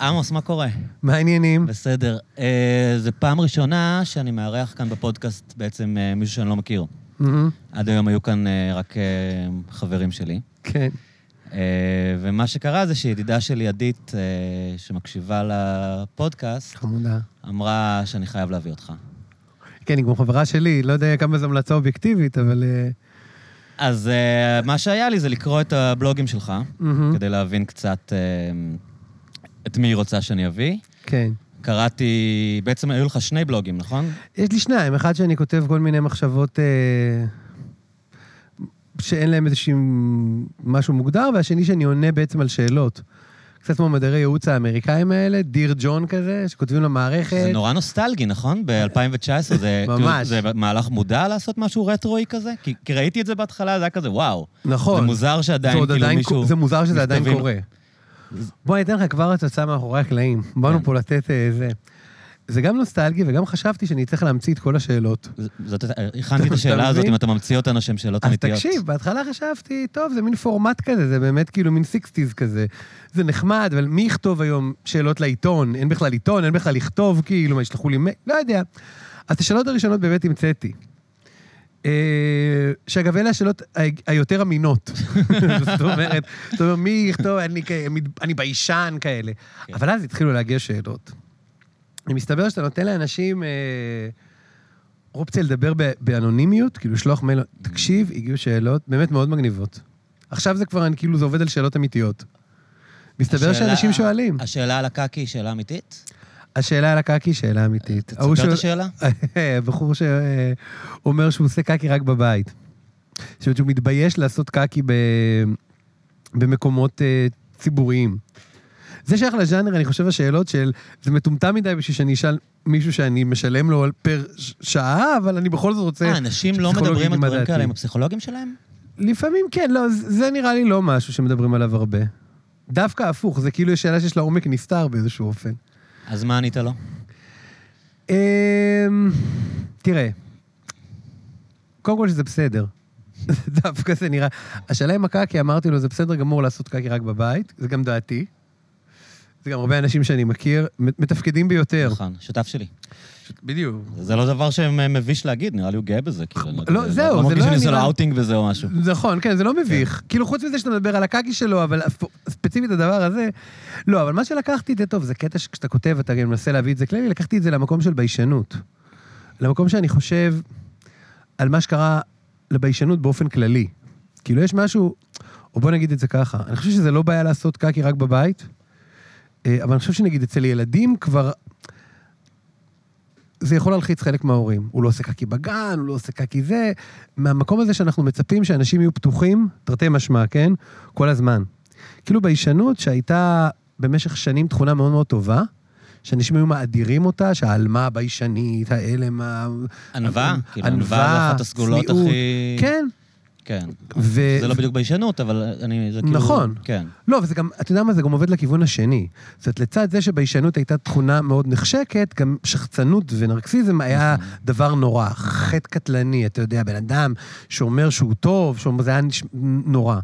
עמוס, מה קורה? מה העניינים? בסדר. אה, זו פעם ראשונה שאני מארח כאן בפודקאסט בעצם אה, מישהו שאני לא מכיר. מהמם, עד היום היו כאן אה, רק אה, חברים שלי. כן. אה, ומה שקרה זה שידידה שלי, עדית, אה, שמקשיבה לפודקאסט, חמודה. אמרה שאני חייב להביא אותך. כן, היא כמו חברה שלי, לא יודע כמה זו המלצה אובייקטיבית, אבל... אה, אז אה, מה שהיה לי זה לקרוא את הבלוגים שלך, מהמם, כדי להבין קצת אה, את מי היא רוצה שאני אביא. כן. קראתי, בעצם היו לך שני בלוגים, נכון? יש לי שניים, אחד שאני כותב כל מיני מחשבות אה, שאין להם איזשהו משהו מוגדר, והשני שאני עונה בעצם על שאלות. קצת כמו מדעי ייעוץ האמריקאים האלה, דיר ג'ון כזה, שכותבים למערכת. זה נורא נוסטלגי, נכון? ב-2019 זה... ממש. כאילו, זה מהלך מודע לעשות משהו רטרואי כזה? כי, כי ראיתי את זה בהתחלה, זה היה כזה, וואו. נכון. זה מוזר שעדיין, כאילו, עדיין מישהו... זה מוזר שזה עדיין קורה. בוא, אני אתן לך כבר הצצה מאחורי הקלעים. באנו כן. פה לתת אה, זה. זה גם נוסטלגי, וגם חשבתי שאני צריך להמציא את כל השאלות. זאת, הכנתי את השאלה הזאת? אם אתה ממציא אותן אז הן שאלות אמיתיות. תקשיב, בהתחלה חשבתי, טוב, זה מין פורמט כזה, זה באמת כאילו מין סיקסטיז כזה. זה נחמד, אבל מי יכתוב היום שאלות לעיתון? אין בכלל עיתון, אין בכלל לכתוב, כאילו, מה, ישלחו לי מייל? לא יודע. אז את השאלות הראשונות באמת המצאתי. אה, שאגב, אלה השאלות היותר אמינות. זאת אומרת, זאת אומרת, מי יכתוב, אני, אני ביישן כאלה. כן. אבל אז התחילו להגיע שאלות. מסתבר שאתה נותן לאנשים אה, אופציה לדבר באנונימיות, כאילו לשלוח מייל, תקשיב, הגיעו שאלות באמת מאוד מגניבות. עכשיו זה כבר, כאילו, זה עובד על שאלות אמיתיות. מסתבר השאלה- שאנשים שואלים. השאלה על הקקי היא שאלה אמיתית? השאלה על הקקי שאלה אמיתית. ההוא תספר את השאלה. בחור שאומר שהוא עושה קקי רק בבית. זאת אומרת שהוא מתבייש לעשות קקי. במקומות אה, ציבוריים. זה שייך לז'אנר, אני חושב, השאלות של, זה מטומטם מדי בשביל שאני אשאל מישהו שאני משלם לו פר שעה, אבל אני בכל זאת רוצה... אה, אנשים לא מדברים על דברים. כאלה עם הפסיכולוגים שלהם? לפעמים כן, לא, זה זה נראה לי לא משהו שמדברים עליו הרבה. דווקא הפוך, זה כאילו שאלה שיש לה עומק נסתר באיזשהו אופן. אז מה ענית לו? אמ, תראה, קודם כל שזה בסדר. דווקא זה נראה... השאלה עם הקקי, אמרתי לו, זה בסדר גמור לעשות קקי רק בבית, זה גם דעתי. זה גם הרבה אנשים שאני מכיר, מתפקדים ביותר. נכון, שותף שלי. בדיוק. זה לא דבר שמביש להגיד, נראה לי הוא גאה בזה. כאילו, אני לא, זהו, לא זה מרגיש לא שאני עושה לו אאוטינג וזה או משהו. נכון, כן, זה לא מביך. כאילו, חוץ מזה שאתה מדבר על הקקי שלו, אבל ספציפית הדבר הזה... לא, אבל מה שלקחתי, זה טוב, זה קטע שכשאתה כותב, אתה מנסה להביא את זה כללי, לקחתי את זה למקום של ביישנות. למקום שאני חושב על מה שקרה לביישנות באופן כללי. כאילו, יש משהו, או בוא נגיד את זה ככה, אני חושב שזה לא בעיה לעשות קקי רק בבית, אה, אבל אני חושב שנגיד אצל ילדים כבר... זה יכול להלחיץ חלק מההורים. הוא לא עושה קקי בגן, הוא לא עושה קקי זה. מהמקום הזה שאנחנו מצפים שאנשים יהיו פתוחים, תרתי משמע, כן? כל הזמן. כאילו ביישנות שהייתה במשך שנים תכונה מאוד מאוד טובה, שאנשים היו מאדירים אותה, שהעלמה הביישנית, ההלם, ה... ענווה? כאילו, ענווה, אחת הסגולות. הכי... כן. כן. ו... זה לא בדיוק ביישנות, אבל אני... זה כאילו... נכון. כן. לא, וזה גם, אתה יודע מה, זה גם עובד לכיוון השני. זאת אומרת, לצד זה שביישנות הייתה תכונה מאוד נחשקת, גם שחצנות ונרקסיזם היה נכון. דבר נורא, חטא קטלני, אתה יודע, בן אדם שאומר שהוא טוב, שאומר, זה היה נש... נורא.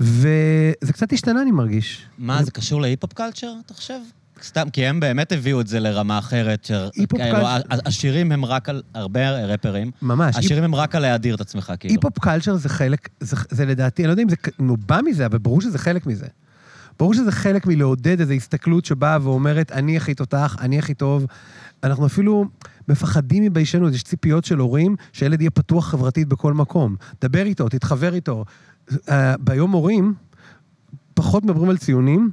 וזה קצת השתנה, אני מרגיש. מה, זה קשור להיפ-הופ culture, אתה חושב? סתם, כי הם באמת הביאו את זה לרמה אחרת, ש... היפ-הופ כאילו, culture- ה- השירים הם רק על... הרבה רפרים. ממש. השירים הם רק על להאדיר את עצמך, כאילו. היפ-הופ קלצ'ר זה חלק, זה, זה לדעתי, אני לא יודע אם זה כ- נו, בא מזה, אבל ברור שזה חלק מזה. ברור שזה חלק מלעודד איזו הסתכלות שבאה ואומרת, אני הכי תותח, אני הכי טוב. אנחנו אפילו מפחדים מביישנות, יש ציפיות של הורים שהילד יהיה פתוח חברתית בכל מקום. דבר איתו, תתחבר איתו. אה, ביום הורים, פחות מדברים על ציונים,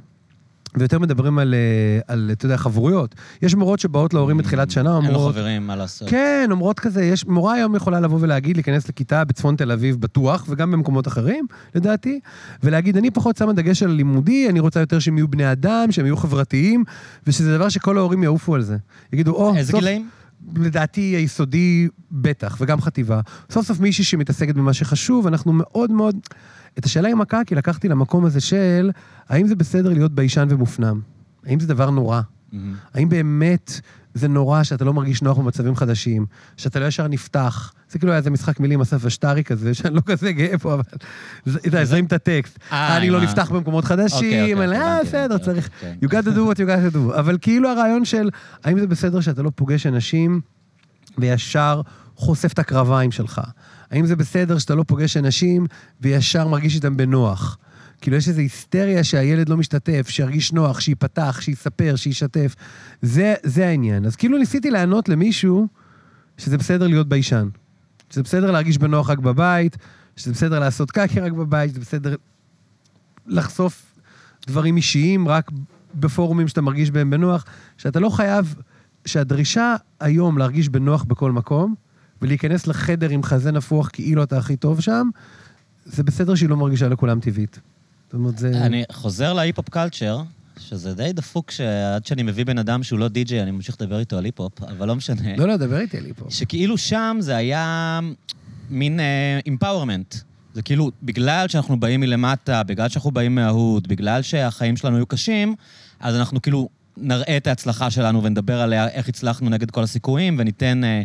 ויותר מדברים על, אה, על, אתה יודע, חברויות. יש מורות שבאות להורים בתחילת שנה, אין לו אומרות... חברים, מה לעשות. כן, אומרות כזה, יש, מורה היום יכולה לבוא ולהגיד, להיכנס לכיתה בצפון תל אביב בטוח, וגם במקומות אחרים, לדעתי, ולהגיד, אני פחות שמה דגש על לימודי, אני רוצה יותר שהם יהיו בני אדם, שהם יהיו חברתיים, ושזה דבר שכל ההורים יעופו על זה. יגידו, או, איזה סוף, גילאים? לדעתי היסודי בטח, וגם חטיבה. סוף סוף מישהי שמתעסקת במה שחשוב, אנחנו מאוד מאוד... את השאלה עם הקקי לקחתי למקום הזה של, האם זה בסדר להיות ביישן ומופנם? האם זה דבר נורא? מהמם. האם באמת זה נורא שאתה לא מרגיש נוח במצבים חדשים, שאתה לא ישר נפתח. זה כאילו היה איזה משחק מילים, אסף אשטרי כזה, שאני לא כזה גאה פה, אבל... זה- אתה יודע, זרים את הטקסט. אה, אני לא נפתח במקומות אוקיי, חדשים, אוקיי, אלא, אה, בסדר, צריך... You got to do what you got to do. אבל כאילו הרעיון של, האם זה בסדר שאתה לא פוגש אנשים וישר חושף את הקרביים שלך? האם זה בסדר שאתה לא פוגש אנשים וישר מרגיש איתם בנוח? כאילו, יש איזו היסטריה שהילד לא משתתף, שירגיש נוח, שייפתח, שיספר, שישתף. זה, זה העניין. אז כאילו ניסיתי לענות למישהו שזה בסדר להיות ביישן. שזה בסדר להרגיש בנוח רק בבית, שזה בסדר לעשות קקי רק בבית, שזה בסדר לחשוף דברים אישיים רק בפורומים שאתה מרגיש בהם בנוח, שאתה לא חייב, שהדרישה היום להרגיש בנוח בכל מקום, ולהיכנס לחדר עם חזה נפוח כאילו אתה הכי טוב שם, זה בסדר שהיא לא מרגישה לכולם טבעית. זאת אומרת, זה... אני חוזר להיפ-הופ קלצ'ר, שזה די דפוק שעד שאני מביא בן אדם שהוא לא די-ג'יי, אני ממשיך לדבר איתו על היפ-הופ, אבל לא משנה. לא, לא, דבר איתי לי פה. שכאילו שם זה היה מין empowerment. זה כאילו, בגלל שאנחנו באים מלמטה, בגלל שאנחנו באים מה-hood, בגלל שהחיים שלנו היו קשים, אז אנחנו כאילו נראה את ההצלחה שלנו ונדבר עליה, איך הצלחנו נגד כל הסיכויים, וניתן אה,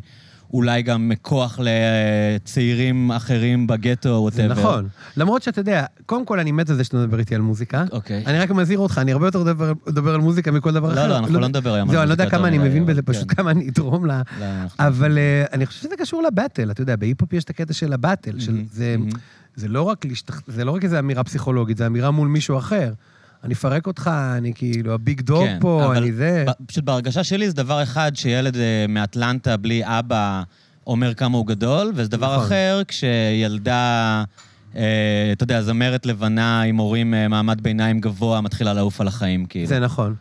אולי גם כוח לצעירים אחרים בגטו או זה whatever. נכון. למרות שאתה יודע, קודם כל אני מת על זה שאתה מדבר איתי על מוזיקה. אוקיי. אני רק מזהיר אותך, אני הרבה יותר מדבר- על מוזיקה מכל דבר לא, אחר. לא, אנחנו לא נדבר היום על זהו, אני לא יודע מוזיקה כמה אני מבין בזה, כן. פשוט כמה אני אתרום לה. לא, אנחנו- אבל אה, אני חושב שזה קשור ל-battle, אתה יודע, בהיפ-הופ יש את הקטע של ה-battle, לא. זה לא רק איזו אמירה פסיכולוגית, זה אמירה מול מישהו אחר. אני אפרק אותך, אני כאילו הביג דוג כן, פה, אני זה... ב- פשוט בהרגשה שלי זה דבר אחד שילד אה, מאטלנטה בלי אבא אומר כמה הוא גדול, וזה דבר נכון. אחר כשילדה, אה, אתה יודע, זמרת לבנה עם הורים אה, מעמד ביניים גבוה מתחילה לעוף על החיים, כאילו. זה נכון.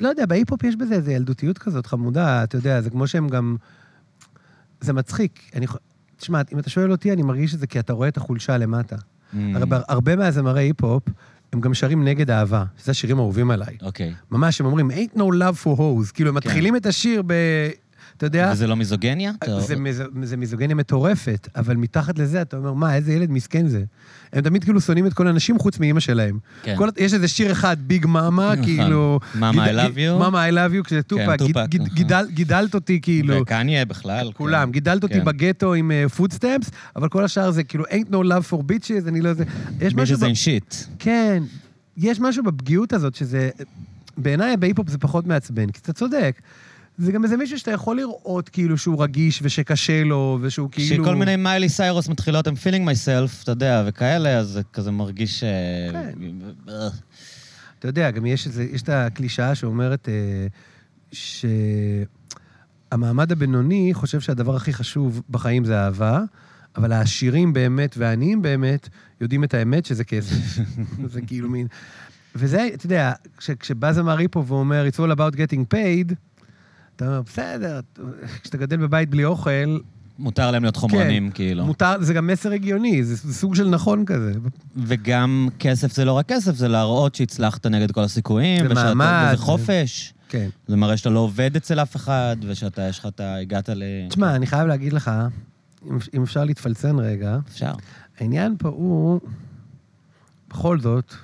לא יודע, בהיפ-הופ יש בזה איזו ילדותיות כזאת חמודה, אתה יודע, זה כמו שהם גם... זה מצחיק. אני... תשמע, אם אתה שואל אותי, אני מרגיש את זה כי אתה רואה את החולשה למטה. Mm, הרבה מהזמרי היפ-הופ, הם גם שרים נגד אהבה, שזה השירים האהובים עליי. אוקיי. ממש, הם אומרים, ain't no love for hoes. כאילו, הם מתחילים את השיר ב... אתה יודע, וזה לא מיזוגניה? זה, מז... זה מיזוגניה מטורפת, אבל מתחת לזה אתה אומר, מה, איזה ילד מסכן זה. הם תמיד כאילו שונאים את כל הנשים חוץ מאימא שלהם. כן. כל... יש איזה שיר אחד, ביג מאמה, נכון. כאילו... Mama, I love you. מאמה, I love you, כשזה טופק, גיד, טופק, גיד, נכון. גידל, גידלת אותי כאילו... וקניה בכלל. כולם, כן. גידלת אותי כן. בגטו עם פודסטמפס, אבל כל השאר זה כאילו ain't no love for bitches, אני לא זה... יש משהו... ב- אין שיט. כן, יש משהו בפגיעות הזאת שזה... בעיניי בהיפ-הופ זה פחות מעצבן, כי אתה צודק. זה גם איזה מישהו שאתה יכול לראות כאילו שהוא רגיש ושקשה לו, ושהוא כאילו... כשכל מיני מיילי סיירוס מתחילות, I'm feeling myself, אתה יודע, וכאלה, אז זה כזה מרגיש... אה, כן. אה, אתה יודע, גם יש, איזה, יש את הקלישאה שאומרת אה, שהמעמד הבינוני חושב שהדבר הכי חשוב בחיים זה אהבה, אבל העשירים באמת והעניים באמת יודעים את האמת שזה כסף. זה כאילו מין... וזה, אתה יודע, כש, כשבא זמר היפו ואומר, it's all about getting paid, אתה אומר, בסדר, כשאתה גדל בבית בלי אוכל, מותר להם להיות חומרנים, כאילו. מותר, זה גם מסר הגיוני, זה, זה סוג של נכון כזה. וגם כסף זה לא רק כסף, זה להראות שהצלחת נגד כל הסיכויים. זה ושאתה- מעמד, וזה זה- חופש. כן. זה מראה שאתה לא עובד אצל אף אחד, ושאתה, יש לך, אתה הגעת ל... תשמע, אני חייב להגיד לך, אם, אם אפשר להתפלצן רגע, אפשר. העניין פה הוא, בכל זאת,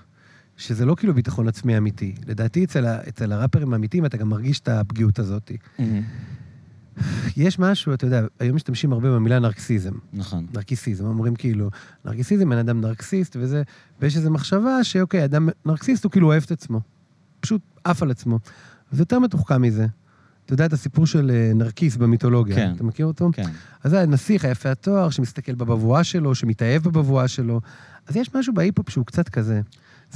שזה לא כאילו ביטחון עצמי אמיתי. לדעתי, אצל, ה- אצל הראפרים האמיתיים אתה גם מרגיש את הפגיעות הזאת. יש משהו, אתה יודע, היום משתמשים הרבה במילה נרקסיזם. נכון. נרקיסיזם, אומרים כאילו, נרקיסיזם, בן אדם נרקסיסט וזה, ויש איזו מחשבה שאוקיי, אדם נרקסיסט הוא כאילו אוהב את עצמו. פשוט עף על עצמו. זה יותר מתוחכם מזה. אתה יודע את הסיפור של אה, נרקיס במיתולוגיה. כן. אתה מכיר אותו? כן. אז זה הנסיך היפה התואר, שמסתכל בבבואה שלו, שמתאהב בבבואה שלו. אז יש משהו בהיפ-הופ שהוא קצת כזה.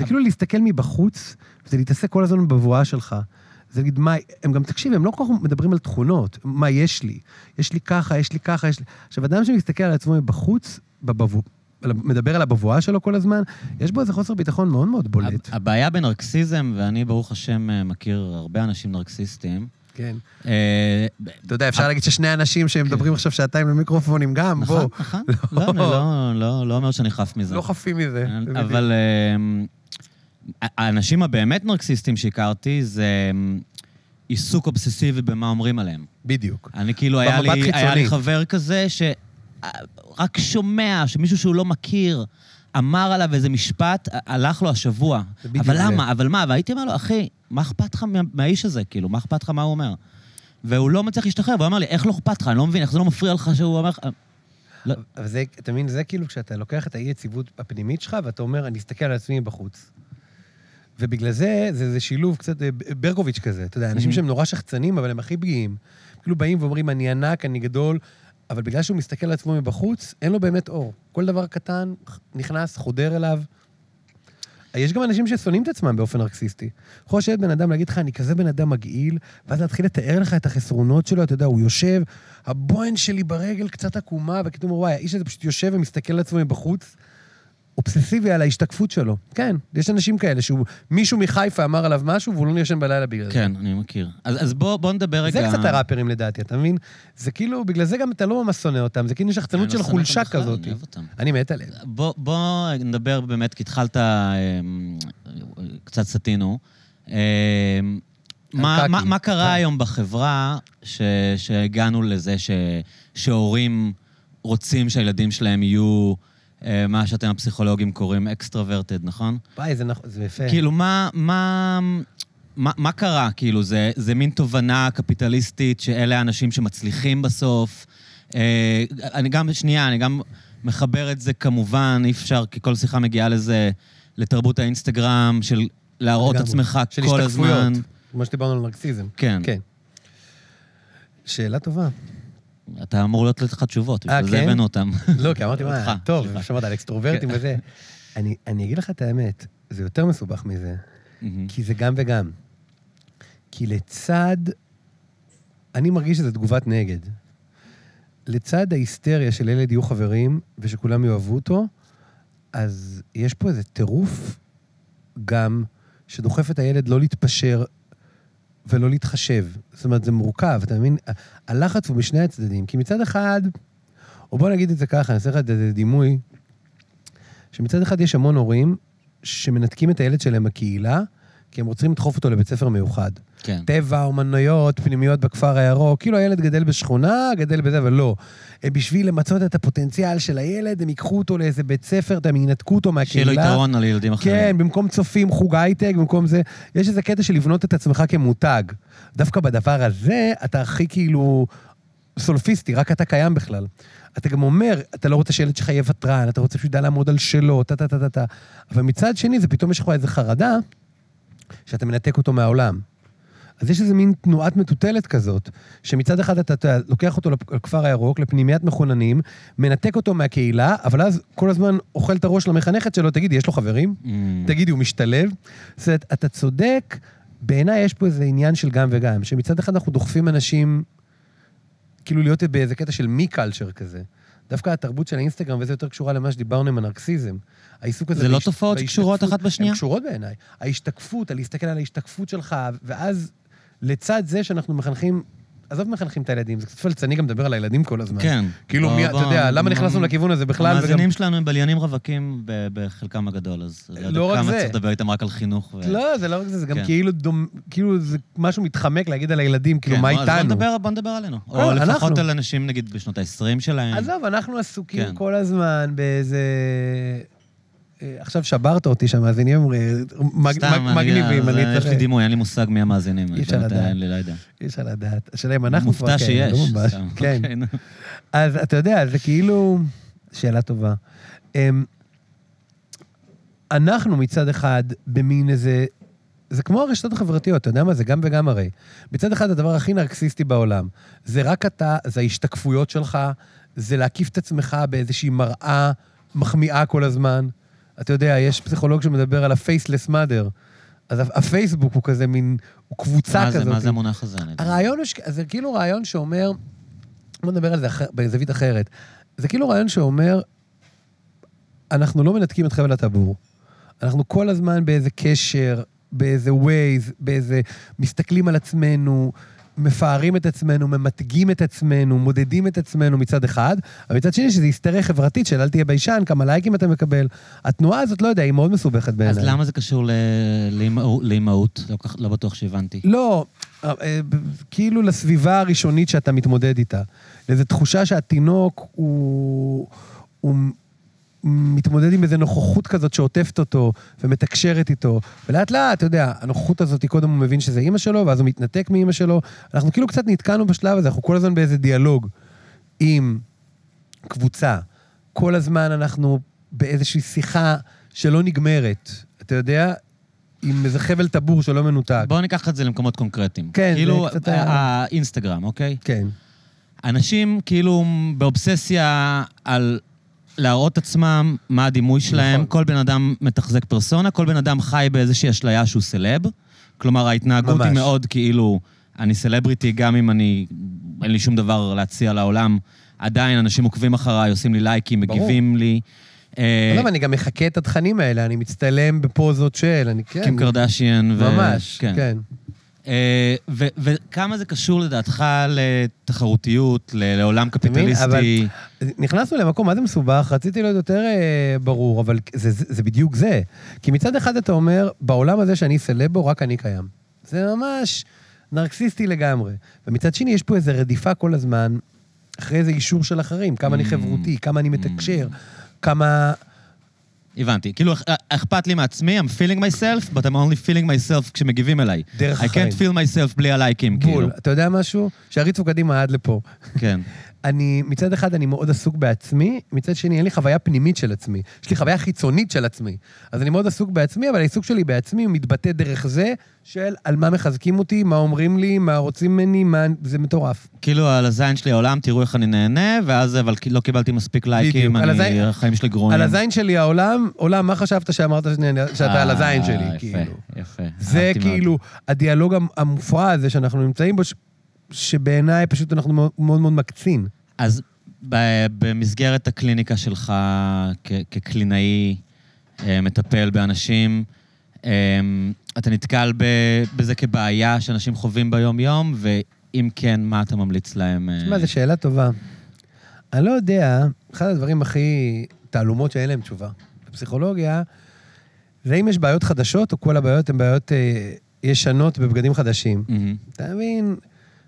זה כאילו להסתכל מבחוץ, זה להתעסק כל הזמן בבבואה שלך. זה להגיד, מה, הם גם, תקשיב, הם לא כל כך מדברים על תכונות, מה יש לי. יש לי ככה, יש לי ככה, יש לי... עכשיו, אדם שמסתכל על עצמו מבחוץ, בבבו... על- מדבר על הבבואה שלו כל הזמן, יש בו איזה חוסר ביטחון מאוד מאוד בולט. הבעיה בנרקסיזם, ואני ברוך השם אה, מכיר הרבה אנשים נרקסיסטים, כן. אה, אתה יודע, אפשר להגיד ששני אנשים שמדברים עכשיו שעתיים למיקרופונים גם, נכון, בוא. נכון. לא, לא- לא לא אומר שאני חף מזה. לא חפים מזה. זה בדיוק. אבל אמ, האנשים הבאמת נרקסיסטים שהכרתי זה אמ, עיסוק אובססיבי במה אומרים עליהם. בדיוק. אני כאילו, היה לי, היה. לי חבר כזה שרק שומע שמישהו שהוא לא מכיר אמר עליו איזה משפט, הלך לו השבוע. בדיוק אבל זה. למה? אבל מה? והייתי אומר לו, אחי, מה אכפת לך מה- מהאיש הזה? כאילו, מה אכפת לך מה הוא אומר? והוא לא מצליח להשתחרר, והוא אמר לי, איך לא אכפת לך? אני לא מבין, איך זה לא מפריע לך שהוא אומר לך... לא. אבל זה, אתה מבין, זה כאילו כשאתה לוקח את האי-יציבות הפנימית שלך, ואתה אומר, אני אסתכל על עצמי מבחוץ. ובגלל זה, זה, זה שילוב קצת אה, ברקוביץ' כזה, אתה יודע, אנשים Mhm. שהם נורא שחצנים, אבל הם הכי פגיעים. כאילו באים ואומרים, אני ענק, אני גדול, אבל בגלל שהוא מסתכל על עצמו מבחוץ, אין לו באמת אור. כל דבר קטן נכנס, חודר אליו. יש גם אנשים ששונאים את עצמם באופן נרקסיסטי. יכול לשבת בן אדם, להגיד לך, אני כזה בן אדם מגעיל, ואז להתחיל לתאר לך את החסרונות שלו, אתה יודע, הוא יושב, הבוהן שלי ברגל קצת עקומה, אומר, וואי, האיש הזה פשוט יושב ומסתכל על עצמו מבחוץ, אובססיבי על ההשתקפות שלו. כן, יש אנשים כאלה, שהוא, מישהו מחיפה אמר עליו משהו, והוא לא ישן בלילה בגלל זה. כן, אני מכיר. אז, אז בוא, בוא נדבר רגע... זה קצת הראפרים לדעתי, אתה מבין? זה כאילו, בגלל זה גם אתה לא ממש שונא אותם, זה כאילו שחצנות אני של לא חולשה בכלל, כזאת. אני אוהב אותם. אני מת עליהם. בוא, בוא נדבר באמת, כי התחלת, אה, קצת סטינו. אה, מה. מה, מה קרה כן. היום בחברה ש, שהגענו לזה ש, שהורים רוצים שהילדים שלהם יהיו מה שאתם הפסיכולוגים קוראים extroverted, נכון? וואי, זה נכון, זה יפה. כאילו, מה, מה, מה, מה קרה? כאילו, זה, זה מין תובנה קפיטליסטית שאלה האנשים שמצליחים בסוף. אה, אני גם, שנייה, אני גם מחבר את זה כמובן, אי אפשר, כי כל שיחה מגיעה לזה, לתרבות האינסטגרם, של להראות את לגמרי. עצמך של כל השתקפויות. הזמן. כמו שדיברנו על נרקסיזם. כן. כן. שאלה טובה. אתה אמור להיות לך תשובות, אה, בשביל זה כן? הבאנו אותם. לא, כי אמרתי, מה, טוב. שמעת על אקסטרוברטים כן. וזה. אני אגיד לך את האמת, זה יותר מסובך מזה. כי זה גם וגם. כי לצד... אני מרגיש שזה תגובת נגד. לצד ההיסטריה של ילד יהיו חברים ושכולם יאהבו אותו, אז יש פה איזה טירוף גם שדוחף את הילד לא להתפשר ולא להתחשב. זאת אומרת, זה מורכב, אתה מבין? הלחץ הוא משני הצדדים. כי מצד אחד, או בוא נגיד את זה ככה, אני אעשה לך את זה דימוי, שמצד אחד יש המון הורים שמנתקים את הילד שלהם מהקהילה, כי הם רוצים לדחוף אותו לבית ספר מיוחד. כן. טבע, אומנויות, פנימיות בכפר הירוק, כאילו הילד גדל בשכונה, גדל בזה, אבל לא. הם בשביל למצות את הפוטנציאל של הילד, הם ייקחו אותו לאיזה בית ספר, הם ינתקו אותו שיהיה מהקהילה. לו יתרון על ילדים אחרים. כן, במקום צופים, חוג הייטק, במקום זה, יש איזה קטע של לבנות את עצמך כמותג. דווקא בדבר הזה, אתה הכי כאילו סולפיסטי, רק אתה קיים בכלל. אתה גם אומר, אתה לא רוצה שילד שלך יהיה ותרן, אתה רוצה שהוא ידע לעמוד על שלו, טה-טה-טה-טה. אבל מצד שני, זה פתאום יש לך איזו חרדה שאתה מנתק אותו מהעולם. אז יש איזה מין תנועת מטוטלת כזאת, שמצד אחד אתה, אתה לוקח אותו לכפר הירוק, לפנימיית מחוננים, מנתק אותו מהקהילה, אבל אז כל הזמן אוכל את הראש למחנכת שלו, תגידי, יש לו חברים? אמ, תגידי, הוא משתלב? זאת אומרת, אתה צודק, בעיניי יש פה איזה עניין של גם וגם, שמצד אחד אנחנו דוחפים אנשים, כאילו להיות באיזה קטע של מי קלצ'ר כזה. דווקא התרבות של האינסטגרם, וזה יותר קשורה למה שדיברנו עם הנרקסיזם. העיסוק הזה... זה לא תופעות קשורות אחת בשנייה? הן קשורות בעיניי. ההשתקפות, על להסתכל על ההשתקפות שלך, ואז לצד זה שאנחנו מחנכים, עזוב מחנכים את הילדים, זה קצת פלצני גם לדבר על הילדים כל הזמן. כן. כאילו, בוא- מי, אתה בוא- יודע, למה בוא- נכנסנו לכיוון הזה בכלל? וגם- המאזינים שלנו הם בליינים רווקים בחלקם הגדול, אז לא יודע לא רק כמה זה. צריך לדבר איתם רק על חינוך. ו- לא, זה לא רק זה, זה גם כן. כאילו דומ... כאילו זה משהו מתחמק להגיד על הילדים, כאילו, כן, מה בוא- אז בוא איתנו? נדבר- בוא נדבר עלינו. כן, או לפחות אנחנו. על אנשים, נגיד, בשנות ה-20 שלהם. עזוב, אנחנו עסוקים כן. כל הזמן באיזה... אה, עכשיו שברת אותי שהמאזינים סתם, מג- מגניבים, זה- אני יש לי. דימוי, אין לי מושג מי המאזינים. אי אפשר לדעת. לא. אי אפשר לדעת. השאלה אם אנחנו כבר מופתע שיש. סתם. כן. אוקיי. אז אתה יודע, זה כאילו... שאלה טובה. אמ, אנחנו מצד אחד במין איזה... זה כמו הרשתות החברתיות, אתה יודע מה? זה גם וגם הרי. מצד אחד, הדבר הכי נרקסיסטי בעולם, זה רק אתה, זה ההשתקפויות שלך, זה להקיף את עצמך באיזושהי מראה מחמיאה כל הזמן. אתה יודע, יש פסיכולוג שמדבר על ה-faceless mother. אז הפייסבוק הוא כזה מין, הוא קבוצה מה זה- כזאת. מה זה המונח הזה? הרעיון הוא, ש- זה כאילו רעיון שאומר, בוא נדבר על זה אחר, בזווית אחרת. זה כאילו רעיון שאומר, אנחנו לא מנתקים את חבל הטבור. אנחנו כל הזמן באיזה קשר, באיזה ווייז, באיזה... מסתכלים על עצמנו, מפארים את עצמנו, ממתגים את עצמנו, מודדים את עצמנו מצד אחד, אבל מצד שני שזה היסטריה חברתית של אל תהיה ביישן, כמה לייקים אתה מקבל. התנועה הזאת, לא יודע, היא מאוד מסובכת בעיניי. אז למה זה קשור לאימהות-? לא לא בטוח שהבנתי. לא, אה, אה, כאילו לסביבה הראשונית שאתה מתמודד איתה. לאיזו תחושה שהתינוק הוא, הוא, מתמודד עם איזו נוכחות כזאת שעוטפת אותו ומתקשרת איתו, ולאט לאט, אתה יודע, הנוכחות הזאת, קודם הוא מבין שזה אימא שלו, ואז הוא מתנתק מאימא שלו. אנחנו כאילו קצת נתקענו בשלב הזה, אנחנו כל הזמן באיזה דיאלוג עם קבוצה. כל הזמן אנחנו באיזושהי שיחה שלא נגמרת, אתה יודע, עם איזה חבל טבור שלא מנותק. בואו ניקח את זה למקומות קונקרטיים. כן, כאילו, זה קצת היה- האינסטגרם, אוקיי? כן. אנשים כאילו באובססיה על להראות עצמם מה הדימוי שלהם. נכון. כל בן אדם מתחזק פרסונה, כל בן אדם חי באיזושהי אשליה שהוא סלב. כלומר, ההתנהגות היא ממש. מאוד כאילו, אני סלבריטי גם אם אני, אין לי שום דבר להציע לעולם. עדיין אנשים עוקבים אחריי, עושים לי לייקים, ברור. מגיבים לי. אה, עזוב, אני גם מחקה את התכנים האלה, אני מצטלם בפוזות של, אני כן. קים קרדשיאן. ו- ממש, כן. אה, ו- וכמה זה קשור לדעתך לתחרותיות, ל- לעולם מבין? קפיטליסטי? נכנסנו למקום, מה זה מסובך? רציתי להיות יותר אה, ברור, אבל זה, זה, זה בדיוק זה. כי מצד אחד אתה אומר, בעולם הזה שאני סלב בו, רק אני קיים. זה ממש נרקסיסטי לגמרי. ומצד שני, יש פה איזו רדיפה כל הזמן, אחרי איזה אישור של אחרים, כמה אני Mm. חברותי, כמה אני מתקשר, כמה... הבנתי. כאילו, אכ- אכפת לי מעצמי, I'm feeling myself, but I'm only feeling myself כשמגיבים אליי. דרך I החיים. can't feel myself בלי הלייקים, כאילו. בול. אתה יודע משהו? שיריצו קדימה עד לפה. כן. אני, מצד אחד אני מאוד עסוק בעצמי, מצד שני אין לי חוויה פנימית של עצמי. יש לי חוויה חיצונית של עצמי. אז אני מאוד עסוק בעצמי, אבל העיסוק שלי בעצמי מתבטא דרך זה של על מה מחזקים אותי, מה אומרים לי, מה רוצים ממני, מה... זה מטורף. כאילו, על הזין שלי העולם, תראו איך אני נהנה, ואז אבל לא קיבלתי מספיק לייקים, אני, הזין- החיים שלי גרועים. על הזין שלי העולם, עולם, מה חשבת שאמרת שאני- שאתה על הזין אה, שלי, יפה, כאילו. יפה. זה אהבתי מאוד. כאילו הדיאלוג המ- המופרע הזה שאנחנו נמצאים בו, שבעיניי פשוט אנחנו מאוד מאוד, מקצין. אז במסגרת הקליניקה שלך כ- כקלינאי, אה, מטפל באנשים, אה, אתה נתקל בזה כבעיה שאנשים חווים ביום-יום, ואם כן, מה אתה ממליץ להם? אה? תשמע, זו שאלה טובה. אני לא יודע, אחד הדברים הכי תעלומות שאין להם תשובה בפסיכולוגיה, זה אם יש בעיות חדשות, או כל הבעיות הן בעיות אה, ישנות בבגדים חדשים. מהמם. אתה מבין?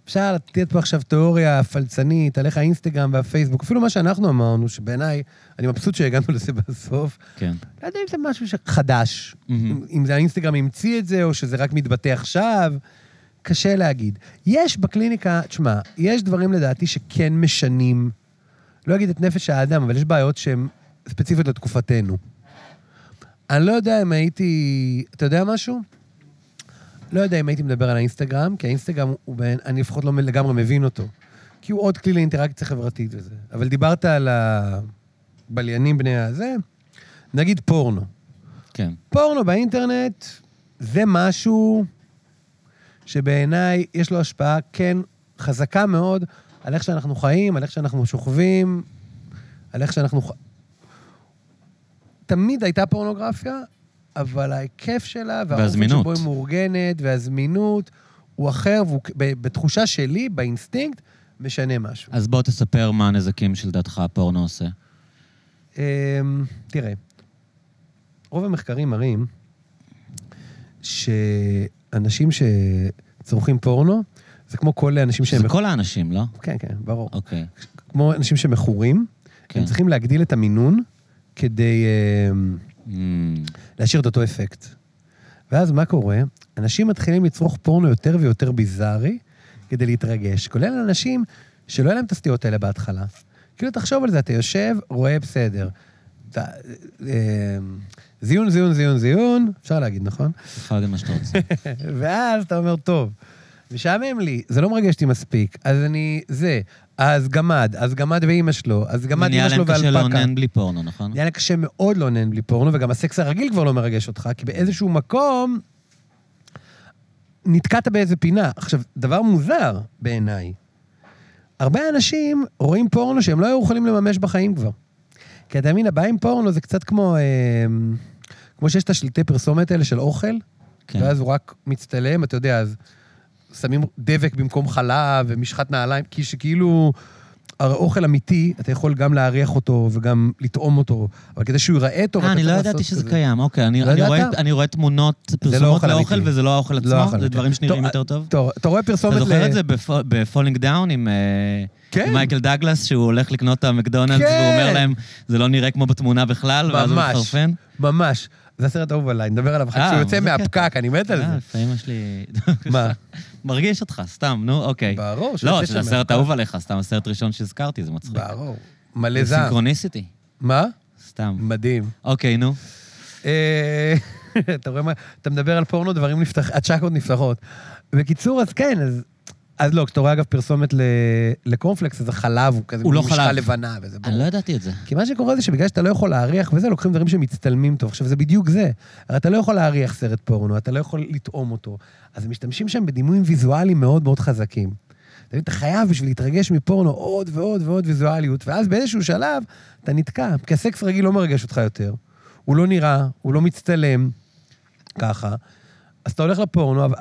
אפשר לתת פה עכשיו תיאוריה פלצנית על איך האינסטגרם והפייסבוק, אפילו מה שאנחנו אמרנו, שבעיניי, אני מבסוט שהגענו לזה בסוף. כן. לא יודע אם זה משהו חדש. מהמם. אם- אם זה האינסטגרם המציא את זה, או שזה רק מתבטא עכשיו, קשה להגיד. יש בקליניקה, תשמע, יש דברים לדעתי שכן משנים, לא אגיד את נפש האדם, אבל יש בעיות שהן ספציפיות לתקופתנו. אני לא יודע אם הייתי, אתה יודע משהו? לא יודע אם הייתי מדבר על האינסטגרם, כי האינסטגרם הוא, בין, אני לפחות לא לגמרי מבין אותו. כי הוא עוד כלי לאינטראקציה חברתית וזה. אבל דיברת על הבליינים בני הזה, נגיד פורנו. כן. פורנו באינטרנט זה משהו שבעיניי יש לו השפעה, כן, חזקה מאוד על איך שאנחנו חיים, על איך שאנחנו שוכבים, על איך שאנחנו... תמיד הייתה פורנוגרפיה, אבל ההיקף שלה והאופן. שבו היא מאורגנת והזמינות הוא אחר, והוא בתחושה שלי, באינסטינקט, משנה משהו. אז בוא תספר מה הנזקים שלדעתך הפורנו עושה. אמ, תראה, רוב המחקרים מראים שאנשים שצורכים פורנו, זה כמו כל האנשים שהם... זה כל האנשים, לא? כן, כן, ברור. אוקיי. כמו אנשים שמכורים, כן. הם צריכים להגדיל את המינון כדי אמ, אמ, להשאיר את אותו אפקט. ואז מה קורה? אנשים מתחילים לצרוך פורנו יותר ויותר ביזארי כדי להתרגש, כולל אנשים שלא היה להם את הסטיות האלה בהתחלה. כאילו, תחשוב על זה, אתה יושב, רואה בסדר. אתה, אה, זיון, זיון, זיון, זיון, אפשר להגיד, נכון? אפשר להגיד מה שאתה רוצה. ואז אתה אומר, טוב, משעמם לי, זה לא מרגש אותי מספיק, אז אני, זה, אז גמד, אז גמד ואימא שלו, אז גמד אימא שלו להם קשה ואלפקה. לאונן בלי פורנו, נכון? נהיה לי קשה מאוד לאונן בלי פורנו, וגם הסקס הרגיל כבר לא מרגש אותך, כי באיזשהו מקום נתקעת באיזה פינה. עכשיו, דבר מוזר בעיניי, הרבה אנשים רואים פורנו שהם לא היו יכולים לממש בחיים כבר. כי אתה מבין, הבעיה עם פורנו זה קצת כמו, אה, כמו שיש את השלטי פרסומת האלה של אוכל, כן. ואז הוא רק מצטלם, אתה יודע, אז שמים דבק במקום חלב ומשחת נעליים, כי שכאילו... הרי אוכל אמיתי, אתה יכול גם להריח אותו וגם לטעום אותו, אבל כדי שהוא ייראה טוב, אה, אתה אני לא צריך ידעתי לעשות שזה. קיים, אוקיי. אני, לא אני, רואה? אני רואה תמונות, לא פרסומות אוכל לאוכל. וזה לא האוכל עצמו, לא זה. דברים שנראים יותר טוב. טוב, אתה רואה פרסומת אתה ל... זוכר את זה ב-Falling Down עם אה, כן. מייקל דגלס, שהוא הולך לקנות את המקדונלדס, כן. והוא אומר להם, זה לא נראה כמו בתמונה בכלל, ואז הוא ממש. מחרפן? ממש. זה הסרט האהוב עליי, נדבר עליו אחר אה. כשהוא יוצא זה קטע. מהפקק, אני מת על אה, זה. לפעמים יש לי... מה? מרגיש אותך, סתם, נו, אוקיי. ברור, לא, שזה הסרט. האהוב עליך, סתם הסרט ראשון שהזכרתי, זה מצחיק. ברור. מלא זעם. synchronicity, מה? סתם. מדהים. אוקיי, נו. אה, אתה רואה מה? אתה מדבר על פורנו, דברים נפתח... הצ'קות נפתחות. בקיצור, אז כן, אז... אז לא, כשאתה רואה אגב פרסומת לקורנפלקס, אז החלב הוא כזה הוא לא חלב. לבנה, וזה אני ברור. לא ידעתי את זה. כי מה שקורה זה שבגלל שאתה לא יכול להריח וזה, לוקחים דברים שמצטלמים טוב. עכשיו, זה בדיוק זה. הרי אתה לא יכול להריח סרט פורנו, אתה לא יכול לטעום אותו. אז משתמשים שם בדימויים ויזואליים מאוד מאוד חזקים. אתה חייב בשביל להתרגש מפורנו עוד ועוד ועוד ויזואליות, ואז באיזשהו שלב אתה נתקע, כי הסקס רגיל לא מרגש אותך יותר. הוא לא נראה, הוא לא מצטלם ככה. אז אתה הולך לפורנו, אבל,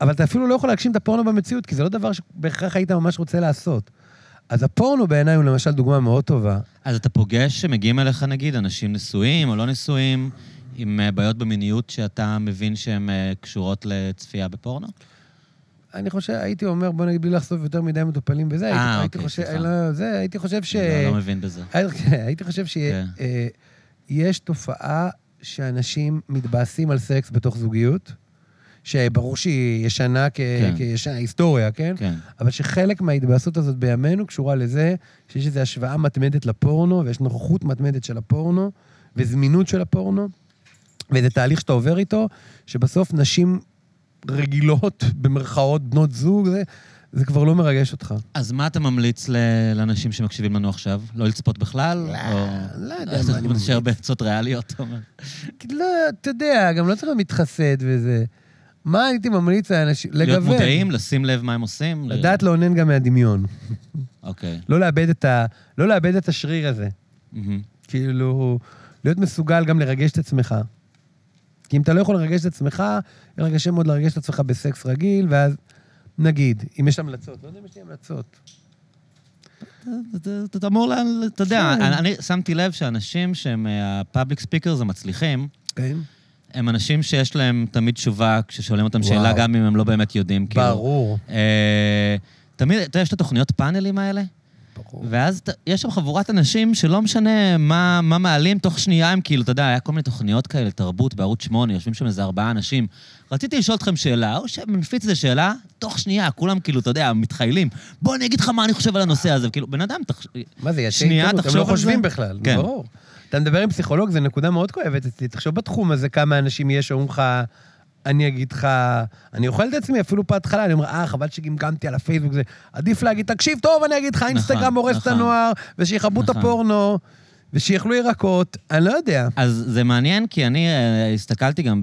אבל אתה אפילו לא יכול להגשים את הפורנו במציאות, כי זה לא דבר שבהכרח היית ממש רוצה לעשות. אז הפורנו בעיניי הוא למשל דוגמה מאוד טובה. אז אתה פוגש שמגיעים אליך, נגיד, אנשים נשואים או לא נשואים, עם אה, בעיות במיניות שאתה מבין שהן אה, קשורות לצפייה בפורנו? אני חושב, הייתי אומר, בוא נגיד, בלי לחשוף יותר מדי מטופלים בזה, הייתי, אה, הייתי אוקיי, חושב, סליחה. לא, זה, הייתי חושב ש... אני לא מבין בזה. הייתי חושב כן. שיש תופעה שאנשים מתבאסים על סקס בתוך זוגיות, שברור שהיא ישנה כ- כן. כישנה, היסטוריה, כן? כן. אבל שחלק מההתבאסות הזאת בימינו קשורה לזה שיש איזו השוואה מתמדת לפורנו, ויש נוכחות מתמדת של הפורנו, וזמינות של הפורנו, וזה תהליך שאתה עובר איתו, שבסוף נשים רגילות, במרכאות, בנות זוג, זה, זה כבר לא מרגש אותך. אז מה אתה ממליץ לאנשים שמקשיבים לנו עכשיו? לא לצפות בכלל? או... לא יודע מה אני ממליץ. בעצות ריאליות, אתה אומר. לא, אתה יודע, גם לא צריך להתחסד וזה. מה הייתי ממליץ לאנשים? להיות לגוון. מודעים, לשים לב מה הם עושים? לדעת לאונן גם מהדמיון. אוקיי. לא לאבד את, ה... לא לאבד את השריר הזה. כאילו, להיות מסוגל גם לרגש את עצמך. כי אם אתה לא יכול לרגש את עצמך, יהיה לך קשה מאוד לרגש את עצמך בסקס רגיל, ואז נגיד, אם יש המלצות, לא יודע אם יש לי המלצות. אתה- אמור, ל- אתה יודע, כן. אני אני שמתי לב שאנשים שהם הפאבליק ספיקרס המצליחים, כן? הם אנשים שיש להם תמיד תשובה כששואלים אותם וואו. שאלה, גם אם הם לא באמת יודעים. כאילו. ברור. אה, תמיד, אתה יודע, יש את התוכניות פאנלים האלה, ברור. ואז יש שם חבורת אנשים שלא משנה מה, מה מעלים, תוך שנייה הם כאילו, אתה יודע, היה כל מיני תוכניות כאלה, תרבות בערוץ 8, יושבים שם איזה ארבעה אנשים. רציתי לשאול אתכם שאלה, או שמנפיץ איזה שאלה, תוך שנייה, כולם כאילו, אתה יודע, מתחיילים. בוא אני אגיד לך מה אני חושב על הנושא הזה. וכאילו, בן אדם, תחש... מה זה, ישי שנייה, הם תחשוב לא על חושבים זה. בכלל, כן. ברור. אתה מדבר עם פסיכולוג, זו נקודה מאוד כואבת אצלי. תחשוב בתחום הזה כמה אנשים יש שאומרים לך, אני אגיד לך, אני אוכל את עצמי אפילו בהתחלה, אני אומר, אה, חבל שגמגמתי על הפייסבוק, זה עדיף להגיד, תקשיב טוב, אני אגיד לך, אינסטגרם הורס את נכון. הנוער, ושיכבו את נכון. הפורנו, ושיאכלו ירקות, אני לא יודע. אז זה מעניין, כי אני אה, הסתכלתי גם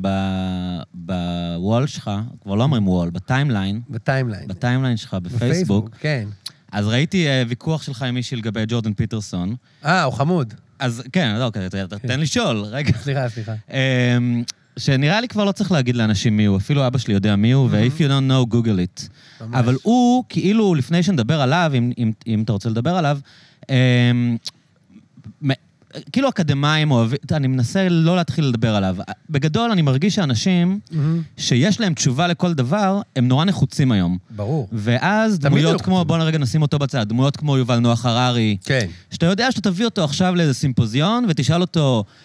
ב-wall שלך, כבר לא אומרים wall, ב-timeline, ב-timeline. ב-timeline שלך בפייסבוק, כן. אז ראיתי אה, ויכוח שלך עם מישהי לגבי ג'ורדן פיטרסון. אה, הוא חמוד. אז כן, לא, אתה- תן לשאול, רגע. סליחה, סליחה. אמ, שנראה לי כבר לא צריך להגיד לאנשים מי הוא, אפילו אבא שלי יודע מי הוא, ו-if you don't know, google it. ממש. אבל הוא, כאילו, לפני שנדבר עליו, אם, אם, אם אתה רוצה לדבר עליו, אמ, כאילו אקדמאים אוהבים, אני מנסה לא להתחיל לדבר עליו. בגדול, אני מרגיש שאנשים מהמם. שיש להם תשובה לכל דבר, הם נורא נחוצים היום. ברור. ואז דמויות. כמו, בוא נרגע נשים אותו בצד, דמויות כמו יובל נוח הררי, כן. שאתה יודע שאתה תביא אותו עכשיו לאיזה סימפוזיון ותשאל אותו, "אה,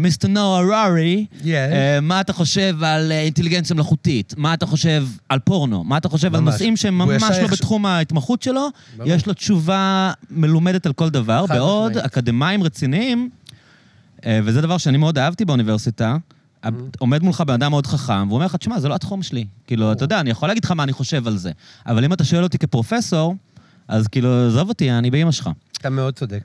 מיסטר נוח הררי, Yes. אה, מה אתה חושב על אה, אינטליגנציה מלאכותית? מה אתה חושב על פורנו? מה אתה חושב על. נושאים שהם ממש לא בתחום ההתמחות שלו? יש לו תשובה מלומדת על כל דבר, בעוד. אקדמאים רציניים, אה, וזה דבר שאני מאוד אהבתי באוניברסיטה, Mm-hmm. עומד מולך בן אדם מאוד חכם, והוא אומר לך, תשמע, זה לא התחום שלי. כאילו, אתה יודע, אני יכול להגיד לך מה אני חושב על זה, אבל אם אתה שואל אותי כפרופסור, אז כאילו, עזוב אותי, אני באמא שלך. אתה מאוד צודק.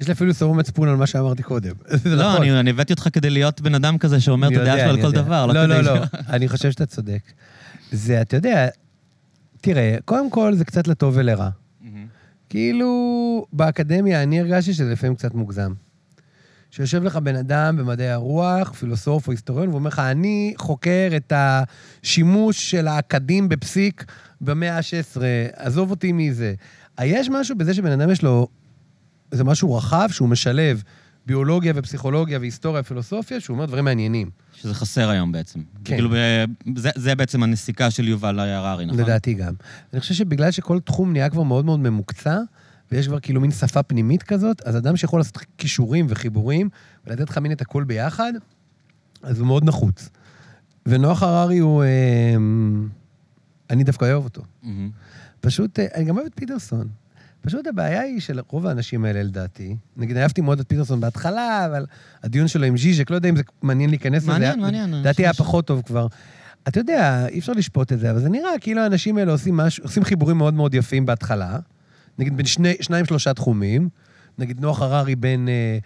יש לי אפילו סירוב מצפון על מה שאמרתי קודם. לא, נכון. אני הבאתי אותך כדי להיות בן אדם כזה שאומר את הדעה שלו על כל. דבר. לא, לא, לא, ש- אני חושב שאתה צודק. זה, אתה יודע, תראה, קודם כל זה קצת לטוב ולרע. כאילו, באקדמיה אני הרגשתי שזה לפעמים קצת מוגזם. שיושב לך בן אדם במדעי הרוח, פילוסוף או היסטוריון, ואומר לך, אני חוקר את השימוש של האקדים בפסיק במאה ה-16, עזוב אותי מזה. יש משהו בזה שבן אדם יש לו, זה משהו רחב שהוא משלב ביולוגיה ופסיכולוגיה והיסטוריה ופילוסופיה, שהוא אומר דברים מעניינים. שזה חסר היום בעצם. כן. כאילו, ב- זה, זה בעצם הנסיקה של יובל הררי, נכון? לדעתי גם. אני חושב שבגלל שכל תחום נהיה כבר מאוד מאוד ממוקצע, ויש כבר כאילו מין שפה פנימית כזאת, אז אדם שיכול לעשות כישורים וחיבורים, ולתת לך מין את הכל ביחד, אז הוא מאוד נחוץ. ונוח הררי הוא... אה, אני דווקא אוהב אותו. מהמם. פשוט, אה, אני גם אוהב את פיטרסון. פשוט הבעיה היא של רוב האנשים האלה, לדעתי. נגיד, אהבתי מאוד את פיטרסון בהתחלה, אבל הדיון שלו עם ז'יז'ק, לא יודע אם זה מעניין להיכנס לזה. מעניין, מעניין. לדעתי היה פחות טוב כבר. אתה יודע, אי אפשר לשפוט את זה, אבל זה נראה כאילו האנשים האלה עושים משהו, עושים חיבורים מאוד מאוד יפים בהתחלה. נגיד בין שני, שניים, שלושה תחומים. נגיד נוח הררי בין אה,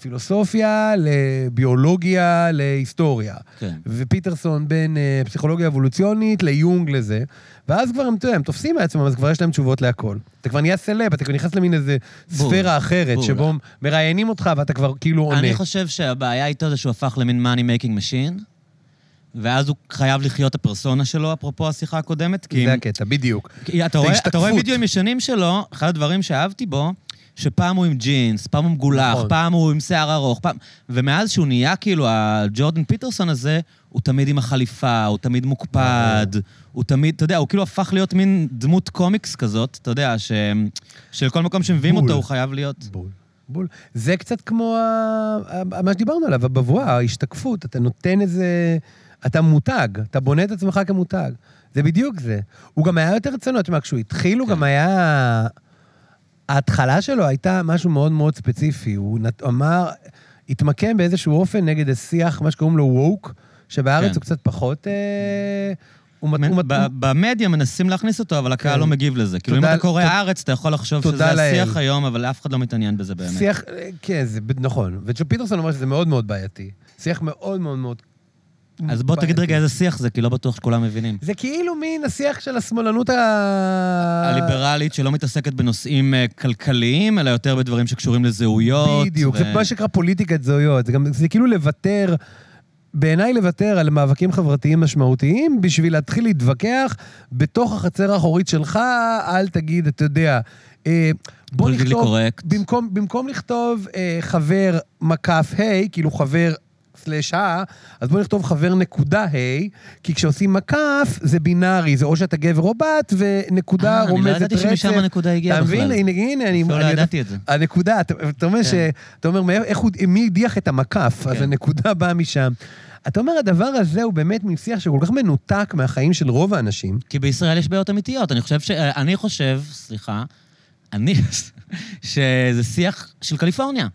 פילוסופיה לביולוגיה להיסטוריה. כן. ופיטרסון בין אה, פסיכולוגיה אבולוציונית ליונג לזה. ואז כבר הם, אתה יודע, הם תופסים מעצמם, אז כבר יש להם תשובות להכל. אתה כבר נהיה סלב, אתה כבר נכנס למין איזה בול, ספירה אחרת, בול. שבו מראיינים אותך ואתה כבר כאילו עונה. אני חושב שהבעיה איתו זה שהוא הפך למין money making machine, ואז הוא חייב לחיות את הפרסונה שלו, אפרופו השיחה הקודמת. זה הקטע, בדיוק. אתה רואה, אתה רואה. וידאוים ישנים שלו, אחד הדברים שאהבתי בו, שפעם הוא עם ג'ינס, פעם הוא מגולח, נכון. פעם הוא עם שיער ארוך, פעם... ומאז שהוא נהיה כאילו הג'ורדן פיטרסון הזה, הוא תמיד עם החליפה, הוא תמיד מוקפד, הוא תמיד, אתה יודע, הוא כאילו הפך להיות מין דמות קומיקס כזאת, אתה יודע, ש... שלכל מקום שמביאים בול. אותו הוא חייב להיות... בול. בול. זה קצת כמו ה... מה שדיברנו עליו, הבבואה, ההשתקפות. אתה נותן איזה... אתה מותג, אתה בונה את עצמך כמותג. זה בדיוק זה. הוא גם היה יותר צנוע, תשמע, כשהוא התחיל, הוא כן. גם היה... ההתחלה שלו הייתה משהו מאוד מאוד ספציפי. הוא נת- אמר, התמקם באיזשהו אופן נגד השיח, מה שקוראים לו ווק, שבארץ כן. הוא קצת פחות... אה, הוא מת- הוא מת- במדיה מנסים להכניס אותו, אבל הקהל כן. לא מגיב לזה. כאילו, אם אתה קורא תודה- הארץ, אתה יכול לחשוב שזה לאל. השיח היום, אבל אף אחד לא מתעניין בזה באמת. שיח, כן, זה נכון. וג'ו אומר שזה מאוד מאוד בעייתי. שיח מאוד מאוד מאוד... אז בוא תגיד. רגע איזה שיח זה, כי לא בטוח שכולם מבינים. זה כאילו מין השיח של השמאלנות ה... הליברלית שלא מתעסקת בנושאים אה, כלכליים, אלא יותר בדברים שקשורים לזהויות. בדיוק, ו- זה מה שנקרא פוליטיקת זהויות. זה, גם, זה כאילו לוותר, בעיניי לוותר על מאבקים חברתיים משמעותיים בשביל להתחיל להתווכח בתוך החצר האחורית שלך, אל תגיד, אתה יודע, אה, בוא נכתוב... במקום, במקום לכתוב אה, חבר מקף ה', כאילו חבר סלש ה, אז בוא נכתוב חבר נקודה ה', כי כשעושים מקף זה בינארי, זה או שאתה גבר או בת, ונקודה אה, אני לא רומזת ידעתי רצף. שמשם הנקודה הגיעה אתה בכלל. מבין? הנה, הנה, אני... אפילו לא ידעתי את זה. הנקודה, אתה, אתה אומר ש... אתה אומר, מי הדיח את המקף, אז כן. הנקודה באה משם. אתה אומר, הדבר הזה הוא באמת מין שיח שכל כך מנותק מהחיים של רוב האנשים. כי בישראל יש בעיות אמיתיות. אני חושב ש... אני חושב, סליחה, אני... שזה שיח של קליפורניה.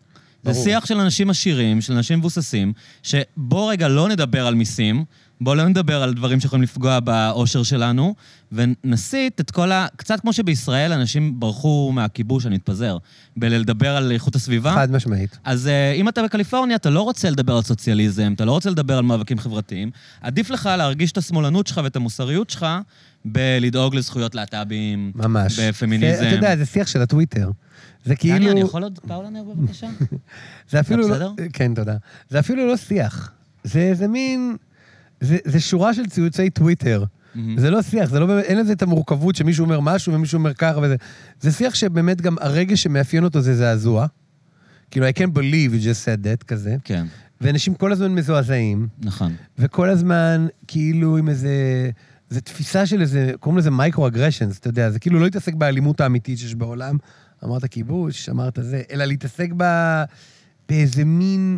זה. שיח של אנשים עשירים, של אנשים מבוססים, שבוא רגע לא נדבר על מיסים, בוא לא נדבר על דברים שיכולים לפגוע באושר שלנו, ונסיט את כל ה... קצת כמו שבישראל אנשים ברחו מהכיבוש, אני אתפזר, בלדבר על איכות הסביבה. חד משמעית. אז uh, אם אתה בקליפורניה, אתה לא רוצה לדבר על סוציאליזם, אתה לא רוצה לדבר על מאבקים חברתיים. עדיף לך להרגיש את השמאלנות שלך ואת המוסריות שלך בלדאוג לזכויות להט"בים, ממש. בפמיניזם. זה, אתה יודע, זה שיח של הטוויטר. זה כאילו... דני, אני יכול עוד פאולנר בבקשה? זה אפילו לא... בסדר? כן, תודה. זה אפילו לא שיח. זה, זה מין... זה, זה שורה של ציוצי טוויטר. מהמם. זה לא שיח, זה לא באמת, אין לזה את המורכבות שמישהו אומר משהו ומישהו אומר ככה וזה. זה שיח שבאמת גם הרגש שמאפיין אותו זה זעזוע. כאילו, I can't believe you just said that, כזה. כן, ואנשים כל הזמן מזועזעים, נכון. וכל הזמן כאילו עם איזה... זו תפיסה של איזה, קוראים לזה micro-aggressions, אתה יודע, זה כאילו לא להתעסק באלימות האמיתית שיש בעולם. אמרת כיבוש, אמרת זה, אלא להתעסק ב... באיזה מין,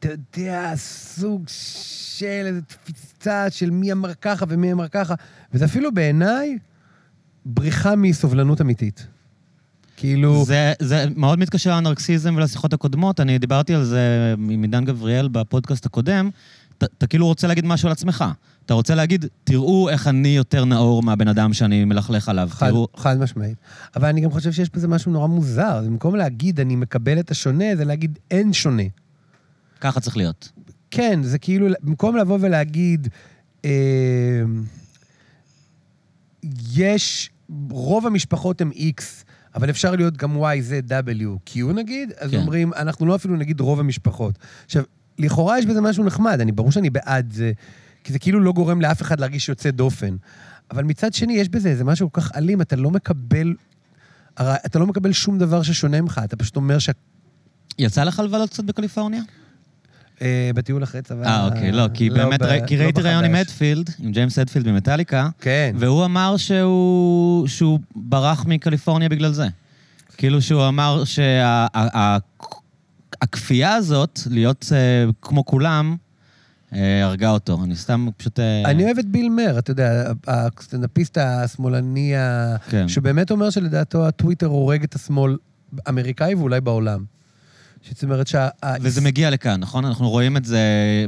אתה יודע, סוג של איזו תפיסה של מי אמר ככה ומי אמר ככה, וזה אפילו בעיניי בריחה מסובלנות אמיתית. כאילו... זה, זה מאוד מתקשר לאנרקסיזם ולשיחות הקודמות. אני דיברתי על זה עם עידן גבריאל בפודקאסט הקודם. אתה- אתה כאילו רוצה להגיד משהו על עצמך. אתה רוצה להגיד, תראו איך אני יותר נאור מהבן אדם שאני מלכלך עליו. חד, תראו... חד משמעית. אבל אני גם חושב שיש בזה משהו נורא מוזר. במקום להגיד, אני מקבל את השונה, זה להגיד, אין שונה. ככה צריך להיות. כן, זה כאילו, במקום לבוא ולהגיד, אה, יש, רוב המשפחות הם איקס, אבל אפשר להיות גם YZWQ נגיד, אז כן. אומרים, אנחנו לא אפילו נגיד רוב המשפחות. עכשיו, לכאורה יש בזה משהו נחמד, אני ברור שאני בעד זה, כי זה כאילו לא גורם לאף אחד להרגיש יוצא דופן. אבל מצד שני, יש בזה איזה משהו כל כך אלים, אתה לא מקבל... אתה לא מקבל שום דבר ששונה ממך, אתה פשוט אומר שה... יצא לך לבלות קצת בקליפורניה? אה, בטיול אחרי צבא... אה, אוקיי, לא, כי באמת, ב- ראי- כי לא ראיתי ראיון עם. אדפילד, עם ג'יימס אדפילד ממטאליקה, כן. והוא אמר שהוא, ברח מקליפורניה בגלל זה. כאילו שהוא אמר שהכפייה הזאת, להיות אה, כמו כולם, אה, הרגה אותו. אני סתם פשוט... אני אוהב את ביל מר, אתה יודע, הסטנדאפיסט השמאלני, כן. שבאמת אומר שלדעתו הטוויטר הורג את השמאל האמריקאי ואולי בעולם. זאת אומרת שה... וזה מגיע לכאן, נכון? אנחנו רואים את זה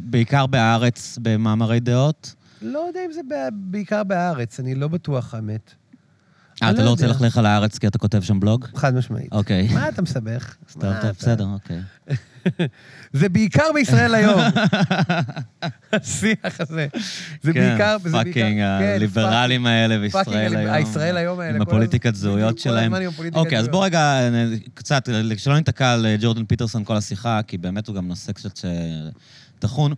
בעיקר בהארץ, במאמרי דעות. לא יודע אם זה בעיקר בהארץ, אני לא בטוח, האמת. אה, אתה לא לא רוצה. ללכלך על הארץ כי אתה כותב שם בלוג? חד משמעית. אוקיי. מה אתה מסבך? טוב, טוב, בסדר, אוקיי. זה בעיקר בישראל היום. השיח הזה. זה כן, בעיקר... וזה בעיקר- fucking כן, הליברלים האלה בישראל היום. הישראל היום האלה. עם הפוליטיקת זהויות שלהם. אוקיי, אז. בוא רגע, נ- קצת, שלא ניתקע על אה, ג'ורדן פיטרסון כל השיחה, כי באמת הוא גם נושא קצת ש- טחון.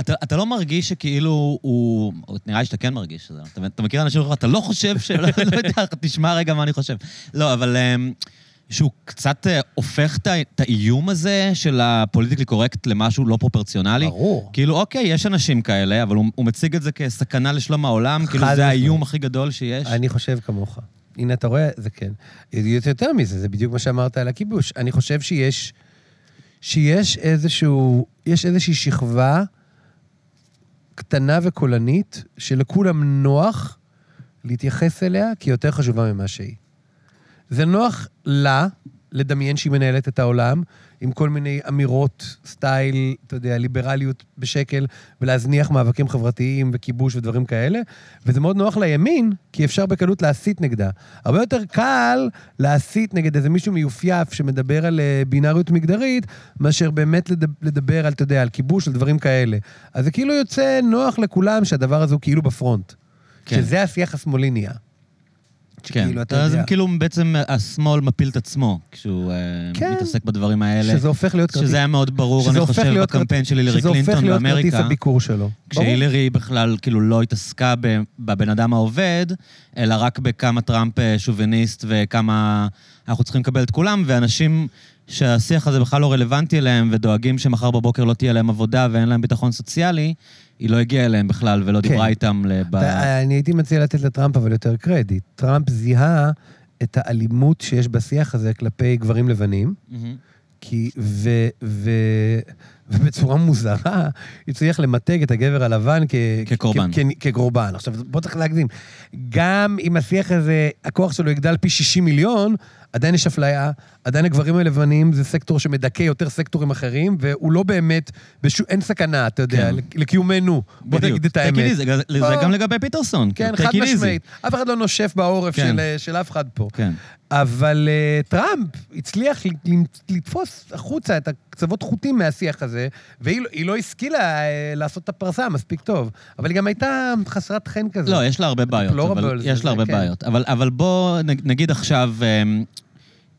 אתה, אתה לא מרגיש שכאילו הוא... נראה לי שאתה כן מרגיש שזה. אתה, אתה מכיר אנשים שאומרים, אתה לא חושב ש... לא, לא יודע, תשמע רגע מה אני חושב. לא, אבל... אמ, שהוא קצת אה, הופך את האיום הזה של הפוליטיקלי קורקט למשהו לא פרופורציונלי. ברור. כאילו, אוקיי, יש אנשים כאלה, אבל הוא, הוא מציג את זה כסכנה לשלום העולם, כאילו זה. האיום הכי גדול שיש. אני חושב כמוך. הנה, אתה רואה? זה כן. יותר מזה, זה בדיוק מה שאמרת על הכיבוש. אני חושב שיש, שיש איזשהו, יש איזושהי שכבה קטנה וקולנית, שלכולם נוח להתייחס אליה, כי היא יותר חשובה ממה שהיא. זה נוח לה לדמיין שהיא מנהלת את העולם, עם כל מיני אמירות, סטייל, אתה יודע, ליברליות בשקל, ולהזניח מאבקים חברתיים וכיבוש ודברים כאלה, וזה מאוד נוח לימין, כי אפשר בקלות להסית נגדה. הרבה יותר קל להסית נגד איזה מישהו מיופייף שמדבר על אה, בינאריות מגדרית, מאשר באמת לדבר, על, אתה יודע, על כיבוש, על דברים כאלה. אז זה כאילו יוצא נוח לכולם שהדבר הזה הוא כאילו בפרונט. כן. שזה השיח השמאלי נהיה. כן, שכאילו, אתה אז יודע. כאילו בעצם השמאל מפיל את עצמו כשהוא אה, כן. מתעסק בדברים האלה. שזה הופך להיות כרטיס... שזה היה מאוד ברור, שזה אני חושב, בקמפיין של הילרי שזה קלינטון הופך להיות כרטיס באמריקה. הביקור שלו. כשהילרי בכלל כאילו לא התעסקה בבן אדם העובד, אלא רק בכמה טראמפ אה, שוביניסט וכמה אנחנו צריכים לקבל את כולם, ואנשים שהשיח הזה בכלל לא רלוונטי אליהם ודואגים שמחר בבוקר לא תהיה להם עבודה ואין להם ביטחון סוציאלי, היא לא הגיעה אליהם בכלל ולא כן. דיברה איתם לב... אני הייתי מציע לתת לטראמפ אבל יותר קרדיט. טראמפ זיהה את האלימות שיש בשיח הזה כלפי גברים לבנים, מהמם. כי... ו... ו... ובצורה מוזרה, הצליח למתג את הגבר הלבן כ... כקורבן. כ... כ... כקורבן. עכשיו, בוא צריך להגזים. גם אם השיח הזה, הכוח שלו יגדל פי 60 מיליון, עדיין יש אפליה, עדיין הגברים הלבנים זה סקטור שמדכא יותר סקטורים אחרים, והוא לא באמת, בשו... אין סכנה, אתה יודע, כן. לקיומנו. בוא. נגיד את האמת. זה- זה לא. גם לגבי פיטרסון. כן, חד. משמעית. אף אחד לא נושף בעורף כן. של, אה, של אף אחד פה. כן. אבל uh, טראמפ הצליח לתפוס החוצה את הקצוות חוטים מהשיח הזה, והיא לא- לא השכילה uh, לעשות את הפרסה מספיק טוב. אבל היא גם הייתה חסרת חן כזאת. לא, יש לה הרבה בעיות. אבל יש לה הרבה כן. בעיות. אבל, אבל בוא נגיד עכשיו, אמ,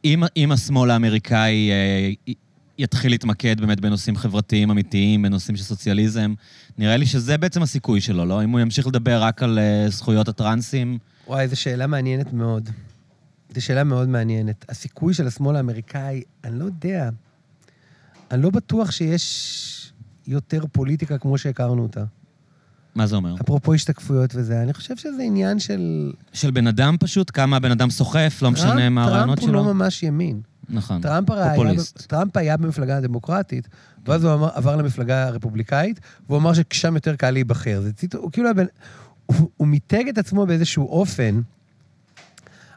אם, אם השמאל האמריקאי אה, יתחיל להתמקד באמת בנושאים חברתיים אמיתיים, בנושאים של סוציאליזם, נראה לי שזה בעצם הסיכוי שלו, לא? אם הוא ימשיך לדבר רק על אה, זכויות הטרנסים, וואי, זו שאלה מעניינת מאוד. זו שאלה מאוד מעניינת. הסיכוי של השמאל האמריקאי, אני לא יודע. אני לא בטוח שיש יותר פוליטיקה כמו שהכרנו אותה. מה זה אומר? אפרופו השתקפויות וזה, אני חושב שזה עניין של... של בן אדם פשוט, כמה הבן אדם סוחף, לא משנה מה הרעיונות טראמפ הוא שלו. לא ממש ימין. נכון. טראמפ הרי היה, פופוליסט. טראמפ היה במפלגה הדמוקרטית, ואז הוא אמר, עבר למפלגה הרפובליקאית, והוא אמר ששם יותר קל להיבחר. זה ציטוט, הוא כאילו היה בן... הוא, הוא מיתג את עצמו באיזשהו אופן.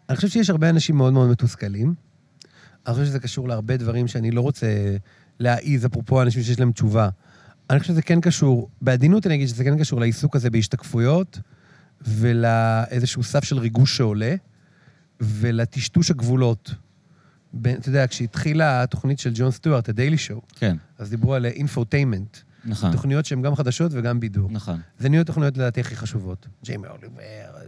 אני חושב שיש הרבה אנשים מאוד מאוד מתוסכלים. אני חושב שזה קשור להרבה דברים שאני לא רוצה להעיז, אפרופו אנשים שיש להם תשובה. אני חושב שזה כן קשור, בעדינות אני אגיד שזה כן קשור לעיסוק הזה בהשתקפויות, ולאיזשהו סף של ריגוש שעולה, ולטשטוש הגבולות. בין, אתה יודע, כשהתחילה התוכנית של ג'ון סטיוארט, ה-Daily Show, כן. אז דיברו על infotainment, נכון, תוכניות שהן גם חדשות וגם בידור. נכון, זה נהיו התוכניות לדעתי הכי חשובות. ג'יימי אוליבר,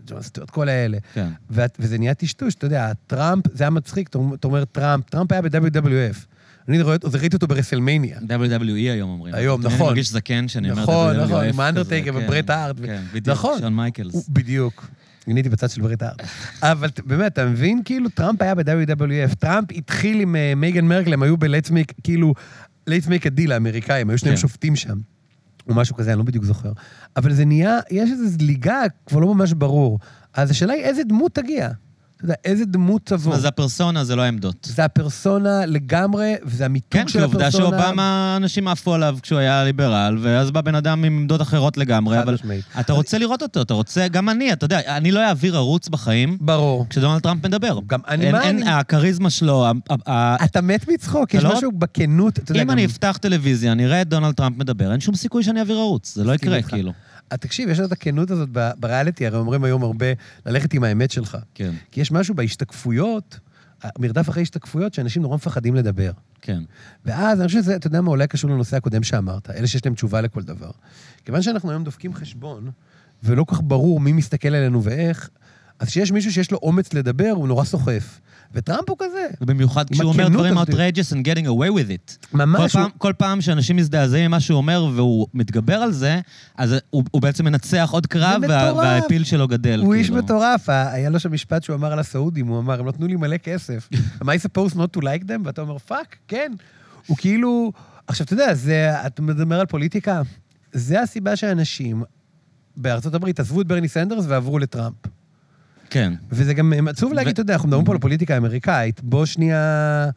ג'ון סטיוארט, כל האלה. כן. וזה נהיה טשטוש, אתה יודע, טראמפ, זה היה מצחיק, אתה אומר טראמפ, טראמפ היה ב-WWF. אני רואה ראיתי אותו ברסלמאניה. WWE היום אומרים. היום, נכון. אני מרגיש זקן שאני אומר נכון, WWF נכון, עם כזה, האנדרטייקר כן, וברט הארט. ו- כן, בדיוק, נכון. שון מייקלס. הוא- בדיוק. אני הייתי בצד של ברט הארט. אבל באמת, אתה מבין? כאילו, טראמפ היה ב-WWF. טראמפ התחיל עם אה, מייגן מרקל, הם היו ב-Let's Make, כאילו, Let's Make a Deal האמריקאים, היו שניהם כן. שופטים שם. או משהו כזה, אני לא בדיוק זוכר. אבל זה נהיה, יש איזו זליגה כבר לא ממש ברור. אז השאלה היא איזה דמות תגיע. אתה יודע, איזה דמות תבוא. זה הפרסונה, זה לא העמדות. זה הפרסונה לגמרי, וזה המיתוג כן, של כי הפרסונה. עובדה שאובמה, אנשים עפו עליו כשהוא היה ליברל, ואז בא בן אדם עם עמדות אחרות לגמרי, אבל משמעית. אתה רוצה לראות אותו, אתה רוצה, גם אני, אתה יודע, אני לא אעביר ערוץ בחיים ברור. כשדונלד טראמפ מדבר. גם אני, אין- מה אין, אני- הכריזמה שלו, ה- אתה מת מצחוק, יש לא- משהו בכנות, אתה יודע, אם. אני אפתח טלוויזיה, אני אראה את דונלד טראמפ מדבר, אין שום סיכוי שאני אעביר ערוץ, זה לא יקרה. כאילו. אה, תקשיב, יש את הכנות הזאת בריאליטי, הרי אומרים היום הרבה ללכת עם האמת שלך. כן, כי יש משהו בהשתקפויות, המרדף אחרי השתקפויות, שאנשים נורא מפחדים לדבר. כן. ואז אני חושב שזה, אתה יודע מה, אולי קשור לנושא הקודם שאמרת, אלה שיש להם תשובה לכל דבר. כיוון שאנחנו היום דופקים חשבון, ולא כל כך ברור מי מסתכל עלינו ואיך, אז כשיש מישהו שיש לו אומץ לדבר, הוא נורא סוחף. וטראמפ הוא כזה. ובמיוחד כשהוא אומר דברים outrageous and getting away with it. ממש, כל הוא- פעם, כל פעם שאנשים מזדעזעים ממה שהוא אומר והוא מתגבר על זה, אז הוא, הוא בעצם מנצח עוד קרב, וה, מטורף. וה-appeal שלו גדל. הוא איש כאילו. מטורף, ה- היה לו שם משפט שהוא אמר על הסעודים, הוא אמר, הם נתנו לי מלא כסף. am I supposed not to like them? ואתה אומר, fuck, כן. הוא כאילו... עכשיו, אתה יודע, זה, אתה מדבר על פוליטיקה, זה הסיבה שאנשים בארצות הברית עזבו את ברני סנדרס ועברו לטראמפ. כן. וזה גם עצוב להגיד, אתה יודע, אנחנו מדברים פה על הפוליטיקה האמריקאית, בוא שנייה...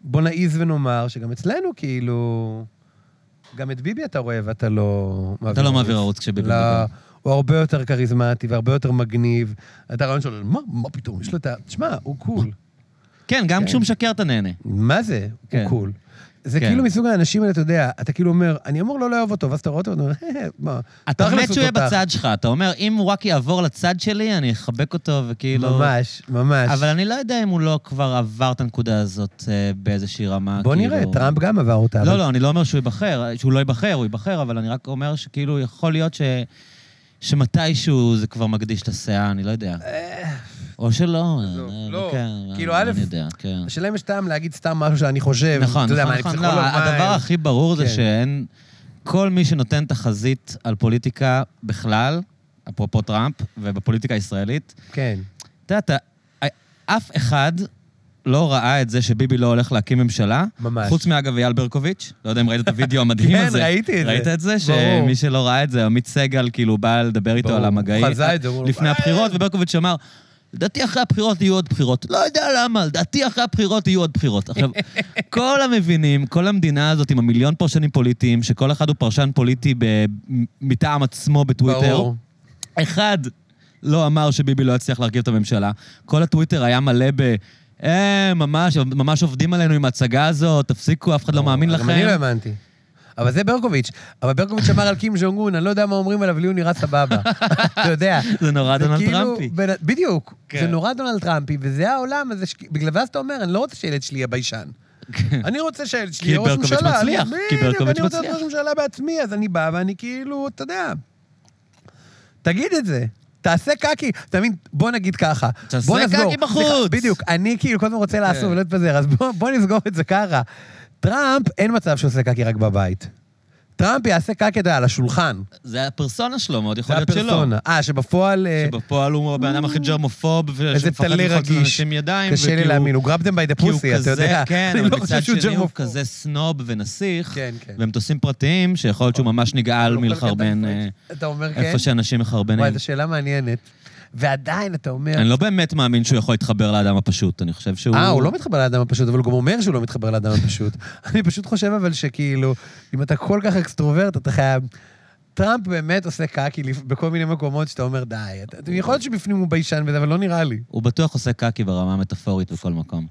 בוא נעיז ונאמר שגם אצלנו, כאילו... גם את ביבי אתה רואה ואתה לא... אתה לא מעביר ערוץ כשביבי לא, מדבר. הוא הרבה יותר כריזמטי והרבה יותר מגניב. אתה הרעיון שלו, מה, מה פתאום, יש לו את ה... תשמע, הוא cool. כן, גם כן. כשהוא משקר אתה נהנה. מה זה? כן. הוא cool. זה כן. כאילו מסוג האנשים האלה, אתה יודע, אתה כאילו אומר, אני אמור לא לאהוב אותו, ואז אתה רואה אותו, ואתה אומר, "אה, מה, אתה מת הוא שהוא יהיה תותח." בצד שלך, אתה אומר, אם הוא רק יעבור לצד שלי, אני אחבק אותו, וכאילו... ממש, ממש. אבל אני לא יודע אם הוא לא כבר עבר את הנקודה הזאת אה, באיזושהי רמה, בוא כאילו... נראה, טראמפ גם עבר אותה. לא, אבל- לא, אני לא אומר שהוא ייבחר, שהוא לא ייבחר, הוא ייבחר, אבל אני רק אומר שכאילו יכול להיות ש... שמתישהו זה כבר מקדיש את הסאה, אני לא יודע. או שלא, אה, לא. כן, כאילו, אה, א', כן. השאלה אם יש טעם להגיד סתם משהו שאני חושב. נכון, נכון, נכון. לא, הדבר אה, הכי ברור זה כן. שאין... כל מי שנותן תחזית על פוליטיקה בכלל, אפרופו טראמפ, ובפוליטיקה הישראלית, כן. אתה יודע, אתה- אף אחד לא ראה את זה שביבי לא הולך להקים ממשלה. ממש. חוץ מאגב אייל ברקוביץ', לא יודע אם ראית את הוידאו המדהים כן, הזה. ראיתי את זה. ראית את זה? שמי שלא ראה את זה, עמית סגל כאילו בא לדבר איתו. על המגעים. הוא חזה את זה, לפני אה, הבחירות, וברקוביץ' אמר, לדעתי אחרי הבחירות יהיו עוד בחירות. לא יודע למה, לדעתי אחרי הבחירות יהיו עוד בחירות. עכשיו, כל המבינים, כל המדינה הזאת עם המיליון פרשנים פוליטיים, שכל אחד הוא פרשן פוליטי ב- מטעם עצמו בטוויטר, ברור. אחד לא אמר שביבי לא יצליח להרכיב את הממשלה. כל הטוויטר היה מלא ב... אה, ממש, ממש עובדים עלינו עם ההצגה הזאת, תפסיקו, אף אחד לא מאמין גם אני לא לכם. האמנתי. אבל זה ברקוביץ'. אבל ברקוביץ' אמר על קים ז'ונג און, אני לא יודע מה אומרים עליו, לי הוא נראה סבבה. אתה יודע. זה נורא דונלד כאילו טראמפי. בדיוק. כן. זה נורא דונלד טראמפי, וזה העולם הזה, ש- בגלל זה אתה אומר, אני לא רוצה שהילד שלי יהיה ביישן. אני רוצה שהילד שלי כי יהיה ראש ברקוביץ' ממשלה. מצליח, אני- כי בדיוק, ברקוביץ' אני רוצה להיות מצליח. ראש ממשלה בעצמי, אז אני בא ואני כאילו, אתה יודע, תגיד את זה. תעשה קקי, אתה מבין? בוא נגיד ככה. תעשה. קקי בחוץ. בדיוק, אני כאילו כל הזמן רוצה לעשות כן. ולא להתפזר, אז בוא נסגור את זה ככה. טראמפ, אין מצב שהוא עושה קקי רק בבית. טראמפ יעשה קקי, על השולחן. זה הפרסונה שלו, מאוד יכול זה להיות שלא. הפרסונה. אה, שבפועל... אה, שבפועל הוא הבן אדם הכי ג'רמופוב, איזה ושמפחד רגיש. לאנשים ידיים. קשה לי להאמין, הוא the כי הוא pussy, אתה יודע. כן, אבל לא מצד שני הוא germaphobe. כזה סנוב ונסיך, כן, כן. ומטוסים פרטיים, שיכול להיות שהוא ממש נגעל מלחרבן אה, אתה אומר כן? איפה שאנשים מחרבנים. וואי, זו שאלה מעניינת. ועדיין, אתה אומר... אני לא באמת מאמין שהוא יכול להתחבר לאדם הפשוט, אני חושב שהוא... אה, הוא לא מתחבר לאדם הפשוט, אבל הוא גם אומר שהוא לא מתחבר לאדם הפשוט. אני פשוט חושב אבל שכאילו, אם אתה כל כך אקסטרוברט, אתה חייב... טראמפ באמת עושה קקי בכל מיני מקומות שאתה אומר, די. אתה- יכול להיות שבפנים הוא ביישן וזה, אבל לא נראה לי. הוא בטוח עושה קקי ברמה המטאפורית בכל מקום.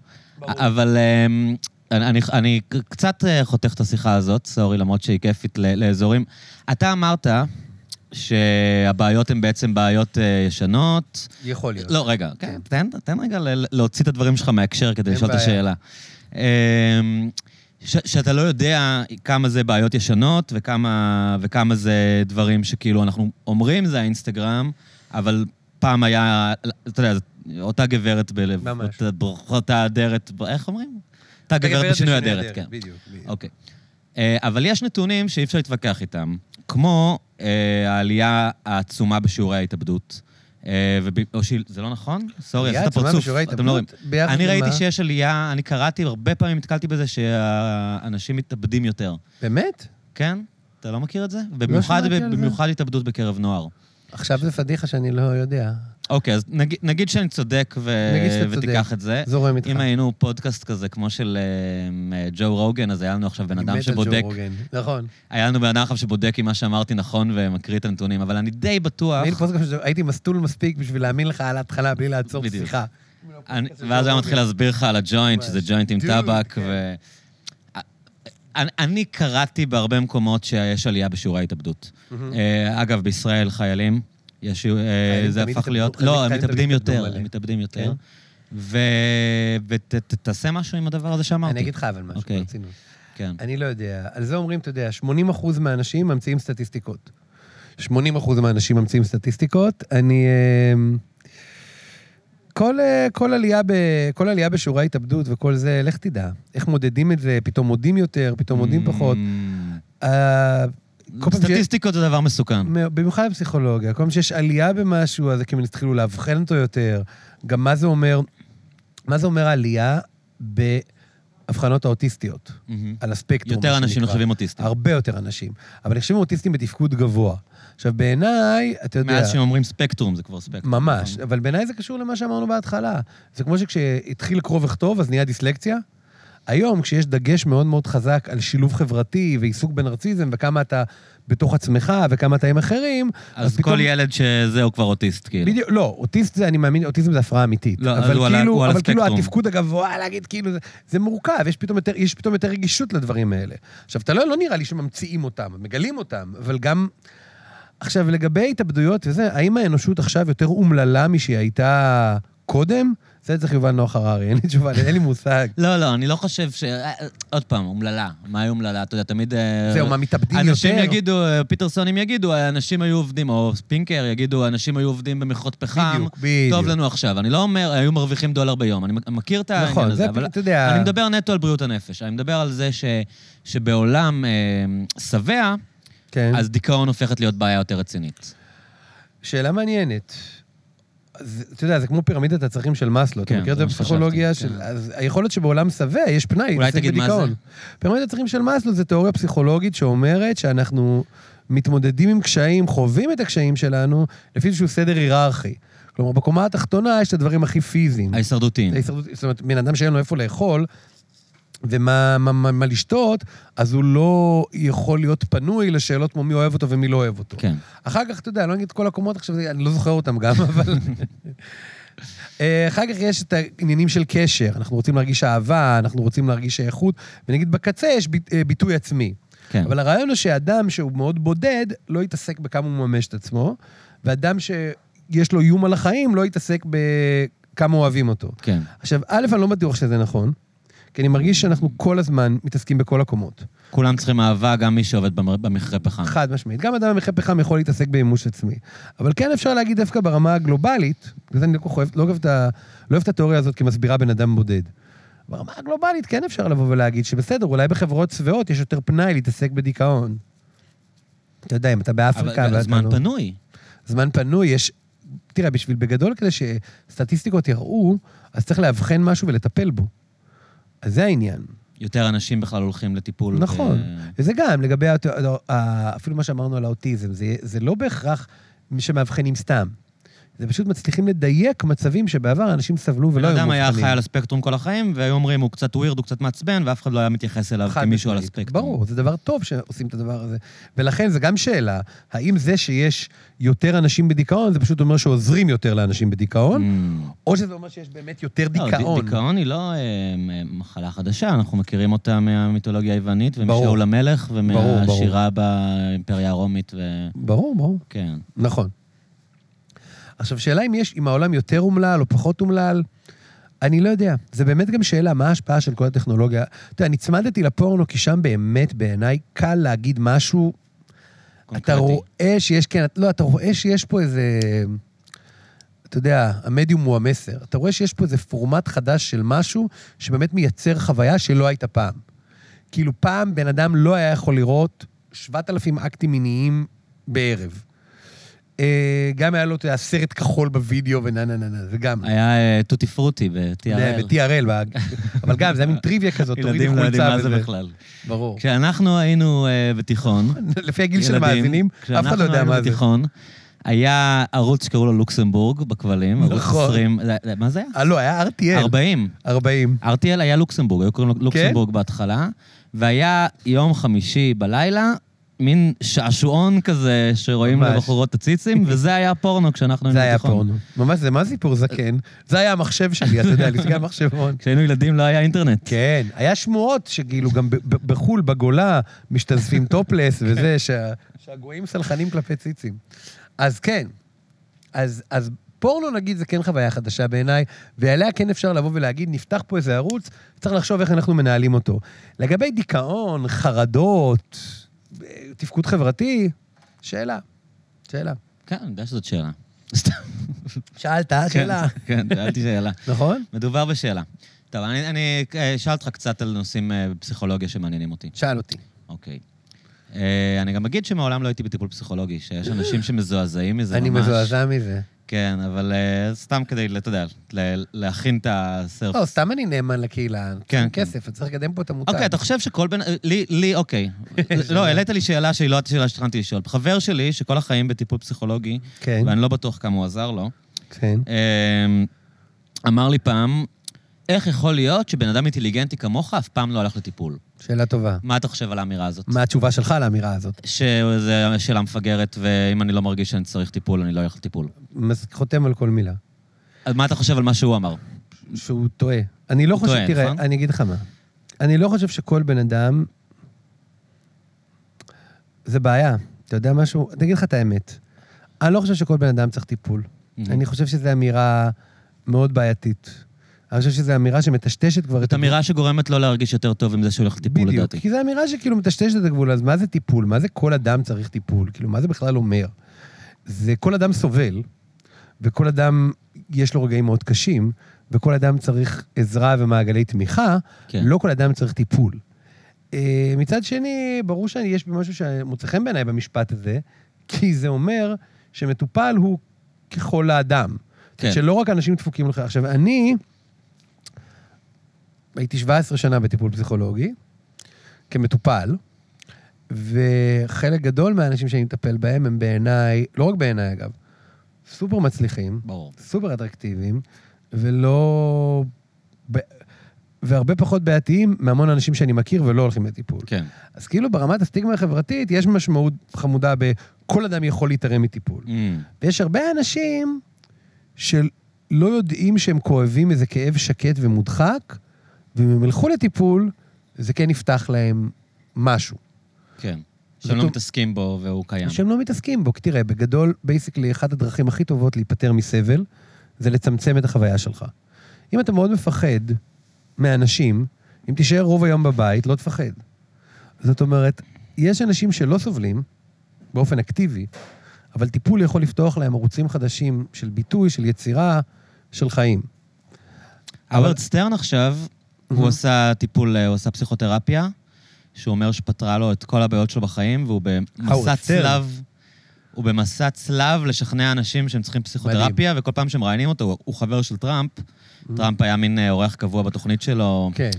אבל אמ, אני, אני, אני קצת אה, חותך את השיחה הזאת, סורי, למרות שהיא כיפית לאזורים. אתה אמרת שהבעיות הן בעצם בעיות אה, ישנות. יכול להיות. לא, רגע, כן, תן, תן רגע ל- להוציא את הדברים שלך מההקשר כדי אין לשאול את בעיה. השאלה. אמ, ש, שאתה לא יודע כמה זה בעיות ישנות וכמה, וכמה זה דברים שכאילו אנחנו אומרים זה האינסטגרם, אבל פעם היה, אתה יודע, אותה גברת בלב, ממש. אותה, אותה אדרת, איך אומרים? אותה גברת בשינוי אדרת, כן. בדיוק, בדיוק. אוקיי. אה, אבל יש נתונים שאי אפשר להתווכח איתם, כמו העלייה העצומה בשיעורי ההתאבדות. אה, או זה לא נכון? סורי, עשית פרצוף. אתם לא רואים. אני ראיתי? שיש עלייה, אני קראתי, הרבה פעמים נתקלתי בזה שאנשים מתאבדים יותר. באמת? כן? אתה לא מכיר את על זה. במיוחד התאבדות בקרב נוער. עכשיו זה פדיחה שאני לא יודע. אוקיי, אז נגיד, נגיד שאני צודק ו... נגיד שאתה צודק. ותיקח את זה. זורם איתך. אם היינו פודקאסט כזה כמו של אה, אה, ג'ו רוגן, אז היה לנו עכשיו בן אדם על ג'ו שבודק, רוגן. נכון. היה לנו בן אדם עכשיו שבודק אם מה שאמרתי נכון ומקריא את הנתונים, אבל אני די בטוח... אני פודקאסט שהייתי מסטול מספיק בשביל להאמין לך על ההתחלה בלי לעצור בדיוק. שיחה. אני, ואז היה מתחיל להסביר לך על הג'וינט, שזה. ג'וינט עם טבק, כן. ו... אני, אני קראתי בהרבה מקומות שיש עלייה בשיעורי ההתאבדות. אה, אגב, בישראל חיילים, יש, אה, זה הפך להיות... לא, הם מתאבדים יותר. הם מתאבדים יותר. כן. ותעשה משהו עם הדבר הזה שאמרתי. אני אגיד לך אבל משהו, אוקיי. ברצינות. כן. אני לא יודע. על זה אומרים, אתה יודע, 80% מהאנשים ממציאים סטטיסטיקות. 80% מהאנשים ממציאים סטטיסטיקות. אני... אמ, כל, אה, כל, עלייה ב, כל עלייה בשיעורי ההתאבדות וכל זה, לך תדע. איך מודדים את זה, פתאום מודים יותר, פתאום מודים פחות. סטטיסטיקות זה דבר מסוכן. במיוחד בפסיכולוגיה, כל פעם שיש עלייה במשהו, אז כאילו התחילו לאבחן אותו יותר. גם מה זה אומר, מה זה אומר עלייה באבחנות האוטיסטיות, מהמם. על הספקטרום. יותר אנשים. נחשבים אוטיסטים. הרבה יותר אנשים. אבל נחשבים אוטיסטים בתפקוד גבוה. עכשיו, בעיניי, אתה יודע... מאז שאומרים ספקטרום, זה כבר ספקטרום. ממש, נכון? אבל בעיניי זה קשור למה שאמרנו בהתחלה. זה כמו שכשהתחיל קרוא וכתוב, אז נהיה דיסלקציה. היום, כשיש דגש מאוד מאוד חזק על שילוב חברתי ועיסוק בנרציזם, וכמה אתה בתוך עצמך וכמה אתה עם אחרים, אז כל ילד שזהו כבר אוטיסט, כאילו. בדיוק, לא, אוטיסט זה, אני מאמין, אוטיזם זה הפרעה אמיתית. לא, אז אבל הוא על כאילו, הוא על אבל כאילו הספקטרום. התפקוד הגבוה, להגיד כאילו, זה, זה מורכב, יש פתאום, יותר, יש פתאום יותר רגישות לדברים האלה. עכשיו, אתה לא, לא נראה לי שממציאים אותם, מגלים אותם, אבל גם... עכשיו, לגבי התאבדויות וזה, האם האנושות עכשיו יותר אומללה משהיא הייתה קודם? זה צריך יובל נוח הררי, אין לי תשובה, אין לי מושג. לא, לא, אני לא חושב ש... אה, עוד פעם, אומללה. מה היא אומללה? אתה יודע, תמיד... אה, זהו, מה, מתאבדים אנשים יותר? יגידו, אה, פיטרסונים יגידו, אנשים היו עובדים, או ספינקר יגידו, אנשים היו עובדים במכרות פחם. בדיוק, בדיוק. טוב לנו עכשיו. אני לא אומר, היו מרוויחים דולר ביום. אני מכיר את העניין נכון, הזה, זה, אבל אתה יודע... אני מדבר נטו על בריאות הנפש. אני מדבר על זה ש, שבעולם אה, שבע, כן. אז דיכאון הופכת להיות בעיה יותר רצינית. שאלה מעניינת. אתה יודע, זה כמו פירמידת הצרכים של מאסלו. כן, אתה מכיר את זה מה בפסיכולוגיה של... כן. אז היכול להיות שבעולם שבע יש פנאי, אולי תגיד מה בדיכאון. זה. פירמידת הצרכים של מאסלו זה תיאוריה פסיכולוגית שאומרת שאנחנו מתמודדים עם קשיים, חווים את הקשיים שלנו, לפי איזשהו סדר היררכי. כלומר, בקומה התחתונה יש את הדברים הכי פיזיים. ההישרדותיים. ההישרדות- זאת אומרת, בן אדם שאין לו איפה לאכול ומה מה, מה, מה לשתות, אז הוא לא יכול להיות פנוי לשאלות כמו מי אוהב אותו ומי לא אוהב אותו. כן. אחר כך, אתה יודע, אני לא אגיד את כל הקומות עכשיו, אני לא זוכר אותם גם, אבל... אה, אחר כך יש את העניינים של קשר, אנחנו רוצים להרגיש אהבה, אנחנו רוצים להרגיש שייכות, ונגיד בקצה יש אה, ביטוי עצמי. כן. אבל הרעיון הוא שאדם שהוא מאוד בודד, לא יתעסק בכמה הוא מממש את עצמו, ואדם שיש לו איום על החיים, לא יתעסק בכמה אוהבים אותו. כן. עכשיו, א', אני לא בטוח שזה נכון, כי אני מרגיש שאנחנו כל הזמן מתעסקים בכל הקומות. כולם צריכים אהבה, גם מי שעובד במכרה פחם. חד משמעית. גם אדם במחיר פחם יכול להתעסק במימוש עצמי. אבל כן אפשר להגיד דווקא ברמה הגלובלית, בגלל זה אני לא אוהב, לא אוהב את ה- לא אוהב את התיאוריה הזאת כמסבירה בן אדם בודד. ברמה הגלובלית כן אפשר לבוא ולהגיד שבסדר, אולי בחברות שבעות יש יותר פנאי להתעסק בדיכאון. אתה יודע, אם אתה באפריקה... אבל זמן לא- פנוי. זמן פנוי, יש... תראה, בשביל בגדול כדי שסטטיסטיקות יראו, אז צריך לאבחן משהו ולטפל בו. אז זה העניין. יותר אנשים בכלל הולכים לטיפול. נכון. ו- וזה גם לגבי, ה- אפילו מה שאמרנו על האוטיזם, זה, זה לא בהכרח מי שמאבחנים סתם. זה פשוט מצליחים לדייק מצבים שבעבר אנשים סבלו בן ולא היו אדם מאובחנים. היה חי על הספקטרום כל החיים, והיו אומרים, הוא קצת ווירד, הוא קצת מעצבן, ואף אחד לא היה מתייחס אליו כמישהו על. הספקטרום. ברור, זה דבר טוב שעושים את הדבר הזה. ולכן זה גם שאלה, האם זה שיש יותר אנשים בדיכאון, זה פשוט אומר שעוזרים יותר לאנשים בדיכאון, Mm. או שזה אומר שיש באמת יותר לא, דיכאון. דיכאון היא לא אה, מחלה חדשה, אנחנו מכירים אותה מהמיתולוגיה היוונית. ומשאול המלך. ומהשירה באימפריה הרומית. ברור, ברור. כן. נכון. עכשיו, שאלה אם יש, אם העולם יותר אומלל או פחות אומלל, אני לא יודע. זה באמת גם שאלה, מה ההשפעה של כל הטכנולוגיה? אתה יודע, נצמדתי לפורנו, כי שם באמת, בעיניי, קל להגיד משהו... אתה קונקרטי. רואה שיש, כן, לא, אתה רואה שיש פה איזה... אתה יודע, המדיום הוא המסר. אתה רואה שיש פה איזה פורמט חדש של משהו שבאמת מייצר חוויה שלא הייתה פעם. כאילו, פעם בן אדם לא היה יכול לראות 7,000 אקטים מיניים בערב. אה, גם היה לו, אתה יודע, סרט כחול בווידאו ונה נה נה נה, זה גם. היה אה, טוטי פרוטי ב-TRL. ב-TRL, אבל גם, זה היה מין טריוויה כזאת, תורידי ילדים לא יודעים חולצה מה זה. בכלל. ברור. כשאנחנו היינו אה, בתיכון, לפי הגיל של המאזינים, אף אחד לא יודע כשאנחנו מה היינו זה. בתיכון, היה ערוץ שקראו לו לוקסמבורג בכבלים, ערוץ נכון. 20, זה- זה- מה זה היה? אה, לא, היה RTL. 40. 40. RTL היה לוקסמבורג, היו קוראים לו כן? לוקסמבורג בהתחלה, והיה יום חמישי בלילה, מין שעשועון כזה שרואים ממש. לבחורות את הציצים, וזה היה פורנו כשאנחנו היינו זה היה בתיכון. פורנו. ממש, זה מה סיפור זקן? זה היה המחשב שלי, אתה יודע, לפני המחשבון. כשהיינו ילדים לא היה אינטרנט. כן, היה שמועות שכאילו גם בחו"ל, בגולה, משתזפים טופלס וזה, שה- שהגויים סלחנים כלפי ציצים. אז כן, אז, אז פורנו נגיד זה כן חוויה חדשה בעיניי, ועליה כן אפשר לבוא ולהגיד, נפתח פה איזה ערוץ, צריך לחשוב איך אנחנו מנהלים אותו. לגבי דיכאון, חרדות, תפקוד חברתי, שאלה, שאלה. כן, אני יודע שזאת שאלה. סתם. שאלת, שאלה. כן, כן, שאלתי שאלה. נכון? מדובר בשאלה. טוב, אני, אני אה, אשאל אותך קצת על נושאים אה, בפסיכולוגיה שמעניינים אותי. שאל אותי. אוקיי. אה, אני גם אגיד שמעולם לא הייתי בטיפול פסיכולוגי, שיש אנשים שמזועזעים מזה אני ממש. מזועזע מזה. כן, אבל אה, סתם כדי, אתה יודע, להכין את הסרף. לא, סתם אני נאמן לקהילה. כן, כן, כסף, אני צריך לקדם פה את המותג. אוקיי, אתה חושב שכל בן... לי, לי, אוקיי. לא, העלית לי שאלה שהיא לא השאלה שתכננתי לשאול. חבר שלי, שכל החיים בטיפול פסיכולוגי, כן, ואני לא בטוח כמה הוא עזר לו, כן. אמ, אמר לי פעם, איך יכול להיות שבן אדם אינטליגנטי כמוך אף פעם לא הלך לטיפול? שאלה טובה. מה אתה חושב על האמירה הזאת? מה התשובה שלך לאמירה הזאת? שזו שאלה מפגרת, ואם אני לא מרגיש שאני צריך טיפול, אני לא אלך לטיפול. חותם על כל מילה. אז מה אתה חושב על מה שהוא אמר? שהוא טועה. אני לא חושב, טועה, תראה, נכון? אני אגיד לך מה. אני לא חושב שכל בן אדם... זה בעיה. אתה יודע משהו? אני אגיד לך את האמת. אני לא חושב שכל בן אדם צריך טיפול. אני חושב שזו אמירה מאוד בעייתית. אני חושב שזו אמירה שמטשטשת כבר את... זאת אמירה שגורמת לו להרגיש יותר טוב עם זה שהוא הולך לטיפול, בדיוק, לדעתי. כי זו אמירה שכאילו מטשטשת את הגבול, אז מה זה טיפול? מה זה כל אדם צריך טיפול? כאילו, מה זה בכלל אומר? זה כל אדם סובל, וכל אדם יש לו רגעים מאוד קשים, וכל אדם צריך עזרה ומעגלי תמיכה, כן. לא כל אדם צריך טיפול. אה, מצד שני, ברור שיש משהו שמוצא חן בעיניי במשפט הזה, כי זה אומר שמטופל הוא ככל האדם. כן. שלא רק אנשים דפוקים לך. עכשיו, אני הייתי 17 שנה בטיפול פסיכולוגי, כמטופל, וחלק גדול מהאנשים שאני מטפל בהם הם בעיניי, לא רק בעיניי אגב, סופר מצליחים, ברור. סופר אטרקטיביים, ולא... ב... והרבה פחות בעייתיים מהמון אנשים שאני מכיר ולא הולכים לטיפול. כן. אז כאילו ברמת הסטיגמה החברתית יש משמעות חמודה בכל אדם יכול להיתרם מטיפול. Mm, ויש הרבה אנשים שלא יודעים שהם כואבים איזה כאב שקט ומודחק, ואם הם ילכו לטיפול, זה כן יפתח להם משהו. כן. שהם לא מתעסקים בו והוא קיים. שהם לא מתעסקים בו. כי תראה, בגדול, basically, אחת הדרכים הכי טובות להיפטר מסבל, זה לצמצם את החוויה שלך. אם אתה מאוד מפחד מאנשים, אם תישאר רוב היום בבית, לא תפחד. זאת אומרת, יש אנשים שלא סובלים באופן אקטיבי, אבל טיפול יכול לפתוח להם ערוצים חדשים של ביטוי, של יצירה, של חיים. הווארד סטרן עכשיו, הוא עושה טיפול, אה, הוא עשה פסיכותרפיה, שהוא אומר שפתרה לו את כל הבעיות שלו בחיים, והוא במסע הווארד סטרן. צלב, הוא במסע צלב לשכנע אנשים שהם צריכים פסיכותרפיה, וכל פעם שמראיינים אותו, הוא- הוא חבר של טראמפ, טראמפ היה מין אה, אורח קבוע בתוכנית שלו, כן.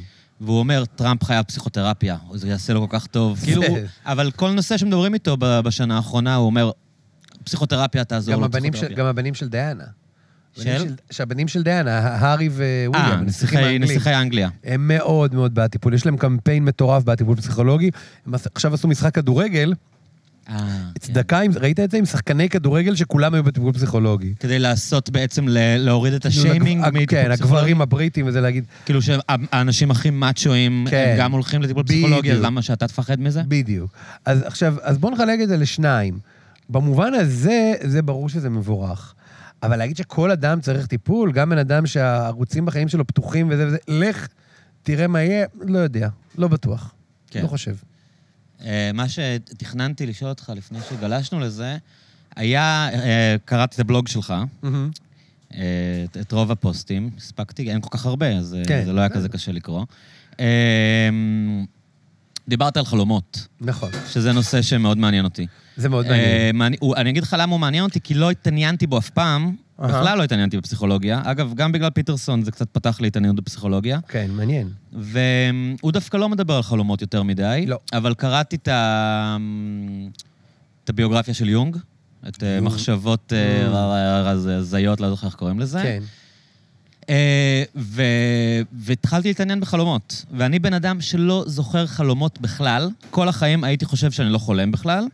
והוא אומר, טראמפ חייב פסיכותרפיה, זה יעשה לו כל כך טוב. כאילו, הוא- אבל כל נושא שמדברים איתו בשנה האחרונה, הוא אומר, פסיכותרפיה תעזור גם לו, הבנים, של, פסיכותרפיה. גם הבנים של דיאנה. של? הבנים שהבנים של דיאנה, הארי וויליאם, אה, הנסיכים נסיכי האנגלים. נסיכי אנגליה. הם מאוד מאוד בעד טיפול. יש להם קמפיין מטורף בעד טיפול פסיכולוגי. הם עכשיו עשו משחק כדורגל, אה, כן. צדקה, ראית את זה? עם שחקני כדורגל שכולם היו בטיפול פסיכולוגי. כדי לעשות בעצם, ל- להוריד את השיימינג מטיפול כן, פסיכולוגי. הגברים הבריטים, וזה להגיד, כאילו שהאנשים הכי מאצ'ואים, כן. הם גם הולכים לטיפול פסיכולוגי, אז. למה שאתה תפחד מזה? בדיוק. אז עכשיו, אז בואו נחלק את זה לשניים. במובן הזה, זה ברור שזה מבורך. אבל להגיד שכל אדם צריך טיפול, גם בן אדם שהערוצים בחיים שלו פתוחים וזה וזה, לך, תראה מה יהיה, לא יודע, לא בטוח. כן. לא חושב. אה, מה שתכננתי לשאול אותך לפני שגלשנו לזה, היה, אה, קראתי את הבלוג שלך, אה, את- את רוב הפוסטים, הספקתי, אין כל כך הרבה, אז כן. זה לא היה כזה קשה לקרוא. דיברת על חלומות, נכון, שזה נושא שמאוד מעניין אותי. זה מאוד אה, מעניין. מעני- הוא- אני אגיד לך למה הוא מעניין אותי, כי לא התעניינתי בו אף פעם, אהה. בכלל לא התעניינתי בפסיכולוגיה. אגב, גם בגלל פיטרסון זה קצת פתח לי התעניינות בפסיכולוגיה. כן, מעניין. והוא דווקא לא מדבר על חלומות יותר מדי. לא. אבל קראתי את, ה... את הביוגרפיה של יונג, את אה, יונג. מחשבות אה, הזיות, לא זוכר איך קוראים לזה. כן. אה. והתחלתי להתעניין בחלומות. ואני בן אדם שלא זוכר חלומות בכלל. כל החיים הייתי חושב שאני לא חולם בכלל.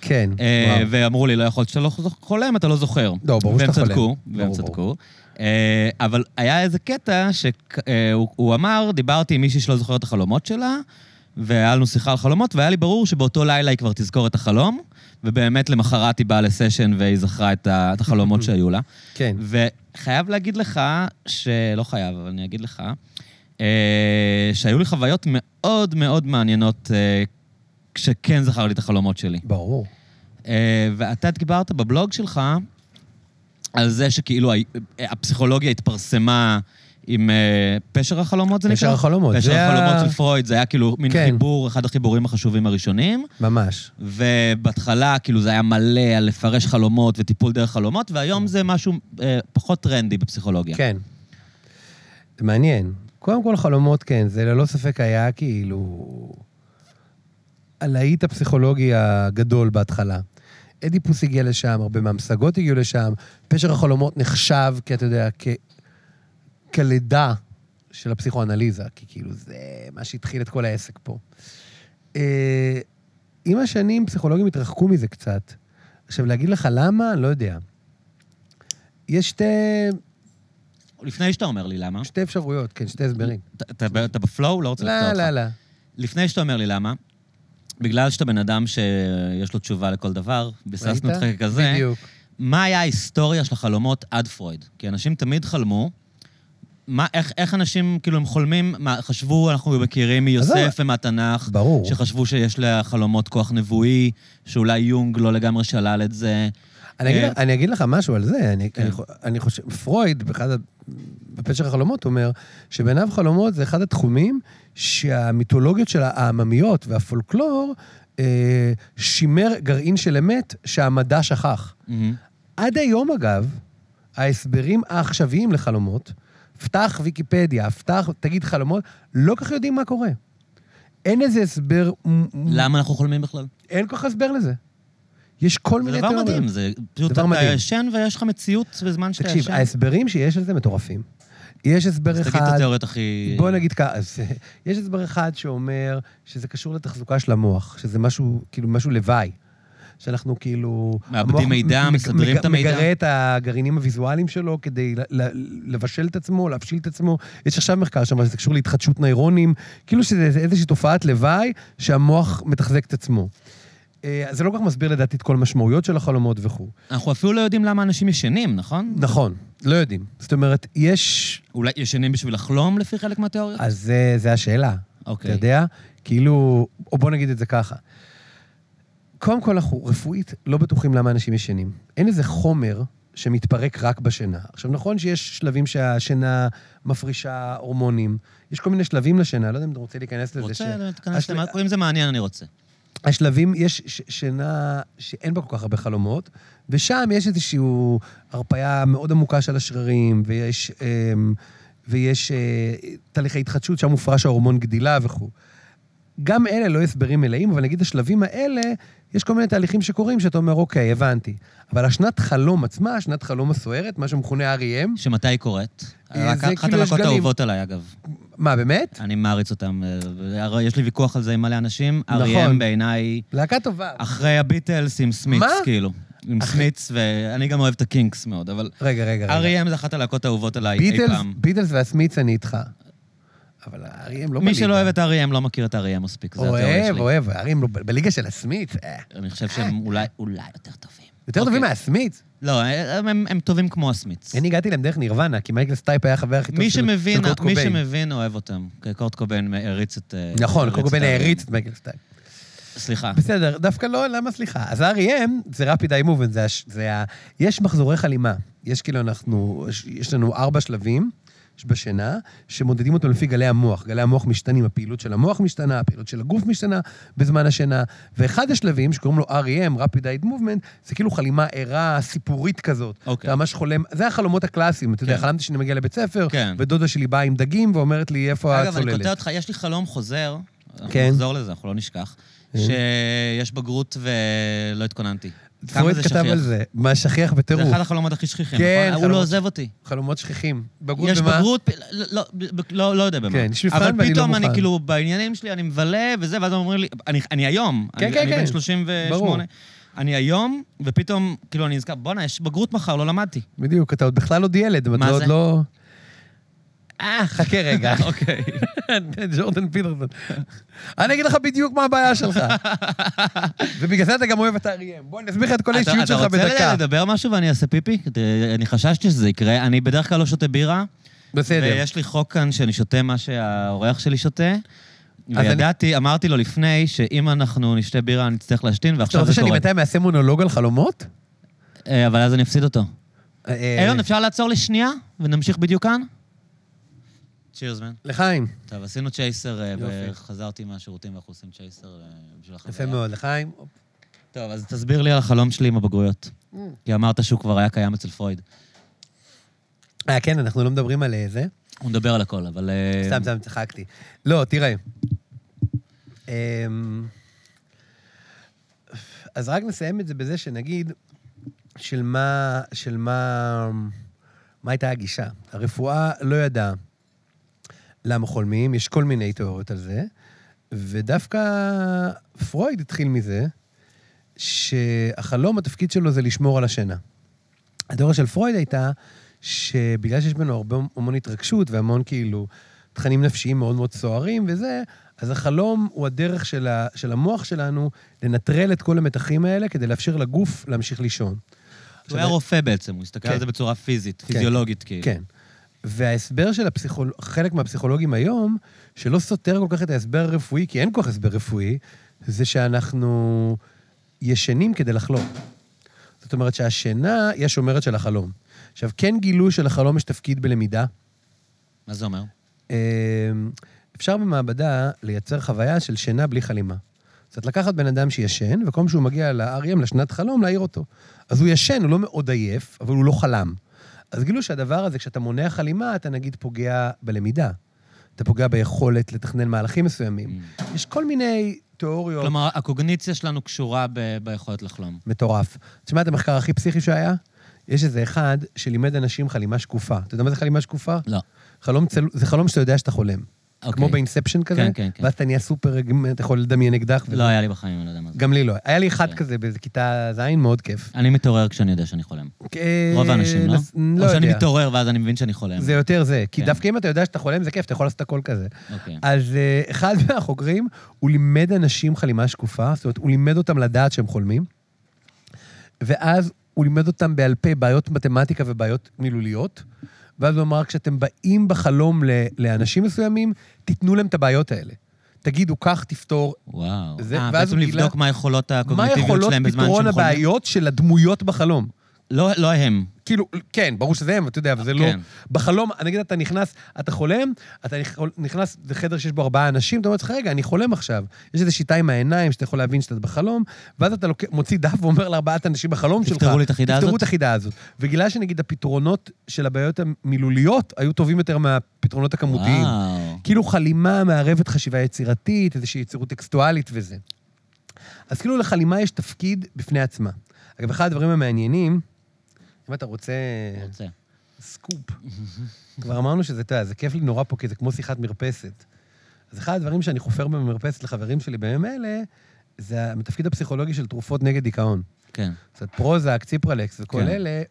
כן, אה, וואו. ואמרו לי, לא יכול להיות שאתה לא חולם, אתה לא זוכר. לא, ברור שאתה והם חולם. צדקו, והם ברור, צדקו. אה, אבל היה איזה קטע שהוא אמר, דיברתי עם מישהי שלא זוכרת את החלומות שלה, והיה לנו שיחה על חלומות, והיה לי ברור שבאותו לילה היא כבר תזכור את החלום, ובאמת למחרת היא באה לסשן והיא זכרה את החלומות שהיו לה. כן. וחייב להגיד לך, שלא חייב, אבל אני אגיד לך, אה, שהיו לי חוויות מאוד מאוד מעניינות אה, כשכן זכר לי את החלומות שלי. ברור. אה, ואתה דיברת בבלוג שלך על זה שכאילו הפסיכולוגיה התפרסמה עם אה, פשר החלומות, זה נקרא? פשר החלומות, פשר החלומות של פרויד, זה היה כאילו מין כן. חיבור, אחד החיבורים החשובים הראשונים. ממש. ובהתחלה, כאילו, זה היה מלא על לפרש חלומות וטיפול דרך חלומות, והיום זה משהו אה, פחות טרנדי בפסיכולוגיה. כן. מעניין. קודם כל, חלומות, כן, זה ללא ספק היה כאילו... הלהיט הפסיכולוגי הגדול בהתחלה. אדיפוס הגיע לשם, הרבה מהמשגות הגיעו לשם, פשר החלומות נחשב, כי אתה יודע, כ... כלידה של הפסיכואנליזה, כי כאילו זה מה שהתחיל את כל העסק פה. אה, עם השנים פסיכולוגים התרחקו מזה קצת. עכשיו, להגיד לך למה? אני לא יודע. יש שתי, לפני שאתה אומר לי למה, שתי אפשרויות, כן, שתי הסברים. אתה- אתה אתה בפלואו? לא רוצה לקטוע לא, אותך. לא, לא. לפני שאתה אומר לי למה, בגלל שאתה בן אדם שיש לו תשובה לכל דבר, ביססנו אותך? ככזה, בדיוק. מה היה ההיסטוריה של החלומות עד פרויד? כי אנשים תמיד חלמו. מה, איך, איך אנשים, כאילו, הם חולמים, מה, חשבו, אנחנו מכירים מיוסף עזוב. ומהתנ"ך, ברור. שחשבו שיש לחלומות כוח נבואי, שאולי יונג לא לגמרי שלל את זה. אני אגיד, אה, אני אגיד לך משהו על זה, אני, כן. אני, אני חושב, פרויד, באחד, בפשר החלומות, אומר שבעיניו חלומות זה אחד התחומים שהמיתולוגיות של העממיות והפולקלור אה, שימר גרעין של אמת שהמדע שכח. מהמם. עד היום, אגב, ההסברים העכשוויים לחלומות, פתח ויקיפדיה, פתח, תגיד חלומות, לא כל כך יודעים מה קורה. אין איזה הסבר... למה אנחנו חולמים בכלל? אין כל כך הסבר לזה. יש כל זה מיני דבר תיאוריות. מדהים, זה פשוט דבר אתה. ישן ויש לך מציאות בזמן שאתה תקשיב, ישן. ההסברים שיש על זה מטורפים. יש הסבר אז אחד... תגיד את התיאוריות הכי... בוא נגיד ככה, אז, יש הסבר אחד שאומר שזה קשור לתחזוקה של המוח, שזה משהו, כאילו, משהו לוואי. שאנחנו כאילו... מאבדים מידע, מסדרים את המידע. מגרה את הגרעינים הוויזואליים שלו כדי לבשל את עצמו, להבשיל את עצמו. יש עכשיו מחקר שם, שזה קשור להתחדשות נוירונים, כאילו שזה איזושהי תופעת לוואי שהמוח מתחזק את עצמו. אה, זה לא כל כך מסביר לדעתי את כל המשמעויות של החלומות וכו'. אנחנו אפילו לא יודעים למה אנשים ישנים, נכון? נכון, לא יודעים. זאת אומרת, יש... אולי ישנים בשביל לחלום לפי חלק מהתיאוריות? אז זה, זה השאלה. אוקיי. אתה יודע? כאילו, או בוא נגיד את זה ככה. קודם כל, אנחנו רפואית לא בטוחים למה אנשים ישנים. אין איזה חומר שמתפרק רק בשינה. עכשיו, נכון שיש שלבים שהשינה מפרישה הורמונים, יש כל מיני שלבים לשינה, לא יודע אם אתה רוצה להיכנס לזה. רוצה, ש- תיכנס השל- למה, אם זה מעניין, אני רוצה. השלבים, יש ש- שינה שאין בה כל כך הרבה חלומות, ושם יש איזושהי הרפאיה מאוד עמוקה של השרירים, ויש, אמ, ויש אה, תהליכי התחדשות, שם מופרש ההורמון גדילה וכו'. גם אלה לא הסברים מלאים, אבל נגיד השלבים האלה, יש כל מיני תהליכים שקורים שאתה אומר, אוקיי, הבנתי. אבל השנת חלום עצמה, שנת חלום הסוערת, מה שמכונה R.E.M, שמתי היא קורית? אה, רק- אחת כאילו הלהקות גלים. האהובות עליי, אגב. מה, באמת? אני מעריץ אותם. אה, יש לי ויכוח על זה עם מלא אנשים. נכון. אריאם בעיניי, להקה טובה. אחרי הביטלס עם סמיץ? כאילו. עם סמיץ, ואני גם אוהב את הקינקס מאוד, אבל רגע, רגע, רגע. R.E.M זה אחת הלהקות האהובות עליי אי פעם. ביטלס והסמיץ אני איתך. אבל R.E.M לא מי שלא בליגה. אוהב את R.E.M לא מכיר את R.E.M מספיק, זה התיאוריה אוהב, שלי. אוהב, R.E.M לא- בליגה של הסמיץ. אה. אני חושב שהם אולי אולי יותר טובים. יותר אוקיי. טובים מהסמיץ. לא, הם, טובים כמו הסמיץ. אני הגעתי להם דרך נירוונה, כי מייקל סטייפ היה החבר הכי טוב מי של קורט מי קוביין. שמבין אוהב אותם. כי קורט קוביין העריץ את... אה, נכון, קורט קוביין העריץ את מייקל סטייפ. סליחה. בסדר, דווקא לא, למה סליחה? אז R.E.M. זה rapid eye movement, זה, ה... יש מחזורי חלימה. יש כאילו אנחנו, יש- לנו ארבע שלבים בשינה, שמודדים אותם לפי גלי המוח. גלי המוח משתנים, הפעילות של המוח משתנה, הפעילות של הגוף משתנה בזמן השינה. ואחד השלבים, שקוראים לו R.E.M. rapid eye movement, זה כאילו חלימה ערה, סיפורית כזאת. אוקיי. אתה ממש חולם, זה החלומות הקלאסיים, אתה יודע, כן. חלמתי שאני מגיע לבית ספר, כן. ודודה שלי באה עם דגים ואומרת לי, איפה אגב, אני הצוללת? קוטע אותך, יש לי חלום חוזר, אנחנו כן. נחזור לזה, אנחנו לא נשכח, שיש בגרות ולא התכוננתי. פרויד זה כתב? על זה, מה שכיח זה בטירוף. אחד החלומות הכי שכיחים, כן, נכון? הוא לא עוזב אותי. חלומות שכיחים. בגרות יש במה? בגרות, לא, לא, לא, לא יודע במה. כן, יש מבחן אבל ואני לא פתאום אני מוכן. כאילו, בעניינים שלי, אני מבלה וזה, ואז הם אומרים לי, אני, אני היום, כן, אני, כן, אני כן. בן 38, ברור. אני היום, ופתאום, כאילו, אני נזכר, בואנה, יש בגרות מחר, לא למדתי. בדיוק, אתה עוד בכלל עוד ילד, מה זה? לא... אה, חכה רגע. אוקיי. ג'ורדן פיטרסון. אני אגיד לך בדיוק מה הבעיה שלך. ובגלל זה אתה גם אוהב את האריאם. בוא, אני אסביר לך את כל האישיות שלך אתה בדקה. רוצה לדבר משהו ואני אעשה פיפי? אני חששתי שזה יקרה. אני בדרך כלל לא שותה בירה, בסדר. ויש לי חוק כאן שאני שותה מה שהאורח שלי שותה. אני- וידעתי, אמרתי לו לפני, שאם אנחנו נשתה בירה, אני אצטרך להשתין, אתה ועכשיו רוצה זה שאני קורה. מתי אעשה מונולוג על חלומות? אה, אבל אז אני אפסיד אותו. אה, אילון, אפשר לעצור לשנייה ונמשיך בדיוק כאן? צ'ירס, מן. לחיים. טוב, עשינו צ'ייסר, אה. וחזרתי מהשירותים ואנחנו עושים צ'ייסר אה, בשביל החוויה. יפה מאוד, לחיים. טוב, אז תסביר לי על החלום שלי עם הבגרויות. Mm. כי אמרת שהוא כבר היה קיים אצל פרויד. אה, כן, אנחנו לא מדברים על אה, זה. הוא מדבר על הכל, אבל... סתם, סתם, צחקתי. לא, תראה. אמ, אז רק נסיים את זה בזה שנגיד, של מה, של מה, מה הייתה הגישה. הרפואה לא ידעה למה חולמים, יש כל מיני תיאוריות על זה, ודווקא פרויד התחיל מזה שהחלום, התפקיד שלו זה לשמור על השינה. התיאוריה של פרויד הייתה שבגלל שיש בנו הרבה המון התרגשות והמון כאילו תכנים נפשיים מאוד מאוד סוערים וזה, אז החלום הוא הדרך של, ה, של המוח שלנו לנטרל את כל המתחים האלה כדי לאפשר לגוף להמשיך לישון. הוא היה רופא בעצם, הוא הסתכל על כן. זה בצורה פיזית, כן. פיזיולוגית, כאילו. כן. וההסבר של הפסיכול... חלק מהפסיכולוגים היום, שלא סותר כל כך את ההסבר הרפואי, כי אין כל כך הסבר רפואי, זה שאנחנו ישנים כדי לחלום. זאת אומרת שהשינה היא השומרת של החלום. עכשיו, כן גילו שלחלום יש תפקיד בלמידה. מה זה אומר? אה, אפשר במעבדה לייצר חוויה של שינה בלי חלימה. זאת אומרת, לקחת בן אדם שישן, וכל פעם שהוא מגיע ל-REM, לשנת חלום, להעיר אותו. אז הוא ישן, הוא לא מאוד עייף, אבל הוא לא חלם. אז גילו שהדבר הזה, כשאתה מונע חלימה, אתה נגיד פוגע בלמידה. אתה פוגע ביכולת לתכנן מהלכים מסוימים. יש כל מיני תיאוריות. כלומר, הקוגניציה שלנו קשורה ב- ביכולת לחלום. מטורף. תשמע את המחקר הכי פסיכי שהיה? יש איזה אחד שלימד אנשים חלימה שקופה. אתה יודע מה זה חלימה שקופה? לא. חלום צל... זה חלום שאתה יודע שאתה חולם. אוקיי. כמו באינספשן כזה, כן, כן, כן. ואז אתה נהיה סופר, אתה יכול לדמיין אקדח. וזה. לא היה לי בחיים, אני לא יודע מה זה. גם לי לא. היה לי אחד כן. כזה באיזה כיתה ז', מאוד כיף. אני מתעורר כשאני יודע שאני חולם. רוב האנשים, לא? לא או שאני יודע. מתעורר ואז אני מבין שאני חולם. זה יותר זה. כי כן. דווקא אם אתה יודע שאתה חולם, זה כיף, אתה יכול לעשות הכל כזה. אוקיי. אז אה, אחד מהחוקרים, הוא לימד אנשים חלימה שקופה, זאת אומרת, הוא לימד אותם לדעת שהם חולמים, ואז הוא לימד אותם בעל פה בעיות מתמטיקה ובעיות מילוליות, ואז הוא אמר, כשאתם באים בחלום לאנשים מסוימים, תיתנו להם את הבעיות האלה. תגידו, כך תפתור וואו. זה- אה, ואז בעצם לבדוק מה היכולות מה הקוגניטיביות יכולות שלהם בזמן פתרון שהם חולים. הבעיות של הדמויות בחלום. לא לא הם. כאילו, כן, ברור שזה הם, אתה יודע, אבל זה לא... כן. בחלום, נגיד אתה נכנס, אתה חולם, אתה נכ- נכנס לחדר שיש בו ארבעה אנשים, אתה אומר לעצמך, רגע, אני חולם עכשיו. יש איזו שיטה עם העיניים שאתה יכול להבין שאתה בחלום, ואז אתה לוק... מוציא דף ואומר לארבעת אנשים בחלום שלך, תפתרו לי את החידה תפתרו הזאת?" את החידה הזאת. וגילה שנגיד הפתרונות של הבעיות המילוליות היו טובים יותר מהפתרונות הכמותיים. וואו. כאילו חלימה מערבת חשיבה יצירתית, איזושהי יצירות טקסטואלית וזה. אז כאילו לחלימה יש תפקיד בפני עצמה. אגב, אחד הדברים המעניינים, אם אתה רוצה רוצה. סקופ, כבר אמרנו שזה, אתה יודע, זה כיף לי נורא פה, כי זה כמו שיחת מרפסת. אז אחד הדברים שאני חופר במרפסת לחברים שלי בימים אלה, זה התפקיד הפסיכולוגי של תרופות נגד דיכאון. כן. זאת אומרת, פרוזק, ציפרלקס וכל כן. אלה,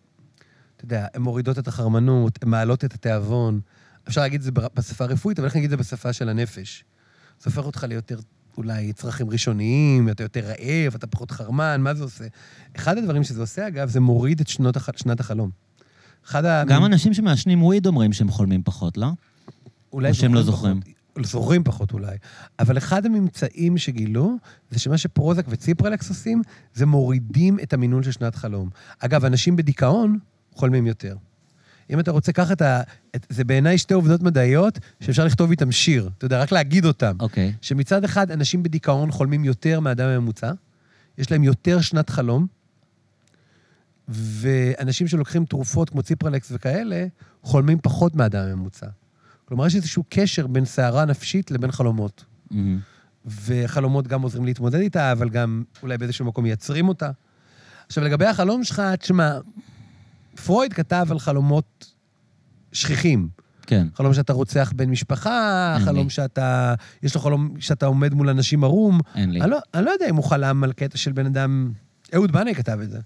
אתה יודע, הן מורידות את החרמנות, הן מעלות את התיאבון. אפשר להגיד את זה בשפה הרפואית, אבל איך נגיד את זה בשפה של הנפש? זה הופך אותך ליותר אולי צרכים ראשוניים, אתה יותר רעב, אתה פחות חרמן, מה זה עושה? אחד הדברים שזה עושה, אגב, זה מוריד את שנות הח... שנת החלום. אחד ה... גם אנשים שמעשנים וויד אומרים שהם חולמים פחות, לא? אולי או שהם לא זוכרים. פחות, זוכרים פחות אולי. אבל אחד הממצאים שגילו, זה שמה שפרוזק וציפרלקס עושים, זה מורידים את המינון של שנת חלום. אגב, אנשים בדיכאון חולמים יותר. אם אתה רוצה, קח את ה... את, זה בעיניי שתי עובדות מדעיות שאפשר לכתוב איתם שיר. אתה יודע, רק להגיד אותם. אוקיי. שמצד אחד, אנשים בדיכאון חולמים יותר מהאדם הממוצע, יש להם יותר שנת חלום, ואנשים שלוקחים תרופות כמו ציפרלקס וכאלה, חולמים פחות מהאדם הממוצע. כלומר, יש איזשהו קשר בין סערה נפשית לבין חלומות. מהמם. וחלומות גם עוזרים להתמודד איתה, אבל גם אולי באיזשהו מקום מייצרים אותה. עכשיו, לגבי החלום שלך, תשמע, פרויד כתב על חלומות שכיחים. כן. חלום שאתה רוצח בן משפחה, חלום לי. שאתה... יש לו חלום שאתה עומד מול אנשים ערום. אין לי. אני לא, אני לא יודע אם הוא חלם על קטע של בן אדם... אהוד בנאי כתב את זה.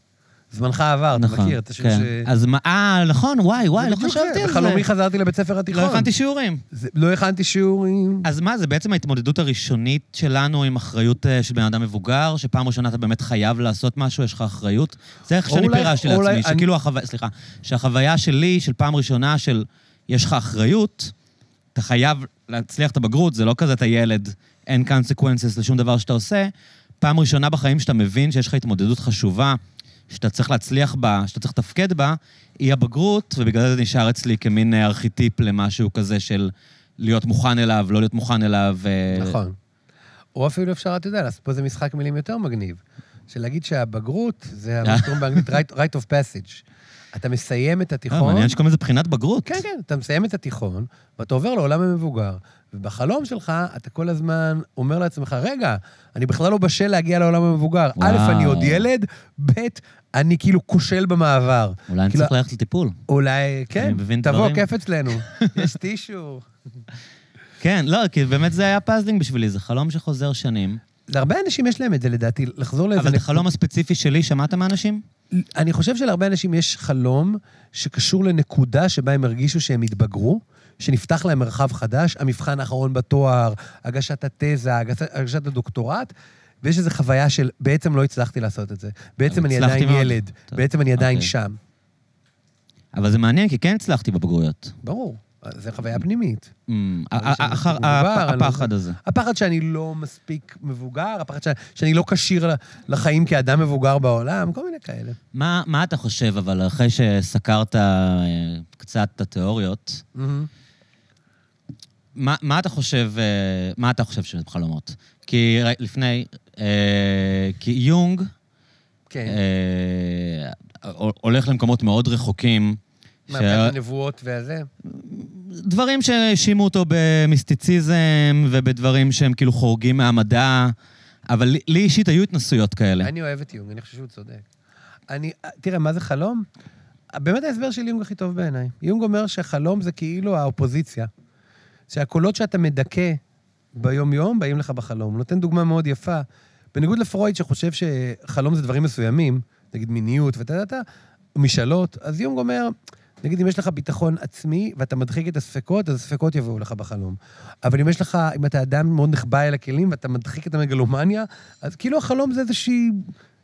זמנך עבר, אתה נכון, מכיר את השיר כן. ש... אז מה, אה, נכון, וואי, וואי, לא חשבתי על זה. בחלומי חזרתי לבית ספר התיכון. לא הכנתי שיעורים. זה- לא הכנתי שיעורים. אז מה, זה בעצם ההתמודדות הראשונית שלנו עם אחריות אה, של בן אדם מבוגר, שפעם ראשונה אתה באמת חייב לעשות משהו, יש לך אחריות? זה איך שאני אולי- פירשתי אולי לעצמי, אני- שכאילו החוויה, סליחה, שהחוויה שלי, של פעם ראשונה של יש לך אחריות, אתה חייב להצליח את הבגרות, זה לא כזה אתה ילד, אין consequences לשום דבר שאתה עושה. פעם ראשונה בחיים שאתה מבין שיש לך התמודדות חשובה, שאתה צריך להצליח בה, שאתה צריך לתפקד בה, היא הבגרות, ובגלל זה נשאר אצלי כמין אה, ארכיטיפ למשהו כזה של להיות מוכן אליו, לא להיות מוכן אליו. אה, נכון. או אפילו אפשר, אתה יודע, לעשות פה איזה משחק מילים יותר מגניב. של להגיד שהבגרות זה שקוראים באנגלית right, right of passage. אתה מסיים את אה, התיכון, מעניין שקוראים לזה בחינת בגרות. כן, כן, אתה מסיים את התיכון, ואתה עובר לעולם המבוגר. ובחלום שלך, אתה כל הזמן אומר לעצמך, רגע, אני בכלל לא בשל להגיע לעולם המבוגר. א'. אני עוד ילד, ב', אני כאילו כושל במעבר. אולי אני כאילו, צריך ללכת לטיפול. אולי, כן, תבוא. כיף אצלנו. יש טישו. כן, לא, כי באמת זה היה puzzling בשבילי, זה חלום שחוזר שנים. להרבה אנשים יש להם את זה, לדעתי, לחזור לאיזה... אבל את החלום הספציפי שלי, שמעת מאנשים? אני חושב שלהרבה אנשים יש חלום שקשור לנקודה שבה הם הרגישו שהם התבגרו, שנפתח להם מרחב חדש, המבחן האחרון בתואר, הגשת התזה, הגשת, הגשת הדוקטורט, ויש איזו חוויה של בעצם לא הצלחתי לעשות את זה. בעצם אני עדיין מאוד. ילד, טוב, בעצם אני עדיין אוקיי. שם. אבל זה מעניין, כי כן הצלחתי בבגרויות. ברור, זו חוויה פנימית. הפחד הזה. הפחד שאני לא מספיק מבוגר, הפחד. שאני לא כשיר לחיים כאדם מבוגר בעולם, כל מיני כאלה. מה מה אתה חושב, אבל אחרי שסקרת אה, קצת את התיאוריות, מה, מה אתה חושב, אה, מה אתה חושב שזה חלומות? כי לפני, אה, כי יונג כן. אה, הולך למקומות מאוד רחוקים. ש- מהפעמים הנבואות והזה. דברים שהאשימו אותו במיסטיציזם ובדברים שהם כאילו חורגים מהמדע, אבל לי, לי אישית היו התנסויות כאלה. אני אוהב את יונג, אני חושב שהוא צודק. אני, תראה, מה זה חלום? באמת ההסבר של יונג הכי טוב בעיניי. יונג אומר שחלום זה כאילו האופוזיציה. שהקולות שאתה מדכא ביום-יום באים לך בחלום. נותן דוגמה מאוד יפה. בניגוד לפרויד שחושב שחלום זה דברים מסוימים, נגיד מיניות ואתה יודע, משאלות, אז יונג אומר, נגיד אם יש לך ביטחון עצמי ואתה מדחיק את הספקות, אז הספקות יבואו לך בחלום. אבל אם יש לך, אם אתה אדם מאוד נחבא אל הכלים ואתה מדחיק את המגלומניה, אז כאילו החלום זה איזושהי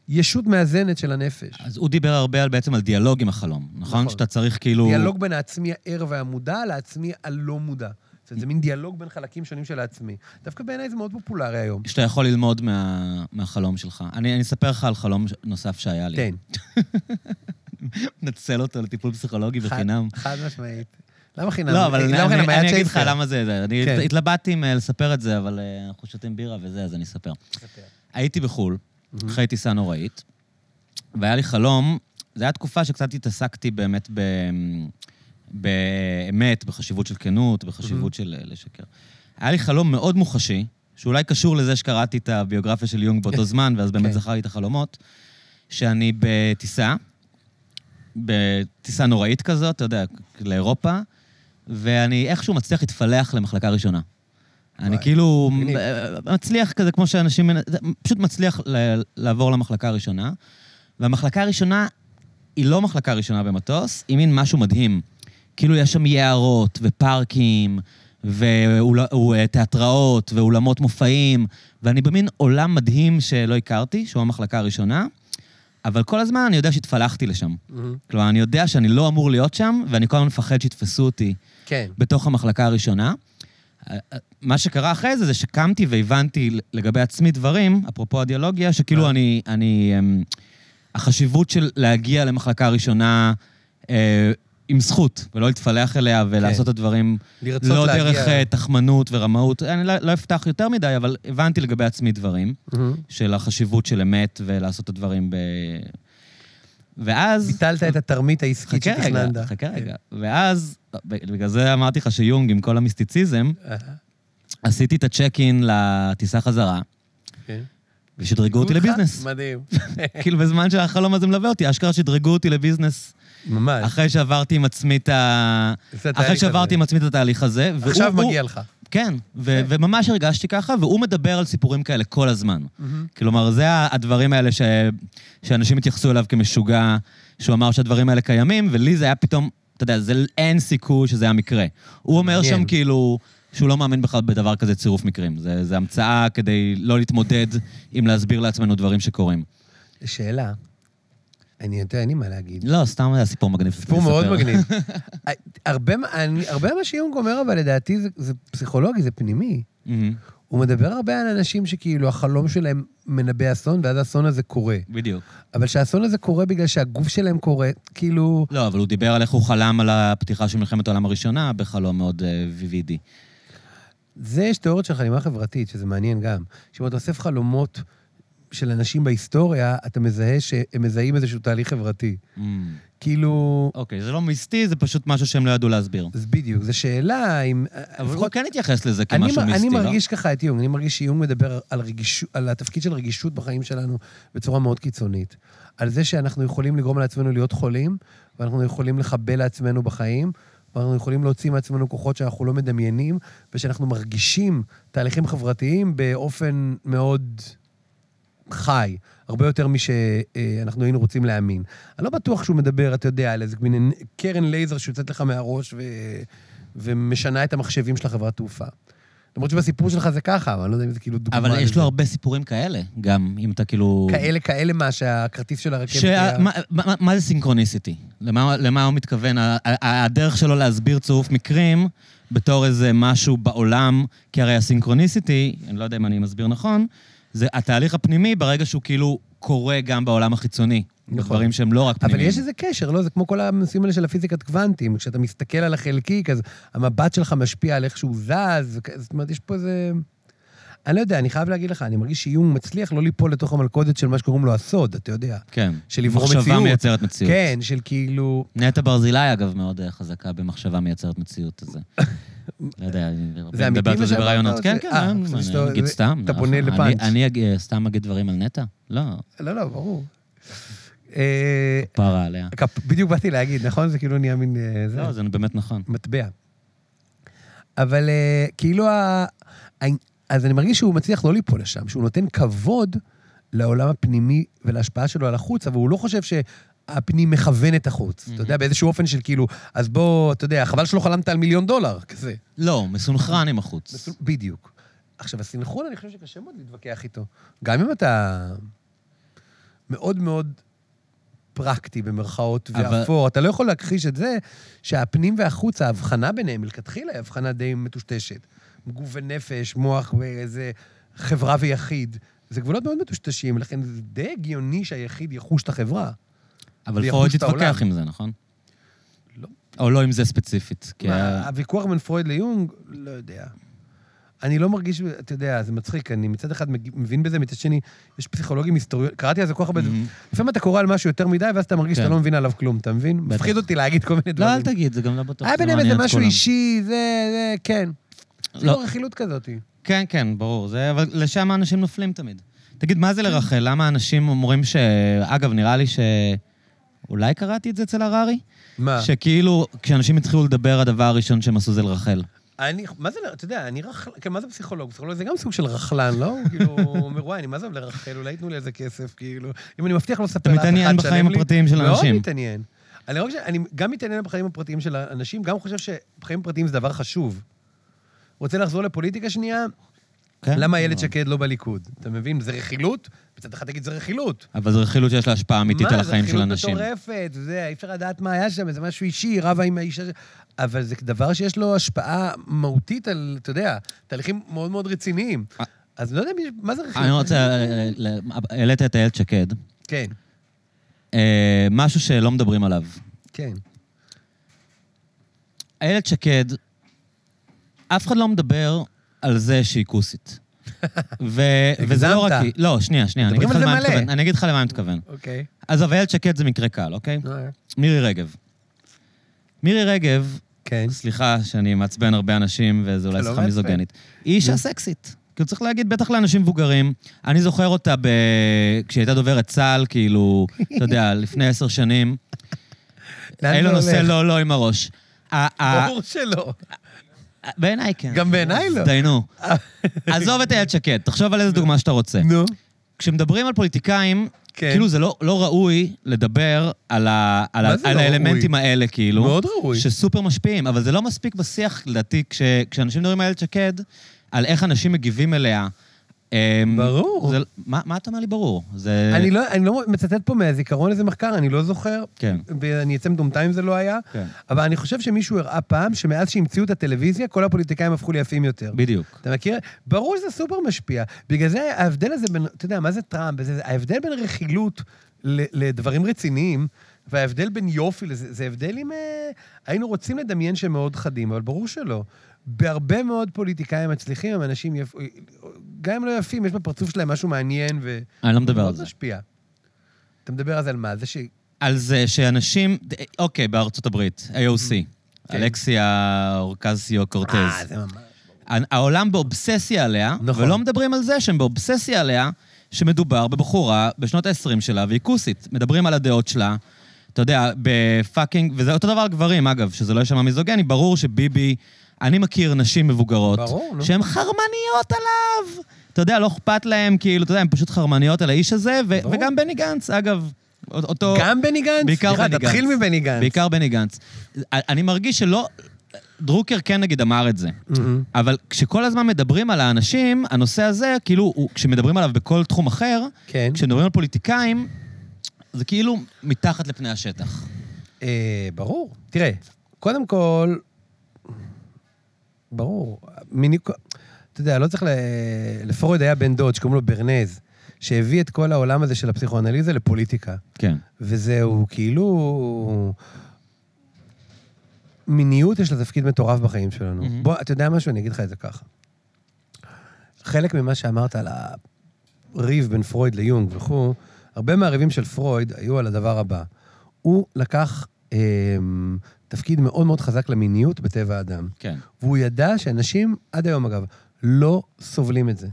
ישות מאזנת של הנפש. אז הוא דיבר הרבה על, בעצם על דיאלוג עם החלום, נכון? נכון. שאתה צריך כאילו... דיאלוג בין העצמי הער והמודע לעצמי הלא מודע. זאת אומרת, זה מין דיאלוג בין חלקים שונים של העצמי. דווקא בעיניי זה מאוד פופולרי היום. שאתה יכול ללמוד מה, מהחלום שלך. אני, אני אספר לך על חלום נוסף שהיה לי. תן. נצל אותו לטיפול פסיכולוגי בחינם. חד משמעית. למה חינם? לא, אבל אני, למה חינם? אני, אני אגיד לך. למה זה, זה. אני כן. התלבטתי אם אה, לספר את זה, אבל אה, אנחנו שותים בירה וזה, אז אני אספר. הייתי בחו"ל, אחרי טיסה נוראית, והיה לי חלום, זו הייתה תקופה שקצת התעסקתי באמת ב... באמת, בחשיבות של כנות, בחשיבות של אה, לשקר. היה לי חלום מאוד מוחשי, שאולי קשור לזה שקראתי את הביוגרפיה של יונג באותו זמן, ואז באמת כן. זכרתי את החלומות, שאני בטיסה, בטיסה נוראית כזאת, אתה יודע, לאירופה, ואני איכשהו מצליח להתפלח למחלקה ראשונה. אני כאילו. אה, מצליח כזה, כמו שאנשים... פשוט מצליח לעבור למחלקה הראשונה. והמחלקה הראשונה היא לא מחלקה ראשונה במטוס, היא מין משהו מדהים. כאילו יש שם יערות ופארקים, ותיאטראות, ואולמות מופעים, ואני במין עולם מדהים שלא הכרתי, שהוא המחלקה הראשונה, אבל כל הזמן אני יודע שהתפלחתי לשם. כלומר, אני יודע שאני לא אמור להיות שם, ואני כל הזמן מפחד שיתפסו אותי כן. בתוך המחלקה הראשונה. מה שקרה אחרי זה, זה שקמתי והבנתי לגבי עצמי דברים, אפרופו הדיאלוגיה, שכאילו מה? אני, אני... אמ, החשיבות של להגיע למחלקה ראשונה אה, עם זכות, ולא להתפלח אליה ולעשות את הדברים לא להגיע... דרך אה, תחמנות ורמאות. אני לא, לא אפתח יותר מדי, אבל הבנתי לגבי עצמי דברים, מהמם. של החשיבות של אמת ולעשות את הדברים ב... ואז... ביטלת את התרמית העסקית חכה רגע, שתכננת. חכה רגע. ואז, בגלל זה אמרתי לך שיונג, עם כל המיסטיציזם, עשיתי את הצ'ק אין לטיסה חזרה, כן. ושדרגו אותי? לביזנס. מדהים. כאילו, בזמן שהחלום הזה מלווה אותי, אשכרה שדרגו אותי לביזנס, ממש. אחרי שעברתי עם עצמי את ה... אחרי שעברתי. עם עצמי את התהליך הזה. והוא- עכשיו הוא- מגיע לך. כן, ו- וממש הרגשתי ככה, והוא מדבר על סיפורים כאלה כל הזמן. כלומר, זה הדברים האלה ש... שאנשים התייחסו אליו כמשוגע, שהוא אמר שהדברים האלה קיימים, ולי זה היה פתאום, אתה יודע, זה אין סיכוי שזה המקרה. הוא אומר מעניין. שם כאילו שהוא לא מאמין בכלל בדבר כזה צירוף מקרים. זה, זה המצאה כדי לא להתמודד עם להסביר לעצמנו דברים שקורים. שאלה, אני יודע, אין לי מה להגיד. לא, סתם היה סיפור מגניב. סיפור. מאוד מגניב. הרבה מה- אני- הרבה מה שיונג אומר, אבל לדעתי זה- זה פסיכולוגי, זה פנימי. הוא מדבר הרבה על אנשים שכאילו החלום שלהם מנבא אסון, ואז האסון הזה קורה. בדיוק. אבל שהאסון הזה קורה בגלל שהגוף שלהם קורה, כאילו... לא, אבל הוא דיבר על איך הוא חלם על הפתיחה של מלחמת העולם הראשונה בחלום מאוד אה, ויבידי. זה יש תיאוריות של חלימה חברתית, שזה מעניין גם. שאם אתה אוסף חלומות של אנשים בהיסטוריה, אתה מזהה שהם מזהים איזשהו תהליך חברתי. מהמם. כאילו... אוקיי, זה לא מיסטי, זה פשוט משהו שהם לא ידעו להסביר. אז בדיוק, זו שאלה אם... אבל הוא כן התייחס לזה אני, כמשהו מ- מיסטי, אני לא? מרגיש ככה את יונג, אני מרגיש שיונג מדבר על, רגיש, על התפקיד של רגישות בחיים שלנו בצורה מאוד קיצונית. על זה שאנחנו יכולים לגרום לעצמנו להיות חולים, ואנחנו יכולים לחבל לעצמנו בחיים, ואנחנו יכולים להוציא מעצמנו כוחות שאנחנו לא מדמיינים, ושאנחנו מרגישים תהליכים חברתיים באופן מאוד חי, הרבה יותר משאנחנו היינו רוצים להאמין. אני לא בטוח שהוא מדבר, אתה יודע, על איזה מין קרן לייזר שיוצאת לך מהראש ו... ומשנה את המחשבים של החברת תעופה. למרות שבסיפור שלך זה ככה, אבל אני לא יודע אם זה כאילו דוגמה אבל יש. לו הרבה סיפורים כאלה, גם אם אתה כאילו... כאלה, כאלה מה, שהכרטיס של הרכבת... שה... היה- מה, מה, מה זה סינכרוניסיטי? למה, למה הוא מתכוון? הדרך שלו להסביר צירוף מקרים בתור איזה משהו בעולם, כי הרי הסינכרוניסיטי, אני לא יודע אם אני מסביר נכון, זה התהליך הפנימי ברגע שהוא כאילו קורה גם בעולם החיצוני. נכון. דברים שהם לא רק אבל פנימיים. יש איזה קשר, לא? זה כמו כל הנושאים האלה של הפיזיקת קוונטים. כשאתה מסתכל על החלקיק, אז המבט שלך משפיע על איך שהוא זז. זאת אומרת, יש פה איזה... אני לא יודע, אני חייב להגיד לך, אני מרגיש שיונג מצליח לא ליפול לתוך המלכודת של מה שקוראים לו הסוד, אתה יודע. כן. של לברור מחשבה מציאות. מייצרת מציאות. כן, של כאילו... נטע ברזילי, אגב, מאוד אה, חזקה במחשבה מייצרת מציאות הזה. לא יודע, אני מדברת על זה. או כן, כן, אה, אני אגיד סתם. אתה פונה לפאנץ'. אני סתם אגיד דברים על נטע? לא, לא, לא, ברור. אה, פרה עליה. בדיוק באתי להגיד, נכון? זה כאילו נהיה מין... אה, זה. לא, זה באמת נכון. מטבע. אבל אה, כאילו, אז אני מרגיש שהוא מצליח לא ליפול לשם, שהוא נותן כבוד לעולם הפנימי ולהשפעה שלו על החוץ, אבל הוא לא חושב שהפנים מכוון את החוץ. אתה יודע, באיזשהו אופן של כאילו, אז בוא, אתה יודע, חבל שלא חלמת על מיליון דולר, כזה. לא, מסונכרן עם החוץ. בדיוק. עכשיו, הסינכרון, אני חושב שקשה מאוד להתווכח איתו. גם אם אתה מאוד מאוד פרקטי, במרכאות, אבל- ואפור, אתה לא יכול להכחיש את זה שהפנים והחוץ, ההבחנה ביניהם מלכתחילה היא הבחנה די מטושטשת. גוף ונפש, מוח ואיזה חברה ויחיד. זה גבולות מאוד מטושטשים, לכן זה די הגיוני שהיחיד יחוש את החברה. אבל פרויד. התווכח עם זה, נכון? לא. או לא עם זה ספציפית. מה, ה- הוויכוח בין פרויד ליונג, לא יודע. אני לא מרגיש, אתה יודע, זה מצחיק, אני מצד אחד מבין בזה, מצד שני, יש פסיכולוגים היסטוריונים, קראתי על זה כל כך הרבה... מהמם. לפעמים אתה קורא על משהו יותר מדי, ואז אתה מרגיש שאתה כן. לא מבין עליו כלום, אתה מבין? מפחיד אותי להגיד כל מיני לא, דברים. אל תגיד, זה גם לא בטוח. היה ביניהם איזה משהו. אישי, זה, זה, כן. זה לא. לא רכילות כזאת. כן, כן, ברור. זה, אבל לשם האנשים נופלים תמיד. תגיד, מה זה לרחל? למה אנשים אומרים ש... אגב, נראה לי ש... אולי קראתי את זה אצל הררי? מה? שכאילו, כשאנשים התחילו לדבר, הדבר הראשון שהם עשו זה לרחל. אני, מה זה, אתה יודע, אני רחל, כן, מה זה פסיכולוג? פסיכולוג זה גם סוג של רכלן, לא? כאילו, הוא אומר, וואי, אני מה זה אוהב לרחל, אולי ייתנו לי איזה כסף, כאילו. אם אני מבטיח לא לספר אתה לאף אחד, מתעניין בחיים. הפרטיים של מאוד אנשים. מתעניין. אני, גם מתעניין בחיים הפרטיים של האנשים, גם חושב שחיים פרטיים זה דבר חשוב. רוצה לחזור לפוליטיקה שנייה? כן? למה איילת שקד לא בליכוד? אתה מבין? זה רכילות? מצד אחד תגיד זה רכילות. אבל זו רכילות שיש לה השפעה אמיתית על החיים של אנשים. מה, זה רכילות מטורפת, זה, אי אפשר לדעת מה היה שם, זה משהו אישי, רבה עם האישה... אבל זה דבר שיש לו השפעה מהותית על, אתה יודע, תהליכים מאוד מאוד רציניים. אה. אז לא יודע מה זה רכילות. אני רוצה, אה, ל- העלית את איילת שקד. כן, אה, משהו שלא מדברים עליו. כן. איילת שקד, אף אחד לא מדבר על זה שהיא כוסית. ו- וזה לא רק. היא. לא, שנייה, שנייה, אני אגיד לך למה אני. מתכוון. אני אגיד לך למה אני מתכוון. אוקיי. עזוב, איילת שקד זה מקרה קל, אוקיי? מירי רגב. מירי רגב, כן. סליחה שאני מעצבן הרבה אנשים, וזו אולי לא שיחה. מיזוגנית. היא אישה סקסית. כאילו, צריך להגיד, בטח לאנשים מבוגרים. אני זוכר אותה ב... כשהיא הייתה דוברת צה"ל, כאילו, אתה יודע, לפני עשר שנים. אילון עושה הולך? לא, לא עם הראש. ברור שלא. בעיניי כן. גם בעיניי לא. דיינו. עזוב את איילת שקד, תחשוב על איזה דוגמה שאתה רוצה. נו. כשמדברים על פוליטיקאים, כן. כאילו זה לא, לא ראוי לדבר על, ה, על, מה ה, זה על לא האלמנטים האלה, כאילו. מאוד ראוי. שסופר משפיעים, אבל זה לא מספיק בשיח, לדעתי, כש, כשאנשים מדברים על איילת שקד, על איך אנשים מגיבים אליה. אמ, ברור. זה, מה, מה אתה אומר לי ברור? זה... אני לא, אני לא מצטט פה מהזיכרון איזה מחקר, אני לא זוכר. כן. ואני אצא מטומטם אם זה לא היה. כן. אבל אני חושב שמישהו הראה פעם שמאז שהמציאו את הטלוויזיה, כל הפוליטיקאים הפכו ליפים יותר. בדיוק. אתה מכיר? ברור שזה סופר משפיע. בגלל זה ההבדל הזה בין, אתה יודע, מה זה טראמפ? זה, ההבדל בין רכילות ל- לדברים רציניים, וההבדל בין יופי לזה, זה הבדלים... אה, היינו רוצים לדמיין שהם מאוד חדים, אבל ברור שלא. בהרבה מאוד פוליטיקאים מצליחים, הם אנשים יפ... גם אם לא יפים, יש בפרצוף שלהם משהו מעניין ו... אני לא מדבר על זה. משפיע. אתה מדבר אז על מה? זה ש... על זה שאנשים... אוקיי, בארצות הברית, AOC, כן. אלכסיה אורקזיו קורטז. אה, זה ממש... העולם באובססיה עליה, נכון. ולא מדברים על זה שהם באובססיה עליה, שמדובר בבחורה בשנות ה-20 שלה והיא כוסית. מדברים על הדעות שלה, אתה יודע, בפאקינג, וזה אותו דבר על גברים, אגב, שזה לא יישמע מיזוגני, ברור שביבי, אני מכיר נשים מבוגרות, ברור, נו. שהן חרמניות עליו. אתה יודע, לא אכפת להם, כאילו, אתה יודע, הן פשוט חרמניות על האיש הזה, ו- ברור. וגם בני גנץ, אגב. אותו... גם בני גנץ? בעיקר בני גנץ. תתחיל מבני גנץ. בעיקר בני גנץ. אני מרגיש שלא... דרוקר כן נגיד אמר את זה. מהמם. אבל כשכל הזמן מדברים על האנשים, הנושא הזה, כאילו, הוא, כשמדברים עליו בכל תחום אחר, כן. כשמדברים על פוליטיקאים, זה כאילו מתחת לפני השטח. אה, ברור. תראה, קודם כל, ברור, מיני... אתה יודע, לא צריך ל... לפרויד היה בן דוד שקוראים לו ברנז, שהביא את כל העולם הזה של הפסיכואנליזה לפוליטיקה. כן. וזהו, כאילו... מיניות יש לה תפקיד מטורף בחיים שלנו. מהמם. בוא, אתה יודע משהו? אני אגיד לך את זה ככה. חלק ממה שאמרת על הריב בין פרויד ליונג וכו', הרבה מהריבים של פרויד היו על הדבר הבא. הוא לקח אה, תפקיד מאוד מאוד חזק למיניות בטבע האדם. כן. והוא ידע שאנשים, עד היום אגב, לא סובלים את זה.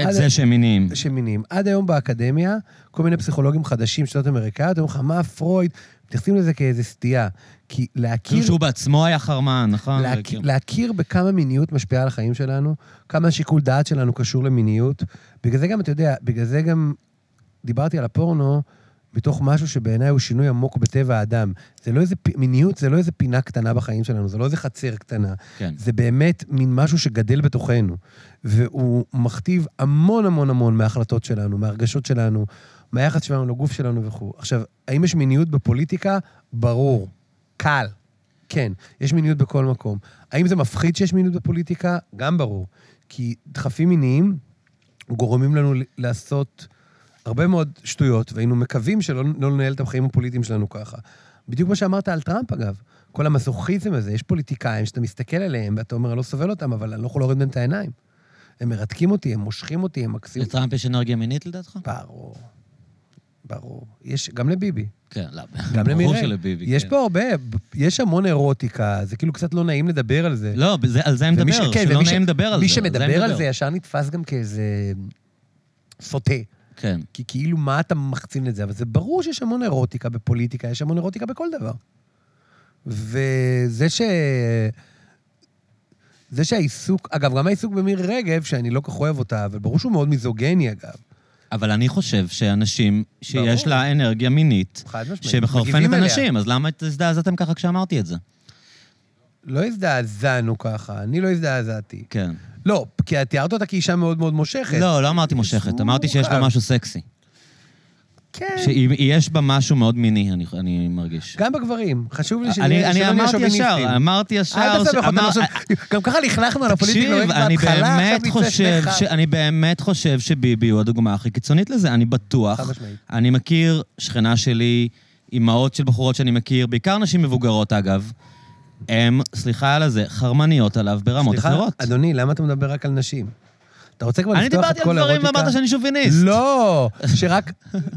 את זה שהם מיניים. שמינים. עד היום באקדמיה, כל מיני פסיכולוגים חדשים, שיטות אמריקאיות, אומרים לך, מה פרויד? מתייחסים לזה כאיזו סטייה. כי להכיר... כאילו שהוא בעצמו היה חרמן, נכון? וכאילו- להכיר בכמה מיניות משפיעה על החיים שלנו, כמה שיקול דעת שלנו קשור למיניות. בגלל זה גם, אתה יודע, בגלל זה גם דיברתי על הפורנו מתוך משהו שבעיניי הוא שינוי עמוק בטבע האדם. זה לא איזה, מיניות זה לא איזה פינה קטנה בחיים שלנו, זה לא איזה חצר קטנה. כן. זה באמת מין משהו שגדל בתוכנו. והוא מכתיב המון המון המון מההחלטות שלנו, מההרגשות שלנו, מהיחס שלנו לגוף שלנו וכו'. עכשיו, האם יש מיניות בפוליטיקה? ברור. קל. כן, יש מיניות בכל מקום. האם זה מפחיד שיש מיניות בפוליטיקה? גם ברור. כי דחפים מיניים גורמים לנו לעשות הרבה מאוד שטויות, והיינו מקווים שלא לא לנהל את החיים הפוליטיים שלנו ככה. בדיוק מה שאמרת על טראמפ, אגב. כל המסוכיזם הזה, יש פוליטיקאים שאתה מסתכל עליהם ואתה אומר, אני לא סובל אותם, אבל אני לא יכול להוריד מהם את העיניים. הם מרתקים אותי, הם מושכים אותי, הם מקסימים. לטראמפ יש אנרגיה מינית לדעתך? ברור. ברור. יש, גם לביבי. כן, לא. גם ברור למירי. שלביבי, יש כן. פה הרבה, יש המון אירוטיקה, זה כאילו קצת לא נעים לדבר על זה. לא, זה- על זה אני מדבר, ש- כן, שלא נעים לדבר על זה. מי שמדבר על. זה ישר נתפס גם כאיזה סוטה. כן. כי כאילו, מה אתה מחצין את זה? אבל זה ברור שיש המון אירוטיקה בפוליטיקה, יש המון אירוטיקה בכל דבר. וזה ש... זה שהעיסוק, אגב, גם העיסוק במירי רגב, שאני לא כך אוהב אותה, אבל ברור שהוא מאוד מיזוגני, אגב. אבל אני חושב שאנשים שיש ברור. לה אנרגיה מינית. שמחרפנת. אנשים, אז למה הזדעזעתם ככה כשאמרתי את זה? לא הזדעזענו ככה, אני לא הזדעזעתי. כן. לא, כי את תיארת אותה כאישה מאוד מאוד מושכת. לא, לא אמרתי מושכת, אמרתי שיש בה. משהו סקסי. כן. שיש בה משהו מאוד מיני, אני- אני מרגיש. גם בגברים. חשוב לי אני אני שלא נהיה אמרתי שוביניסטים. ישר, אמרתי ישר... אל תסבך אותנו אמר- עכשיו. גם ככה לכלכנו על הפוליטיקה רק אני בהתחלה, באמת עכשיו נצא חושב, שניך. ש... אני באמת חושב שביבי הוא הדוגמה הכי קיצונית לזה, אני בטוח. אני מכיר שכנה שלי, אימהות של בחורות שאני מכיר, בעיקר נשים מבוגרות אגב, הן, סליחה על הזה, חרמניות עליו ברמות סליחה, אחרות. אדוני, למה אתה מדבר רק על נשים? אתה רוצה כבר אני לפתוח את דיברתי כל על דברים האירוטיקה? ואמרת שאני שוביניסט. לא, שרק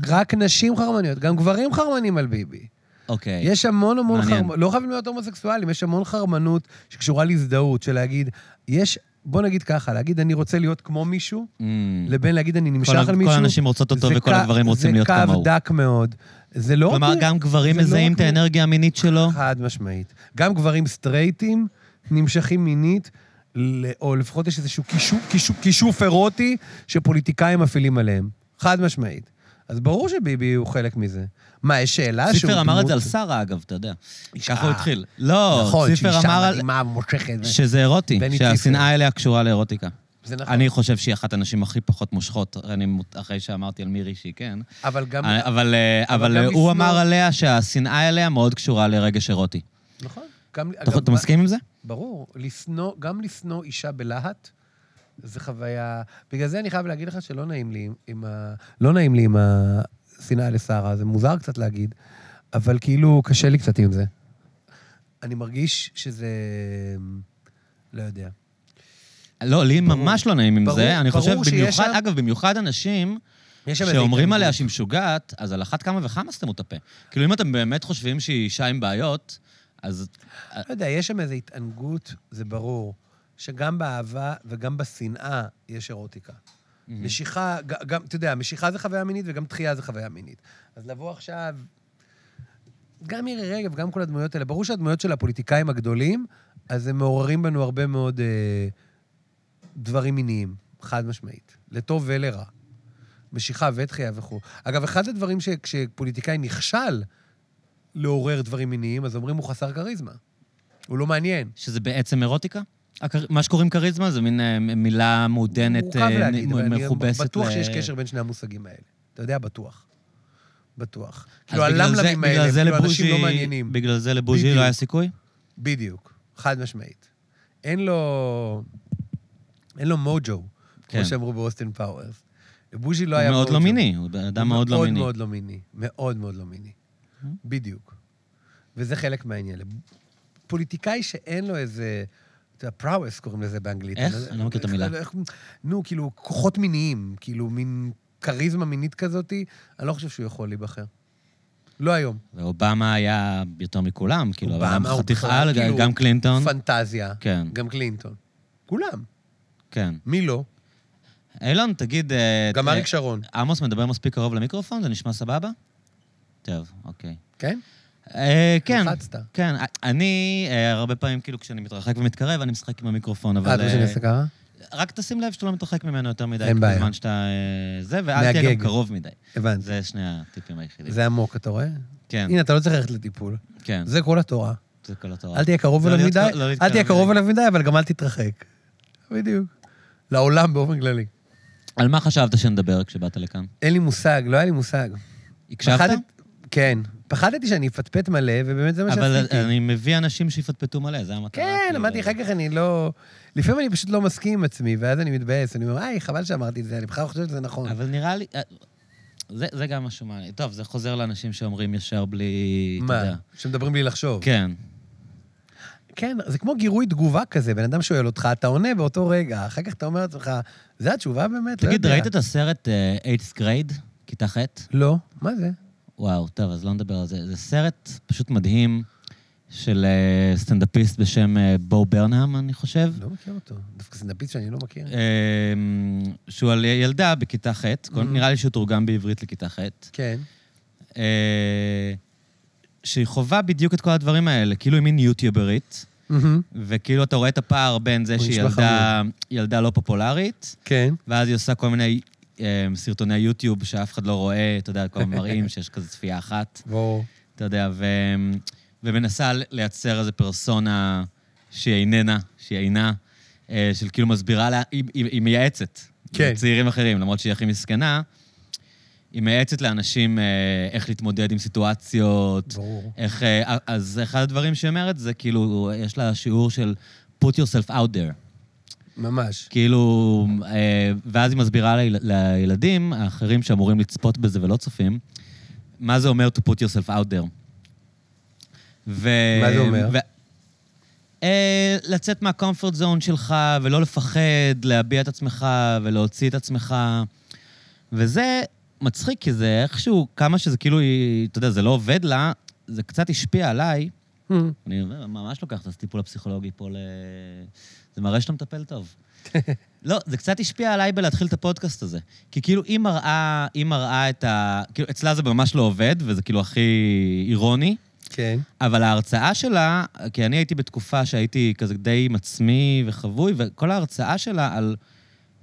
רק נשים חרמניות, גם גברים חרמנים על ביבי. אוקיי. יש המון המון. חרמנות, לא חייבים להיות הומוסקסואלים, יש המון חרמנות שקשורה להזדהות, של להגיד, יש, בוא נגיד ככה, להגיד אני רוצה להיות כמו מישהו, Mm. לבין להגיד אני נמשך כל על מישהו. כל הנשים רוצות אותו זה וכל הגברים רוצים להיות זה כמוהו. קו דק מאוד. זה לא... כלומר, גם גברים לא מזהים את האנרגיה המינית שלו? חד משמעית. גם גברים סטרייטים נמשכים מינית, או לפחות יש איזשהו כישוף- אירוטי שפוליטיקאים מפעילים עליהם. חד משמעית. אז ברור שביבי הוא חלק מזה. מה, יש שאלה שהוא ציפר אמר את זה על שרה, אגב, אתה יודע. ככה הוא התחיל. לא, נכון, ציפר שאישה אמר על- מדהימה, מושכת. שזה אירוטי. שהשנאה אליה קשורה לאירוטיקה. זה נכון. אני חושב שהיא אחת הנשים הכי פחות מושכות, אני אחרי שאמרתי על מירי שהיא כן. אבל גם... אבל, אבל, אבל אבל גם הוא לשנוא- אמר עליה שהשנאה אליה מאוד קשורה לרגש אירוטי. נכון. גם... אתה, אגב, אתה מסכים עם זה? ברור. לשנוא, גם לשנוא אישה בלהט, זה חוויה... בגלל זה אני חייב להגיד לך שלא נעים לי עם ה... לא נעים לי עם השנאה לשרה, זה מוזר קצת להגיד, אבל כאילו קשה לי קצת עם זה. אני מרגיש שזה... לא יודע. לא, לי ברור. ממש לא נעים עם ברור, זה. אני ברור חושב, שיש במיוחד, שם- אגב, במיוחד אנשים שאומרים. עליה שהיא משוגעת, אז על אחת כמה וכמה סתמו את הפה. כאילו, אם אתם באמת חושבים שהיא אישה עם בעיות, אז... לא יודע, יש שם איזו התענגות, זה ברור, שגם באהבה וגם בשנאה יש אירוטיקה. משיכה, גם, אתה יודע, משיכה זה חוויה מינית וגם דחייה זה חוויה מינית. אז לבוא עכשיו, גם מירי רגב, גם כל הדמויות האלה, ברור שהדמויות של הפוליטיקאים הגדולים, אז הם מעוררים בנו הרבה מאוד אה, דברים מיניים, חד משמעית, לטוב ולרע. משיכה ודחייה וכו'. אגב, אחד הדברים שכשפוליטיקאי נכשל לעורר דברים מיניים, אז אומרים הוא חסר כריזמה. הוא לא מעניין. שזה בעצם אירוטיקה? מה שקוראים כריזמה זה מין אה, מילה מעודנת, מורכב אה, להגיד, מ- אבל אני מכובסת. בטוח ל- שיש קשר בין שני המושגים האלה. אתה יודע, בטוח. בטוח. כאילו, הלמלמים האלה, כאילו, אנשים לא מעניינים. בגלל זה לבוז'י. לא היה סיכוי? בדיוק, חד משמעית. אין לו... אין לו מוג'ו, כן. כמו שאמרו באוסטין פאוורס. לבוז'י לא הוא היה מאוד מוג'ו. לא מיני, הוא אדם מאוד לא מיני. מאוד מאוד לא מיני. מאוד מאוד לא מיני. בדיוק. וזה חלק מהעניין. פוליטיקאי שאין לו איזה... אתה יודע, prowess קוראים לזה באנגלית. איך? אני לא מכיר את המילה. נו, כאילו, כוחות מיניים, כאילו, מין כריזמה מינית כזאתי, אני לא חושב שהוא יכול להיבחר. לא היום. ואובמה היה יותר מכולם, כאילו, אבל גם הוא חתיך בכלל, על, כאילו, גם קלינטון. פנטזיה. כן, גם קלינטון. כולם. כן. מי לא? אילון, תגיד... אה, גם אה, אריק שרון. עמוס מדבר מספיק קרוב למיקרופון? זה נשמע סבבה? טוב, אוקיי. כן? אה, כן, לחצת. כן. אני, הרבה פעמים, כאילו, כשאני מתרחק ומתקרב, אני משחק עם המיקרופון, אה, אבל... שאני אה, אעשה ככה? רק תשים לב שאתה לא מתרחק ממנו יותר מדי. אין בעיה. בזמן שאתה... זה, ואל תהיה גם. קרוב מדי. הבנתי. זה שני הטיפים היחידים. זה עמוק, אתה רואה? כן, הנה, אתה לא צריך ללכת לטיפול. כן. זה כל התורה. זה כל התורה. אל תהיה קרוב לא אליו מדי, לא אל תהיה קרוב. אליו מדי, אבל גם אל תתרחק. בדיוק. לעולם באופן כללי. על מה חשבת שנדבר כשבאת לכאן? אין לי מושג, לא היה לי מושג. הקשבת? פחדת- כן. פחדתי שאני אפטפט מלא, ובאמת זה מה אבל שעשיתי. אני מביא אנשים שיפטפטו מלא, זה המטרה. כן, כאילו, אמרתי, אחר כך אני לא... לפעמים אני פשוט לא מסכים עם עצמי, ואז אני מתבאס, אני אומר, איי, חבל שאמרתי את זה, אני בכלל חושב שזה נכון. אבל נראה לי... אה, זה, זה גם משהו מעניין. טוב, זה חוזר לאנשים שאומרים ישר בלי... מה? שמדברים בלי לחשוב. כן. כן, זה כמו גירוי תגובה כזה, בן אדם שואל אותך, אתה עונה באותו רגע, אחר כך אתה אומר לעצמך, זה התשובה באמת? לא תגיד, יודע." ראית את הסרט אה, 8th grade, כיתה ח'? לא, מה זה? וואו, טוב, אז לא נדבר על זה. זה סרט פשוט מדהים של אה, סטנדאפיסט בשם אה, בו ברנהאם, אני חושב. לא מכיר אותו. דווקא סנדאפיסט שאני לא מכיר. אה, שהוא על ילדה בכיתה ח', כל- נראה לי שהוא תורגם בעברית לכיתה ח', כן. שהיא חווה בדיוק את כל הדברים האלה, כאילו היא מין יוטיוברית. וכאילו אתה רואה את הפער בין זה שהיא ילדה, ילדה לא פופולרית, כן. ואז היא עושה כל מיני אה, סרטוני יוטיוב שאף אחד לא רואה, אתה יודע, כל המראים שיש כזה צפייה אחת, ברור. אתה יודע, ו, ומנסה לייצר איזו פרסונה שהיא איננה, שהיא אינה, אה, של כאילו מסבירה לה, היא, היא, היא מייעצת. כן. לצעירים אחרים, למרות שהיא הכי מסכנה. היא מייעצת לאנשים אה, איך להתמודד עם סיטואציות. ברור. איך, אה, אז אחד הדברים שהיא אומרת זה כאילו, יש לה שיעור של put yourself out there. ממש. כאילו, אה, ואז היא מסבירה ליל, לילדים האחרים שאמורים לצפות בזה ולא צופים, מה זה אומר to put yourself out there. ו... מה זה אומר? ו... לצאת מהקומפורט זון שלך ולא לפחד, להביע את עצמך ולהוציא את עצמך. וזה מצחיק, כי זה איכשהו, כמה שזה כאילו, היא- אתה יודע, זה לא עובד לה, זה קצת השפיע עליי. Hmm. אני ממש לוקח את הטיפול הפסיכולוגי פה ל... זה מראה שאתה מטפל טוב. לא, זה קצת השפיע עליי בלהתחיל את הפודקאסט הזה. כי כאילו, היא מראה, היא מראה את ה... כאילו, אצלה זה ממש לא עובד, וזה כאילו הכי אירוני, כן. אבל ההרצאה שלה, כי אני הייתי בתקופה שהייתי כזה די עם עצמי וחבוי, וכל ההרצאה שלה על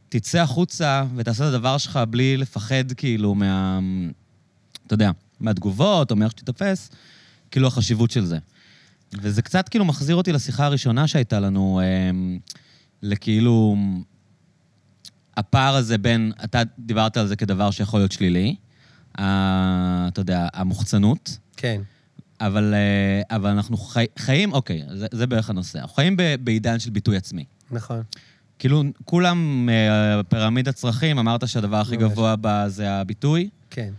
תצא החוצה ותעשה את הדבר שלך בלי לפחד, כאילו, מה... אתה יודע, מהתגובות או מאיך שתתפס, כאילו החשיבות של זה. וזה קצת כאילו מחזיר אותי לשיחה הראשונה שהייתה לנו, אמ, לכאילו... הפער הזה בין, אתה דיברת על זה כדבר שיכול להיות שלילי, ה- אתה יודע, המוחצנות, כן. אבל, אה, אבל אנחנו חי, חיים, אוקיי, זה, זה בערך הנושא. אנחנו חיים ב, בעידן של ביטוי עצמי. נכון. כאילו, כולם, אה, פירמידת צרכים, אמרת שהדבר הכי ממש. גבוה בה זה הביטוי, כן.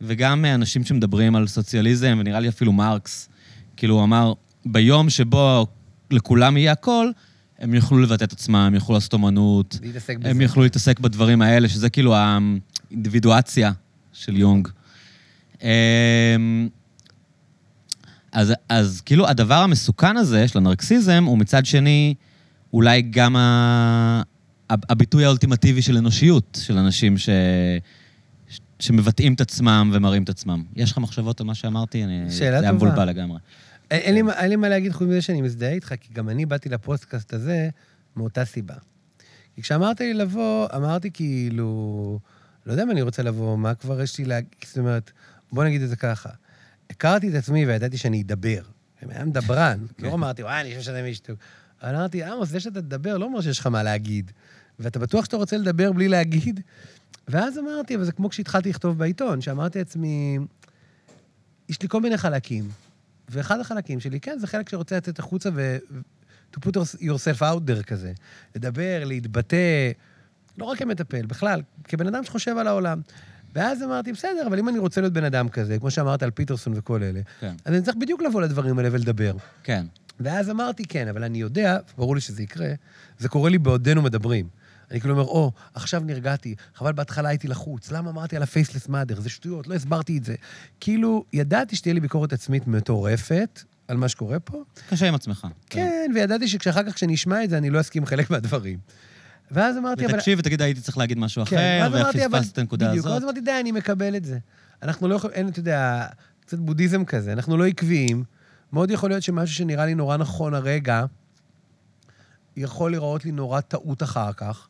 וגם אה, אנשים שמדברים על סוציאליזם, ונראה לי אפילו מרקס, כאילו, הוא אמר, ביום שבו לכולם יהיה הכל, הם יוכלו לבטא את עצמם, הם יוכלו לעשות אומנות, להתעסק בזה. הם יוכלו להתעסק בדברים האלה, שזה כאילו האינדיבידואציה של יונג. אמ, אז, אז כאילו הדבר המסוכן הזה של הנרקסיזם הוא מצד שני אולי גם ה... הב- הביטוי האולטימטיבי של אנושיות, של אנשים ש... ש- שמבטאים את עצמם ומראים את עצמם. יש לך מחשבות על מה שאמרתי? אני... שאלה זה היה טובה. מבולבל לגמרי. אין אין לי אין לי מה להגיד חוץ מזה שאני מזדהה איתך, כי גם אני באתי לפודקאסט הזה מאותה סיבה. כי כשאמרת לי לבוא, אמרתי כאילו, לא יודע אם אני רוצה לבוא, מה כבר יש לי להגיד, זאת אומרת, בוא נגיד את זה ככה. הכרתי את עצמי וידעתי שאני אדבר. אני היה מדברן. לא אמרתי, וואי, אני חושב שאתה משתוק. אמרתי, עמוס, זה שאתה תדבר לא אומר שיש לך מה להגיד. ואתה בטוח שאתה רוצה לדבר בלי להגיד? ואז אמרתי, אבל זה כמו כשהתחלתי לכתוב בעיתון, שאמרתי לעצמי, יש לי כל מיני חלקים. ואחד החלקים שלי, כן, זה חלק שרוצה לצאת החוצה ו... to put yourself out there כזה. לדבר, להתבטא, לא רק כמטפל, בכלל, כבן אדם שחושב על העולם. ואז אמרתי, בסדר, אבל אם אני רוצה להיות בן אדם כזה, כמו שאמרת על פיטרסון וכל אלה, כן. אז אני צריך בדיוק לבוא לדברים האלה ולדבר. כן. ואז אמרתי, כן, אבל אני יודע, ברור לי שזה יקרה, זה קורה לי בעודנו מדברים. אני כאילו אומר, או, עכשיו נרגעתי, חבל בהתחלה הייתי לחוץ, למה אמרתי על הפייסלס מאדר? זה שטויות, לא הסברתי את זה. כאילו, ידעתי שתהיה לי ביקורת עצמית מטורפת על מה שקורה פה, קשה עם עצמך. כן, וידעתי שאחר כך כשאני אשמע את זה, אני לא אסכים עם חלק מהדברים. ואז אמרתי, אבל... ותקשיב ותגיד, הייתי צריך להגיד משהו כן, אחר. ופספסת את הנקודה בדיוק, הזאת. ואז אמרתי, די, אני מקבל את זה. אנחנו לא יכולים, אין, אתה יודע, קצת בודהיזם כזה, אנחנו לא עקביים. מאוד יכול להיות שמשהו שנראה לי נורא נכון הרגע, יכול להיראות לי נורא טעות אחר כך.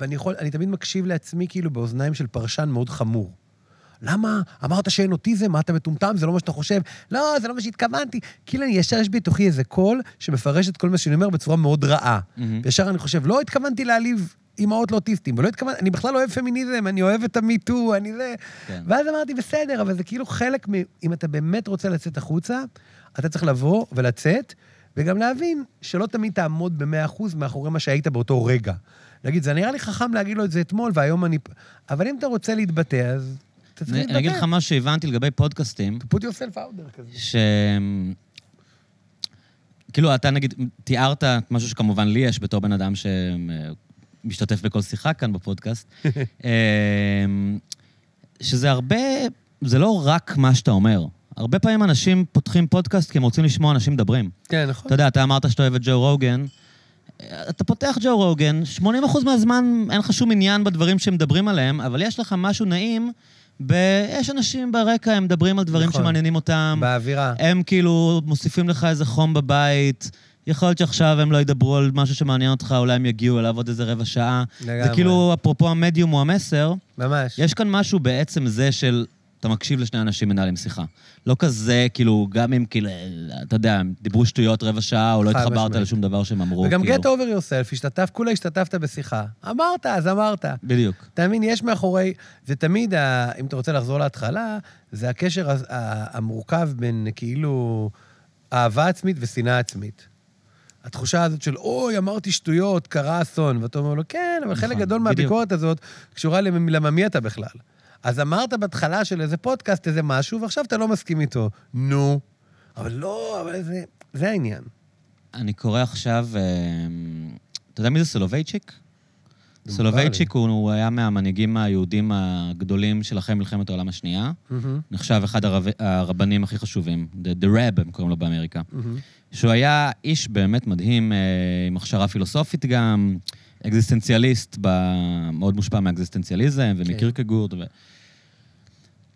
ואני יכול, אני תמיד מקשיב לעצמי כאילו באוזניים של פרשן מאוד חמור. למה? אמרת שאין אוטיזם, מה אתה מטומטם? זה לא מה שאתה חושב. לא, זה לא מה שהתכוונתי. כאילו, אני ישר יש בתוכי איזה קול שמפרש את כל מה שאני אומר בצורה מאוד רעה. מהמם. וישר אני חושב, לא התכוונתי להעליב אימהות לאוטיסטים, ולא התכוונתי, אני בכלל לא אוהב פמיניזם, אני אוהב את ה MeToo, אני זה... כן. ואז אמרתי, בסדר, אבל זה כאילו חלק מ... אם אתה באמת רוצה לצאת החוצה, אתה צריך לבוא ולצאת, וגם להבין שלא תמיד תעמוד ב-100% מאחורי מה שהיית באותו רגע. להגיד, זה נראה לי חכם להגיד לו את זה אתמול, והיום אני... אבל אם אתה רוצה להתבטא, אז אתה צריך להתבטא. אני אגיד לך מה שהבנתי לגבי פודקאסטים, put yourself out there כזה. ש... כאילו, אתה נגיד, תיארת משהו שכמובן לי יש בתור בן אדם שמשתתף בכל שיחה כאן בפודקאסט, אמ, שזה הרבה, זה לא רק מה שאתה אומר. הרבה פעמים אנשים פותחים פודקאסט כי הם רוצים לשמוע אנשים מדברים. כן, נכון. אתה יודע, אתה אמרת שאתה אוהב את ג'ו רוגן. אתה פותח ג'ו רוגן, 80% מהזמן אין לך שום עניין בדברים שהם מדברים עליהם, אבל יש לך משהו נעים ב... יש אנשים ברקע, הם מדברים על דברים נכון. שמעניינים אותם. באווירה. הם כאילו מוסיפים לך איזה חום בבית. יכול להיות שעכשיו הם לא ידברו על משהו שמעניין אותך, אולי הם יגיעו אליו עוד איזה רבע שעה. זה לגמרי. כאילו, אפרופו המדיום או המסר, ממש. יש כאן משהו בעצם זה של אתה מקשיב לשני אנשים מנהלים שיחה. לא כזה, כאילו, גם אם כאילו, אתה יודע, הם דיברו שטויות רבע שעה, או לא התחברת. לשום דבר שהם אמרו, וגם כאילו. get over yourself, השתתף, כולה השתתפת בשיחה. אמרת, אז אמרת. בדיוק. אתה מבין, יש מאחורי, זה תמיד, ה, אם אתה רוצה לחזור להתחלה, זה הקשר המורכב בין כאילו אהבה עצמית ושנאה עצמית. התחושה הזאת של, אוי, אמרתי שטויות, קרה אסון, ואתה אומר לו, כן, אבל חלק נכון, גדול בדיוק. מהביקורת הזאת קשורה למ- למה מי אתה בכלל. אז אמרת בהתחלה של איזה פודקאסט איזה משהו, ועכשיו אתה לא מסכים איתו. נו. אבל לא, אבל זה, זה העניין. אני קורא עכשיו, אה, אתה יודע מי זה סולובייצ'יק? סולובייצ'יק הוא, הוא היה מהמנהיגים היהודים הגדולים של אחרי מלחמת העולם השנייה. מהמם, נחשב אחד הרב, הרבנים הכי חשובים, The, the Rav, הם קוראים לו באמריקה. מהמם. שהוא היה איש באמת מדהים, אה, עם הכשרה פילוסופית גם, אקזיסטנציאליסט, ב... מאוד מושפע מאקזיסטנציאליזם ומקירקגורד. ו...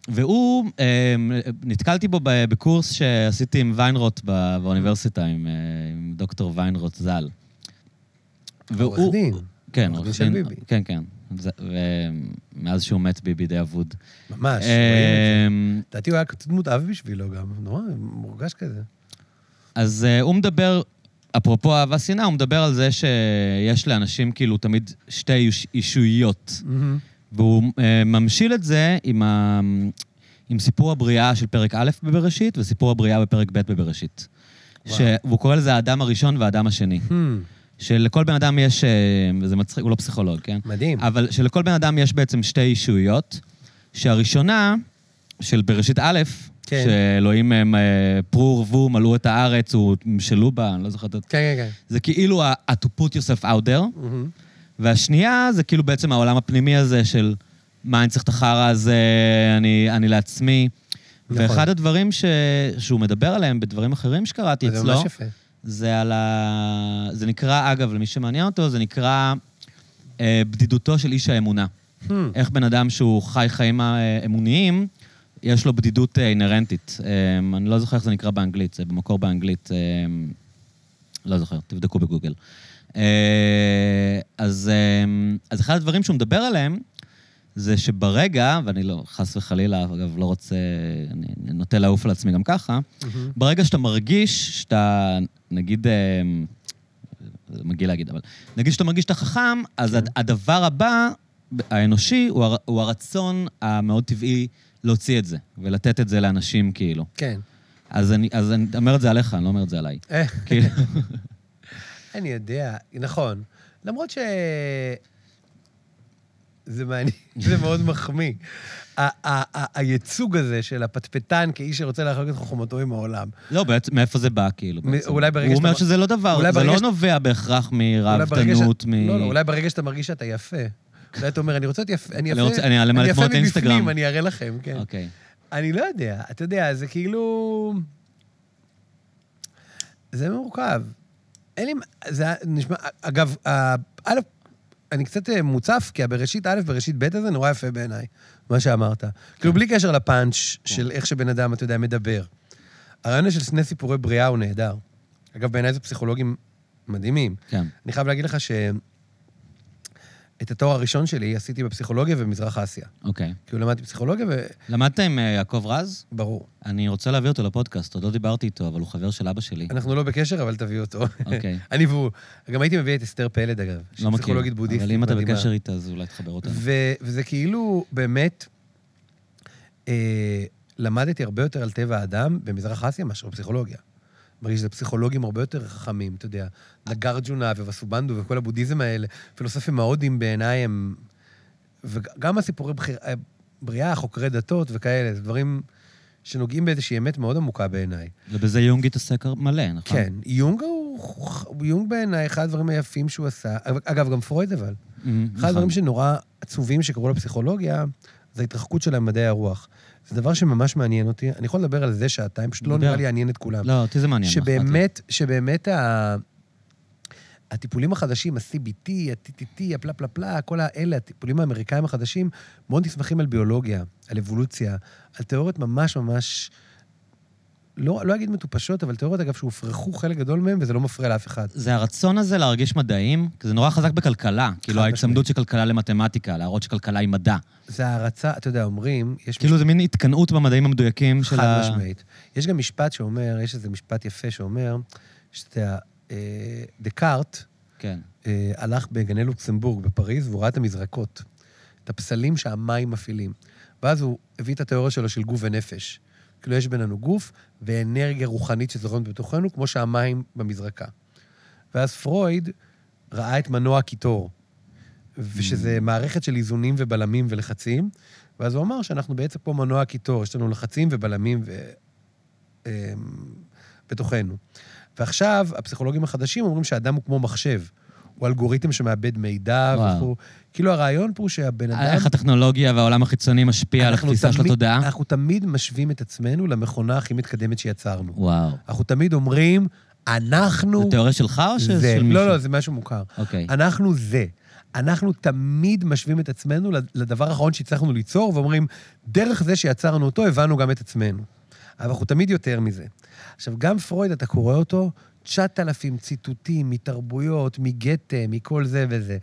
והוא, אה, נתקלתי בו בקורס שעשיתי עם ויינרוט בא- באוניברסיטה, עם, אה, עם דוקטור ויינרוט ז"ל. והוא- עורך דין. כן, עורך דין. ביבי. כן, כן. ומאז שהוא מת ביבי די אבוד. ממש. אה, לדעתי הוא היה קצת מותאב בשבילו גם, נורא, מורגש כזה. אז uh, הוא מדבר, אפרופו אהבה שנאה, הוא מדבר על זה שיש לאנשים כאילו תמיד שתי איש, אישויות. והוא uh, ממשיל את זה עם, ה, עם סיפור הבריאה של פרק א' בבראשית וסיפור הבריאה בפרק ב' בבראשית. וואו. ש... והוא קורא לזה האדם הראשון והאדם השני. Hmm, שלכל בן אדם יש, אה, וזה מצחיק, הוא לא פסיכולוג, כן? מדהים. אבל שלכל בן אדם יש בעצם שתי אישויות, שהראשונה, של בראשית א', כן. שאלוהים הם אה, פרו ורבו, מלאו את הארץ, הוא משלו בה, אני לא זוכר את... כן, כן, כן. זה כאילו ה- to put yourself out there, מהמם. והשנייה זה כאילו בעצם העולם הפנימי הזה של מה אני צריך את החרא הזה, אני, אני לעצמי. נכון. ואחד הדברים ש... שהוא מדבר עליהם בדברים אחרים שקראתי זה אצלו, ממש יפה. זה על ה... זה נקרא, אגב, למי שמעניין אותו, זה נקרא אה, בדידותו של איש האמונה. Hmm, איך בן אדם שהוא חי חיים אה, אמוניים, יש לו בדידות אה, אינהרנטית. אה, אני לא זוכר איך זה נקרא באנגלית, זה במקור באנגלית, אה, לא זוכר, תבדקו בגוגל. אה, אז, אה, אז אחד הדברים שהוא מדבר עליהם, זה שברגע, ואני לא, חס וחלילה, אגב, לא רוצה, אני אני נוטה לעוף על עצמי גם ככה, מהמם. ברגע שאתה מרגיש שאתה, נגיד, זה מגעיל להגיד, אבל נגיד שאתה מרגיש שאתה חכם, אז כן. הד- הדבר הבא, האנושי, הוא, הר, הוא הרצון המאוד טבעי להוציא את זה, ולתת את זה לאנשים, כאילו. כן. אז אני, אז אני אומר את זה עליך, אני לא אומר את זה עליי. אה, כאילו, אני יודע, נכון. למרות ש... זה מעניין, זה מאוד מחמיא. הייצוג הזה של הפטפטן כאיש שרוצה לחלוק את חוכמתו עם העולם. לא, בעצם, מאיפה זה בא, כאילו? בעצם? אולי ברגע הוא אומר שאתה- שזה לא דבר, זה לא נובע בהכרח מרהבתנות, מ... לא, לא, אולי ברגע שאתה מרגיש שאתה יפה. אולי אתה אומר, אני רוצה להיות יפה, אני יפה, אני. מבפנים, אני אראה לכם, כן. אוקיי. אני לא יודע, אתה יודע, זה כאילו... זה מורכב. אין לי... זה נשמע... אגב, א', אני קצת אה, מוצף, כי הבראשית א', בראשית ב' הזה נורא יפה בעיניי, מה שאמרת. כאילו, בלי קשר לפאנץ' של איך שבן אדם, אתה יודע, מדבר. הרעיון של שני סיפורי בריאה הוא נהדר. אגב, בעיניי זה פסיכולוגים מדהימים. כן. אני חייב להגיד לך ש... את התואר הראשון שלי עשיתי בפסיכולוגיה ובמזרח אסיה. אוקיי. כאילו למדתי פסיכולוגיה, למדת עם אה, יעקב רז? וברור. אני רוצה להביא אותו לפודקאסט, עוד לא דיברתי איתו, אבל הוא חבר של אבא שלי. אנחנו לא בקשר, אבל תביא אותו. אוקיי. אני והוא. גם הייתי מביא את אסתר פלד, אגב. שהיא לא מכיר. פסיכולוגית בודהיסטית אבל אם אתה מדהימה. בקשר איתה, אז אולי תחבר אותנו. ו- וזה כאילו, באמת, אה, למדתי הרבה יותר על טבע האדם במזרח אסיה מאשר בפסיכולוגיה. מרגיש שזה פסיכולוגים הרבה יותר חכמים, אתה יודע. נגרג'ונה וווסובנדו וכל הבודהיזם האלה, פילוסופים ההודים בעיניי הם... וגם הסיפורי בחיר... אה, בריאה, חוקרי דתות וכאלה, זה דברים שנוגעים באיזושהי אמת מאוד עמוקה בעיניי. ובזה יונג התעסק מלא, נכון? כן, יונג הוא... יונג בעיניי, אחד הדברים היפים שהוא עשה, אגב, גם פרויד אבל. נכון. אחד הדברים שנורא עצובים שקרו לפסיכולוגיה, זה ההתרחקות שלה ממדעי הרוח. זה דבר שממש מעניין אותי. אני יכול לדבר על זה שעתיים, פשוט לא. נראה לי יעניין את כולם. לא, אותי זה מעניין. שבאמת, שבאמת ה... הטיפולים החדשים, ה-CBT, ה-TTT, הפלה-פלה-פלה, כל האלה, הטיפולים האמריקאים החדשים, מאוד נסמכים על ביולוגיה, על אבולוציה, על תיאוריות ממש ממש לא, לא אגיד מטופשות, אבל תיאוריות, אגב, שהופרכו חלק גדול מהם, וזה לא מפריע לאף אחד. זה הרצון הזה להרגיש מדעים, כי זה נורא חזק בכלכלה. כאילו, חד ההצמדות של כלכלה למתמטיקה, להראות שכלכלה היא מדע. זה הערצה, אתה יודע, אומרים, יש כאילו, זה מין התקנאות במדעים המדויקים של חד ה... משמעית. יש גם משפט שאומר, יש איזה משפט יפה שאומר, שאתה אה, דקארט כן. אה, הלך בגני לוקסמבורג בפריז, והוא ראה את המזרקות, את הפסלים שהמים מפעילים. ואז הוא הביא את התיאוריה שלו של גוף ונפש. כאילו, יש בינינו גוף ואנרגיה רוחנית שזורמת בתוכנו, כמו שהמים במזרקה. ואז פרויד ראה את מנוע הקיטור, ושזה מערכת של איזונים ובלמים ולחצים, ואז הוא אמר שאנחנו בעצם פה מנוע הקיטור, יש לנו לחצים ובלמים ו... אמ, בתוכנו. ועכשיו, הפסיכולוגים החדשים אומרים שהאדם הוא כמו מחשב. הוא אלגוריתם שמאבד מידע. וכו'. כאילו, הרעיון פה הוא שהבן אדם... איך הטכנולוגיה והעולם החיצוני משפיע על התפיסה של התודעה? אנחנו תמיד משווים את עצמנו למכונה הכי מתקדמת שיצרנו. וואו. אנחנו תמיד אומרים, אנחנו זו תיאוריה שלך או זה. של מישהו? לא, לא, זה משהו מוכר. אוקיי. אנחנו זה. אנחנו תמיד משווים את עצמנו לדבר האחרון שהצלחנו ליצור, ואומרים, דרך זה שיצרנו אותו, הבנו גם את עצמנו. אבל אנחנו תמיד יותר מזה. עכשיו, גם פרויד, אתה קורא אותו, 9,000 ציטוטים מתרבויות, מגתה, מכל זה וזה.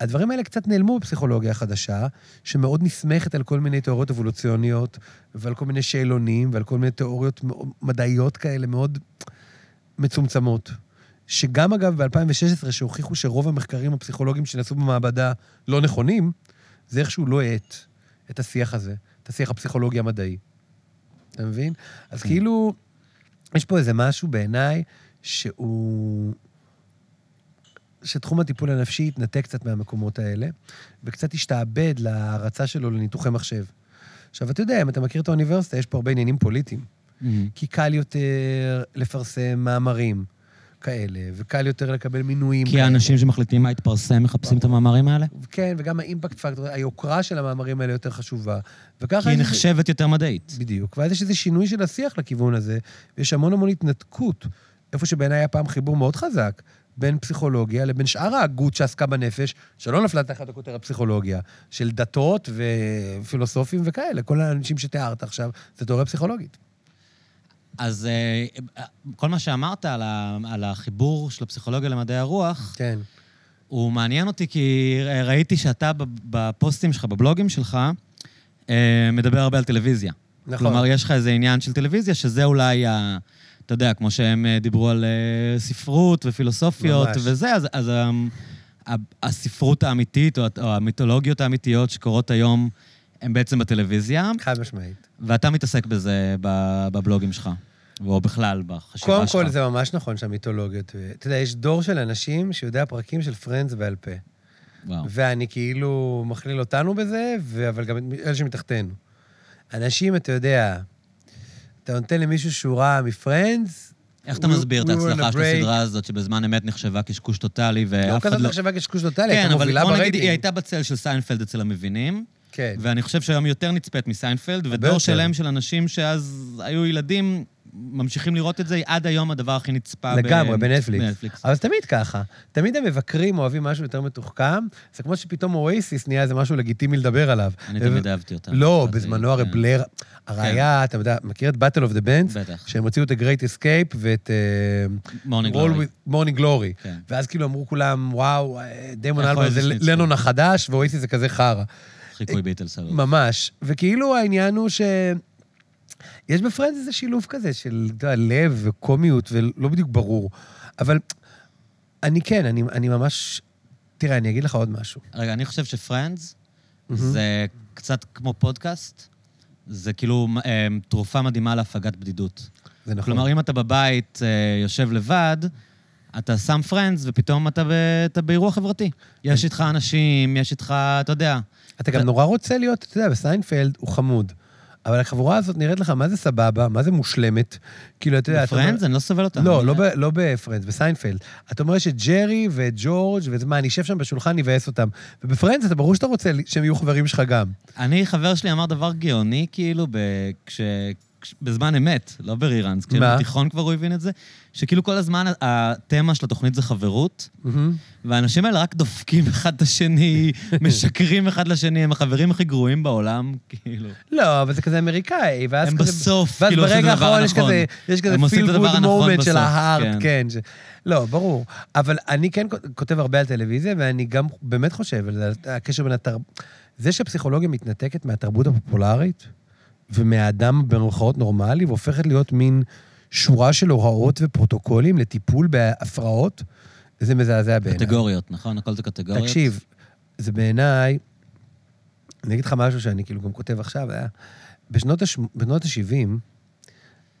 הדברים האלה קצת נעלמו בפסיכולוגיה החדשה, שמאוד נסמכת על כל מיני תיאוריות אבולוציוניות, ועל כל מיני שאלונים, ועל כל מיני תיאוריות מדעיות כאלה מאוד מצומצמות. שגם, אגב, ב-2016, שהוכיחו שרוב המחקרים הפסיכולוגיים שנעשו במעבדה לא נכונים, זה איכשהו לא האט את השיח הזה, את השיח הפסיכולוגי המדעי. אתה מבין? אז כן. כאילו, יש פה איזה משהו בעיניי שהוא... שתחום הטיפול הנפשי התנתק קצת מהמקומות האלה, וקצת השתעבד להערצה שלו לניתוחי מחשב. עכשיו, אתה יודע, אם אתה מכיר את האוניברסיטה, יש פה הרבה עניינים פוליטיים. מהמם. כי קל יותר לפרסם מאמרים כאלה, וקל יותר לקבל מינויים כי כאלה. האנשים שמחליטים מה יתפרסם מחפשים את המאמרים האלה? כן, וגם האימפקט פקטור, היוקרה של המאמרים האלה יותר חשובה. וככה... כי היא נחשבת יותר מדעית. בדיוק. ואז יש איזה שינוי של השיח לכיוון הזה, ויש המון המון התנתקות. איפה שבעיניי היה פעם חיבור מאוד חזק בין פסיכולוגיה לבין שאר ההגות שעסקה בנפש, שלא נפלה תחת הכותר הפסיכולוגיה, של דתות ופילוסופים וכאלה. כל האנשים שתיארת עכשיו, זה תיאוריה פסיכולוגית. אז אה, כל מה שאמרת על ה- על החיבור של הפסיכולוגיה למדעי הרוח, כן. הוא מעניין אותי כי ראיתי שאתה בפוסטים שלך, בבלוגים שלך, אה, מדבר הרבה על טלוויזיה. נכון. כלומר, יש לך איזה עניין של טלוויזיה, שזה אולי, ה, אתה יודע, כמו שהם אה, דיברו על אה, ספרות ופילוסופיות ממש. וזה, אז, אז ה, ה, הספרות האמיתית, או, או המיתולוגיות האמיתיות שקורות היום, הן בעצם בטלוויזיה, חד משמעית. ואתה מתעסק בזה בבלוגים שלך, או בכלל בחשיבה קודם שלך. כל, זה ממש נכון שהמיתולוגיות... אתה יודע, יש דור של אנשים שיודע פרקים של פרנדס בעל פה. וואו. ואני כאילו מכליל אותנו בזה, אבל גם את אלה שמתחתנו. אנשים, אתה יודע, אתה נותן למישהו שורה מפרנדס, איך אתה מסביר את ההצלחה של. הסדרה הזאת, שבזמן אמת נחשבה קשקוש טוטאלי, לא ואף אחד כזאת לא... מחשבה קשקוש טוטאלי, כן, הייתה אבל מובילה בוא נגיד, ברייטינג. היא הייתה בצל של סיינפלד אצל המבינים, כן. ואני חושב שהיום יותר נצפית מסיינפלד, ודור. שלם של אנשים שאז היו ילדים, ממשיכים לראות את זה, עד היום הדבר הכי נצפה לגמרי, בנטפליקס. בנטפליקס. אבל זה תמיד ככה. תמיד המבקרים אוהבים משהו יותר מתוחכם, זה כמו שפתאום אואזיס נהיה איזה משהו לגיטימי לדבר עליו. אני תמיד אהבתי אותה. לא, בזמנו הרי כן. בלר, היריעה, אתה יודע, מכיר את Battle of the Bands? בטח. שהם הוציאו את ה-Great Escape ואת... Morning Glory. with Morning Glory. כן. ואז כאילו אמרו כולם, וואו, אה, דיימון אלברן זה? לנון החדש, ואואזיס זה כזה חרא. חיקוי ביטלס. אבל. ממש. וכאילו העניין הוא ש... יש ב Friends איזה שילוב כזה של, אתה יודע, לב וקומיות, ולא בדיוק ברור. אבל אני כן, אני, אני ממש... תראה, אני אגיד לך עוד משהו. רגע, אני חושב ש Friends זה קצת כמו פודקאסט, זה כאילו אה, תרופה מדהימה להפגת בדידות. זה נכון. כלומר, אם אתה בבית אה, יושב לבד, אתה שם Friends, ופתאום אתה, ב, אתה באירוע חברתי. יש איתך אנשים, יש איתך, אתה יודע. אתה גם נורא רוצה להיות, אתה יודע, בסיינפלד הוא חמוד. אבל החבורה הזאת נראית לך מה זה סבבה, מה זה מושלמת. כאילו, אתה יודע... ב Friends? אני לא סובל אותם. לא, לא, לא ב Friends, בסיינפלד. אתה אומר שג'רי וג'ורג' וזה מה, אני אשב שם בשולחן, אני אבאס אותם. וב Friends, אתה ברור שאתה רוצה שהם יהיו חברים שלך גם. אני, חבר שלי אמר דבר גאוני, כאילו. כש... בזמן אמת, לא ב reruns. מה? כשהיינו בתיכון כבר הוא הבין את זה, שכאילו כל הזמן התמה של התוכנית זה חברות. והאנשים האלה רק דופקים אחד את השני, משקרים אחד לשני, הם החברים הכי גרועים בעולם, כאילו. לא, אבל זה כזה אמריקאי, ואז הם כזה... בסוף, ואז כאילו, עושים את ברגע הדבר האחרון יש הנכון. כזה, יש כזה הם good הנכון moment של בסוף, ההארט, כן. כן. לא, ברור. אבל אני כן כותב הרבה על טלוויזיה, ואני גם באמת חושב על זה, הקשר בין התרבות... זה שהפסיכולוגיה מתנתקת מהתרבות הפופולרית ומהאדם במרכאות נורמלי, והופכת להיות מין שורה של הוראות ופרוטוקולים לטיפול בהפרעות, זה מזעזע בעיניי. קטגוריות, נכון? הכל זה קטגוריות. תקשיב, זה בעיניי, אני אגיד לך משהו שאני כאילו גם כותב עכשיו, היה, בשנות, הש... בשנות ה-70,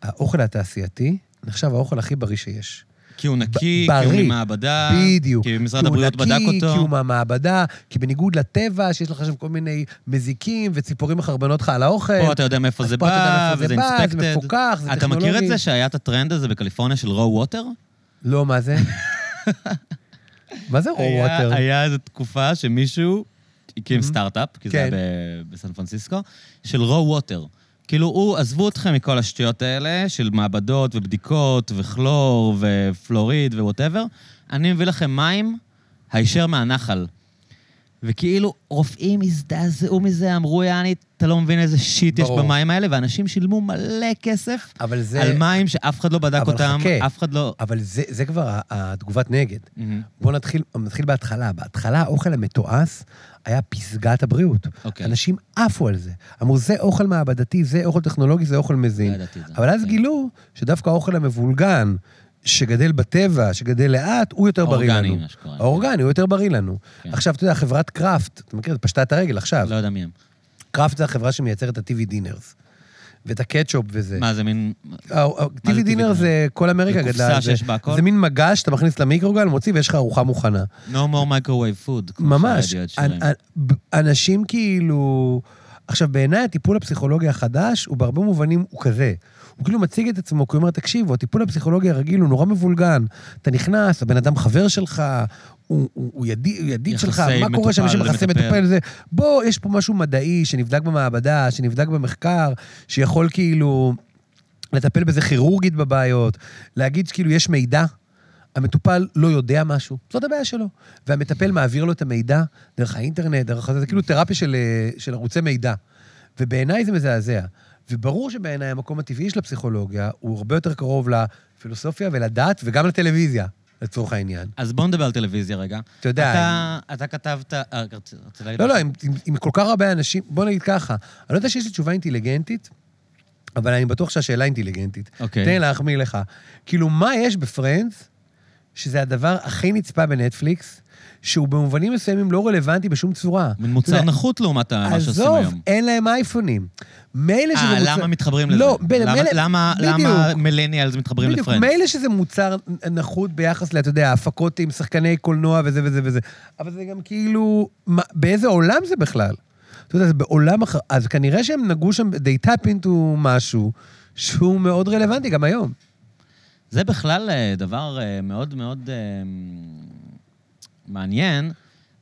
האוכל התעשייתי נחשב האוכל הכי בריא שיש. כי הוא נקי, כי בריא. הוא ממעבדה, בדיוק. כי משרד כי הבריאות בדק אותו. כי הוא מהמעבדה, כי בניגוד לטבע, שיש לך שם כל מיני מזיקים וציפורים מחרבנות לך על האוכל. פה אתה יודע מאיפה זה בא, וזה אינספקטד. זה מפוקח, זה אתה מכיר את טכנולוגי. זה שהיה את הטרנד הזה בקליפורניה של רואו ווטר? לא, מה זה? מה זה raw water? היה איזו תקופה שמישהו הקים סטארט-אפ, כי זה היה כן. ב- בסן פרנסיסקו, של raw water. כאילו, הוא, עזבו אתכם מכל השטויות האלה, של מעבדות ובדיקות וכלור ופלוריד ו whatever, אני מביא לכם מים הישר מהנחל. וכאילו, רופאים הזדעזעו מזה, אמרו, יעני, אתה לא מבין איזה shit יש ברור. במים האלה, ואנשים שילמו מלא כסף אבל זה... על מים שאף אחד לא בדק אבל אותם, חכה. אף אחד לא... אבל זה, זה כבר התגובת נגד. מהמם. בואו נתחיל, נתחיל בהתחלה. בהתחלה האוכל המתועש היה פסגת הבריאות. אוקיי. אנשים עפו על זה. אמרו, זה אוכל מעבדתי, זה אוכל טכנולוגי, זה אוכל מזין. לא ידעתי את זה. אבל אז אוקיי. גילו שדווקא האוכל המבולגן, שגדל בטבע, שגדל לאט, הוא יותר בריא האורגני, לנו. מה שקורה. האורגני, הוא יותר בריא לנו. כן. עכשיו, אתה יודע, חברת קראפט, אתה מכיר? פשטה את הרגל עכשיו. לא יודע מי הם. קראפט זה החברה שמייצרת את ה-TV דינרס. ואת הקטשופ וזה. מה, זה מין... ה- ה- מה זה TV דינר זה כל אמריקה זה גדלה. קופסה זה. שיש בה הכל? זה מין מגש, אתה מכניס למיקרוגל, מוציא ויש לך ארוחה מוכנה. No more microwave food. ממש. אנשים כאילו... עכשיו, בעיניי הטיפול הפסיכולוגי החדש, הוא בהרבה מובנים, הוא כזה. הוא כאילו מציג את עצמו, כי הוא אומר, תקשיבו, הטיפול הפסיכולוגי הרגיל הוא נורא מבולגן. אתה נכנס, הבן אדם חבר שלך, הוא, הוא, הוא ידיד, הוא ידיד שלך, מה קורה שם, יש יחסי. מטפל, זה... בוא, יש פה משהו מדעי שנבדק במעבדה, שנבדק במחקר, שיכול כאילו לטפל בזה כירורגית בבעיות, להגיד שכאילו יש מידע, המטופל לא יודע משהו, זאת הבעיה שלו. והמטפל מעביר לו את המידע דרך האינטרנט, דרך זה, זה כאילו תרפיה של, אה, של ערוצי מידע. ובעיניי זה מזעזע. וברור שבעיניי המקום הטבעי של הפסיכולוגיה הוא הרבה יותר קרוב לפילוסופיה ולדת וגם לטלוויזיה, לצורך העניין. אז בוא נדבר על טלוויזיה רגע. אתה יודע, אתה, אתה כתבת... אה, לא, לא? עם, עם, עם כל כך הרבה אנשים, בוא נגיד ככה, אני לא יודע שיש לי תשובה אינטליגנטית, אבל אני בטוח שהשאלה אינטליגנטית. אוקיי. תן להחמיא לך. כאילו, מה יש בפרנדס, שזה הדבר הכי נצפה בנטפליקס, שהוא במובנים מסוימים לא רלוונטי בשום צורה? מין מוצר יודע, נחות לעומת מה שעושים עזוב, היום. אין להם אייפונים. מילא שזה אה, מוצר... למה מתחברים לזה? לא, ב- למה- מילא- למה- למה. מילניאלס מתחברים בדיוק, לפרנדס? מילא שזה מוצר נחות ביחס ל, אתה יודע, הפקות עם שחקני קולנוע וזה וזה וזה, אבל זה גם כאילו, מה, באיזה עולם זה בכלל? אתה יודע, זה בעולם אחר, אז כנראה שהם נגעו שם, they tap into משהו שהוא מאוד רלוונטי גם היום. זה בכלל אה, דבר אה, מאוד מאוד אה, מעניין,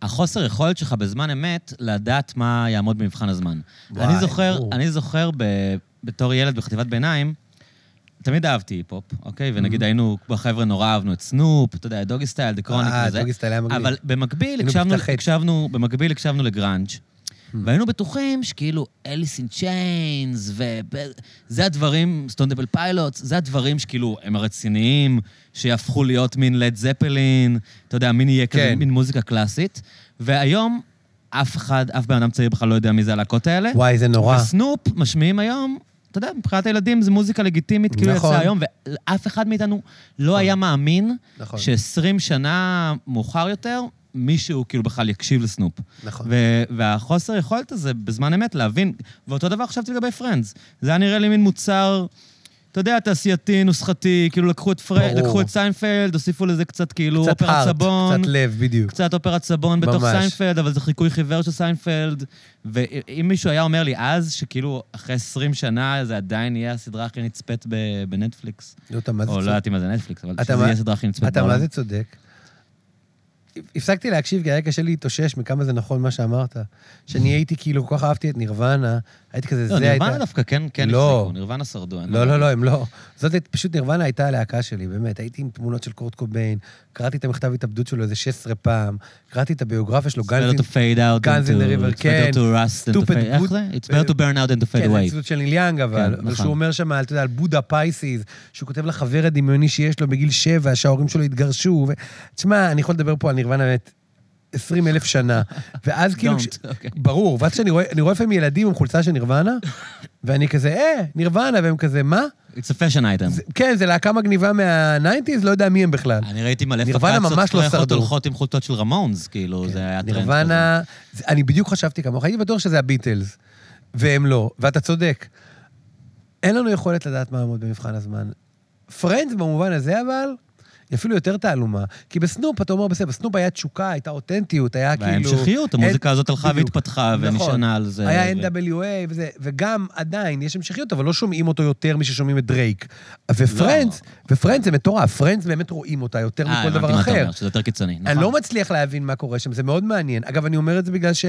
החוסר יכולת שלך בזמן אמת לדעת מה יעמוד במבחן הזמן. וואי, אני זוכר, ברור. אני זוכר ב, בתור ילד בחטיבת ביניים, תמיד אהבתי היפ-הופ, אוקיי? ונגיד היינו, בחבר'ה נורא אהבנו את סנופ, אתה יודע, Doggystyle, The Chronic אה, וזה. Doggystyle היה מגניב. אבל במקביל הקשבנו. הקשבנו, במקביל הקשבנו לגראנג'. Hmm. והיינו בטוחים שכאילו Alice in Chains, וזה הדברים, Stone Temple Pilots, זה הדברים שכאילו הם הרציניים, שיהפכו להיות מין לד זפלין, אתה יודע, מין יהיה כזה, כן. מין מוזיקה קלאסית. והיום אף אחד, אף בן אדם צעיר בכלל לא יודע מי זה הלהקות האלה. וואי, זה נורא. וסנופ משמיעים היום, אתה יודע, מבחינת הילדים זה מוזיקה לגיטימית, כאילו נכון. יצא היום, ואף אחד מאיתנו לא היה מאמין נכון. ש-20 שנה מאוחר יותר, מישהו כאילו בכלל יקשיב לסנופ. נכון. ו- והחוסר יכולת הזה בזמן אמת להבין, ואותו דבר חשבתי לגבי Friends. זה היה נראה לי מין מוצר, אתה יודע, תעשייתי, נוסחתי, כאילו לקחו את, פר... לקחו את סיינפלד, הוסיפו לזה קצת כאילו קצת אופרת heart, סבון. קצת לב, בדיוק. קצת אופרת סבון בתוך ממש. סיינפלד, אבל זה חיקוי חיוור של סיינפלד. ואם מישהו היה אומר לי אז, שכאילו אחרי 20 שנה זה עדיין יהיה הסדרה הכי נצפית בנטפליקס, לא, אתה מה זה או לא צודק. יודעת אם זה נטפליקס, אבל אתה שזה מה- יהיה הסדרה הכי נצפית אתה בעולם. מה זה צודק. הפסקתי להקשיב, כי היה קשה להתאושש מכמה זה נכון מה שאמרת. שאני הייתי כאילו, כל כך אהבתי את נירוונה, הייתי כזה, לא, זה הייתה... נירוונה דווקא כן, כן לא. נירוונה שרדו. לא, לא. לא, הם לא. זאת פשוט נירוונה הייתה הלהקה שלי, באמת. הייתי עם תמונות של קורט קוביין, קראתי את המכתב התאבדות שלו איזה 16 פעם, קראתי את הביוגרפיה שלו, It's better to fade out כן. better to. איך good- זה? It's better to burn out than to fade כן, זה away. ציטוט של ניל יאנג, אבל, כן, נכון. שהוא אומר שם, אתה יודע, על בודה פייסיס, שהוא כותב לחבר הדמיוני שיש לו בגיל שבע, שההורים שלו התגרשו. ו... תשמע, אני יכול לדבר פה על נירוונה באמת 20 אלף שנה. ואז כאילו... כש- אוקיי. ברור, ואז כשאני רואה, אני רואה לפעמים ילדים עם חולצה של נירוונה, ואני כזה, אה, נירוונה, והם כזה, מה? It's a fashion item. זה, כן, זה להקה מגניבה מה-90's, לא יודע מי הם בכלל. אני ראיתי מלא ממש לא שרדו. הולכות עם חולצות של רמונס, כאילו, זה היה טרנד כזה. נירוונה, זה- אני בדיוק חשבתי כמוך, הייתי בטוח שזה הביטלס, והם לא, ואתה צודק. אין לנו יכולת לדעת מה לעמוד במבחן הזמן. Friends במובן הזה, אבל, היא אפילו יותר תעלומה. כי בסנופ, אתה אומר, בסדר, בסנופ היה תשוקה, הייתה אותנטיות, היה כאילו... וההמשכיות, המוזיקה הזאת הלכה. והתפתחה נכון. ונשענה על זה. היה NWA וזה, וגם עדיין יש המשכיות, אבל לא שומעים אותו יותר מששומעים את דרייק. ו Friends, ו Friends זה מטורף, Friends באמת רואים אותה יותר אה, מכל הבנתי דבר מה אתה אחר. אומר, שזה יותר קיצוני. אני נכון. לא מצליח להבין מה קורה שם, זה מאוד מעניין. אגב, אני אומר את זה בגלל ש...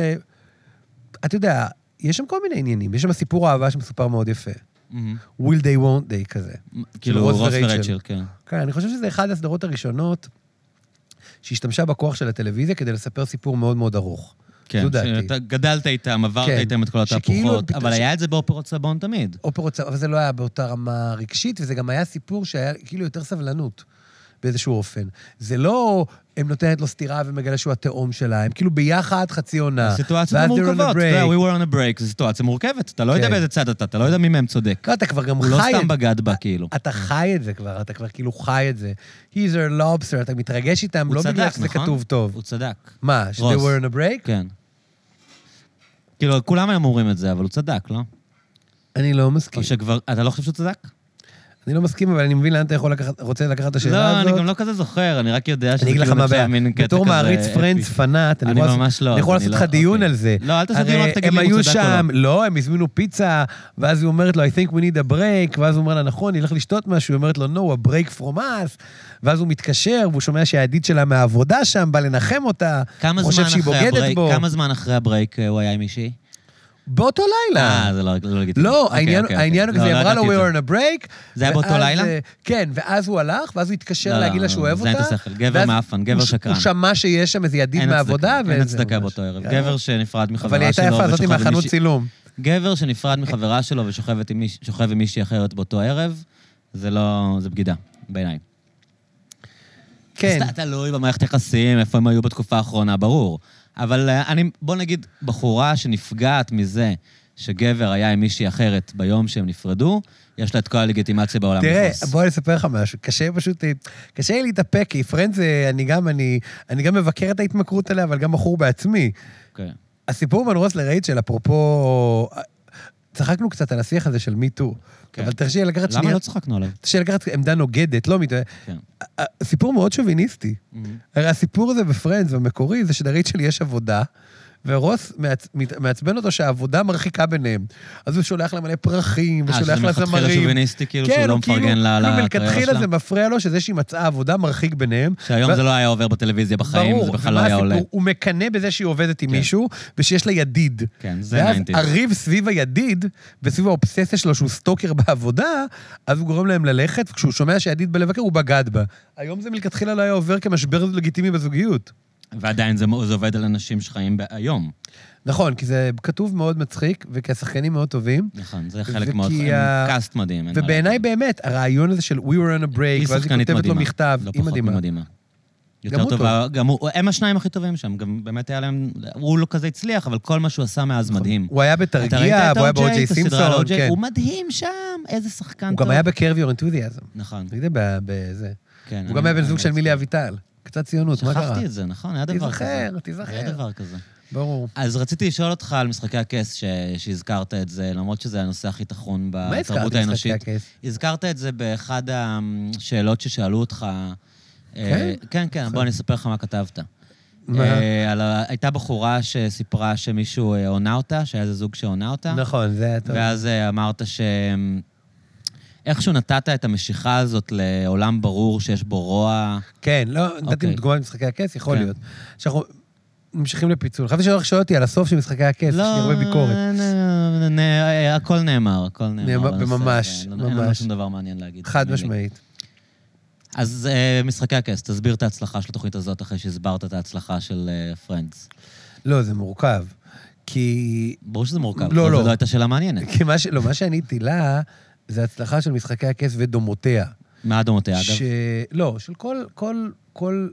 אתה יודע, יש שם כל מיני עניינים. יש שם סיפור אהבה שמסופר מאוד יפה. מהמם. will they won't they כזה. כאילו, רוס ורייצ'ל. כן. כן, אני חושב שזה אחת הסדרות הראשונות שהשתמשה בכוח של הטלוויזיה כדי לספר סיפור מאוד מאוד ארוך. כן. שאתה גדלת איתם, עברת כן, איתם את כל התהפוכות, אבל ש- היה את זה באופרות סבון תמיד. אופרות, אבל זה לא היה באותה רמה רגשית, וזה גם היה סיפור שהיה כאילו יותר סבלנות באיזשהו אופן. זה לא, הם נותנת לו סטירה ומגלה שהוא התאום שלה, הם כאילו ביחד חצי עונה. סיטואציות a מורכבות, אתה יודע, break. we were on a break, זו סיטואציה מורכבת, אתה לא יודע כן. באיזה צד אתה, אתה לא יודע מי מהם צודק. לא, אתה כבר גם הוא חי לא את סתם בגד בה, כאילו. אתה חי את זה כבר, אתה כבר כאילו חי את זה. He's a lobster, אתה מתרגש איתם, הוא לא בגלל שזה נכון? כתוב טוב. הוא צדק, מה, ש- they רוס. were on a break? כן. כאילו, כולם היום אומרים את זה, אבל הוא צדק, לא? אני לא מסכים. או שכבר, אתה לא חושב שהוא צדק? אני לא מסכים, אבל אני מבין לאן אתה יכול לקחת, רוצה לקחת את השאלה לא, הזאת. אני גם לא כזה זוכר, אני רק יודע שזה כאילו נחשב. מין קטע בתור כזה מעריץ אפי. פרנדס פנאט, אני אני ממש לא, אני יכול לעשות אני לך לא- דיון אוקיי. על זה. לא, אל תעשה דיון, רק תגיד לי אם הוא היו צדק או לא. שם, לא, הם הזמינו פיצה, ואז היא אומרת לו, I think we need a break, ואז הוא אומר לה, נכון, נלך לשתות משהו, היא אומרת לו, no, a break from us, ואז הוא מתקשר, והוא שומע שהידיד שלה מהעבודה שם, בא לנחם אותה, חושב שהיא בוגדת בו. כמה זמן אחרי הברייק אה, הוא היה עם מישהי? באותו לילה. אה, זה לא לא לגיטימי. לא, אוקיי, העניין אוקיי, העניין הוא אוקיי. כזה, לא, היא לא אמרה לו, we are on a break. זה היה באותו לילה? כן, ואז הוא הלך, ואז הוא התקשר לא, להגיד לא, לה שהוא אוהב זה אין אותה. את השכל. גבר מעפן, גבר שקרן. הוא שמע שיש שם איזה ידיד מהעבודה, אין הצדקה. באותו ערב. כן. גבר שנפרד מחברה שלו אבל היא הייתה יפה, ושוכב עם מהחנות מישהי- צילום. גבר שנפרד מחברה שלו ושוכבת עם מישהי אחרת באותו ערב, זה לא... זה בגידה, בעיניי. כן. אז אתה תלוי במערכת יחסים, איפה הם היו בתקופה האחרונה, ברור. אבל אה, אני, בוא נגיד, בחורה שנפגעת מזה שגבר היה עם מישהי אחרת ביום שהם נפרדו, יש לה את כל הלגיטימציה בעולם תראה. בוא אני אספר לך משהו. קשה פשוט, קשה לי להתאפק, כי פרנדס, אה, אני גם, אני, אני גם מבקר את ההתמכרות עליה, אבל גם בחור בעצמי. אוקיי. הסיפור בין רוס לרייצ'ל, אפרופו... צחקנו קצת על השיח הזה של מיטו, כן. אבל תרשי לי לקחת למה שנייה, לא צחקנו עליו? תרשי לי לקחת עמדה נוגדת, לא מיטו, כן. סיפור מאוד שוביניסטי. הרי הסיפור הזה בפרנדס, המקורי, זה שלרייצ'ל יש עבודה, ורוס מעצבן אותו שהעבודה מרחיקה ביניהם. אז הוא שולח לה מלא פרחים, אה, ושולח שזה לה מלכתחילה זמרים. שוביניסטי, כאילו שהוא כן, לא הוא כאילו, מפרגן לה על הקריירה מלכתחילה שלה? זה מפריע לו שזה שהיא מצאה עבודה מרחיק ביניהם. שהיום ו- זה לא היה עובר בטלוויזיה בחיים, ברור, זה בכלל לא היה עולה. הסיפור? הוא מקנא בזה שהיא עובדת עם כן. מישהו, ושיש לה ידיד. כן, זה ואז 90s. הריב סביב הידיד, וסביב האובססיה שלו שהוא סטוקר בעבודה, אז הוא גורם להם ללכת, וכשהוא שומע שהידיד בא לבקר, הוא בגד בה. היום זה מלכתחילה לא היה עובר כמשבר לגיטימי בזוגיות. ועדיין זה זה עובד על אנשים שחיים היום. נכון, כי זה כתוב מאוד מצחיק, וכי השחקנים מאוד טובים. נכון, זה חלק מאוד, ה- הם קאסט מדהים. ובעיניי. באמת, הרעיון הזה של We were on a break, ואז היא כותבת לו מדהימה. מכתב, לא היא מדהימה. ממדהימה. גם יותר הוא טובה, גם הוא, הם השניים הכי טובים שם, גם באמת היה להם, הוא לא כזה הצליח, אבל כל מה שהוא עשה מאז מדהים. הוא היה בתרגיע, את והוא היה OJ, באו.ג'יי את הסדרה על סימפסון? כן. הוא מדהים שם, איזה שחקן הוא טוב. גם היה. נכון, אתה יודע, ב- בזה. כן. הוא גם היה בן זוג של לא מילי. אביטל. קצת ציונות, מה קרה? שכחתי את זה, נכון, היה דבר כזה. תיזכר, תיזכר. היה דבר כזה. ברור. אז רציתי לשאול אותך על משחקי הכס ש... שהזכרת את זה, למרות שזה הנושא הכי טחון מה בתרבות הזכרתי משחקי האנושית. הכס? הזכרת את זה באחד השאלות ששאלו אותך. אה, כן, כן, בוא אני אספר לך מה כתבת. מה? אה, על הייתה בחורה שסיפרה שמישהו אה, עונה אותה, שהיה איזה זוג שעונה אותה. נכון, זה היה טוב. ואז אמרת ש... איכשהו נתת את המשיכה הזאת לעולם ברור שיש בו רוע. כן, לא, נתתי אוקיי. דוגמה ממשחקי הכס, יכול כן. להיות. שאנחנו ממשיכים לפיצול. חשבתי שלא שואל אותי על הסוף של משחקי הכס, יש לי הרבה ביקורת. לא, נ- נ- הכל נאמר, הכל נאמר. ממש, הזה. אין לנו- ממש. שום דבר מעניין להגיד. חד. משמעית. אז אה, משחקי הכס, תסביר את ההצלחה של התוכנית הזאת אחרי שהסברת את ההצלחה של פרנדס. לא, זה מורכב. כי... ברור שזה מורכב, לא, לא. זו לא הייתה שאלה מעניינת. כי מה ש... לא, מה שעניתי לה, זה הצלחה של משחקי הכס ודומותיה. מה דומותיה, אגב? ש... לא, של כל, כל, כל...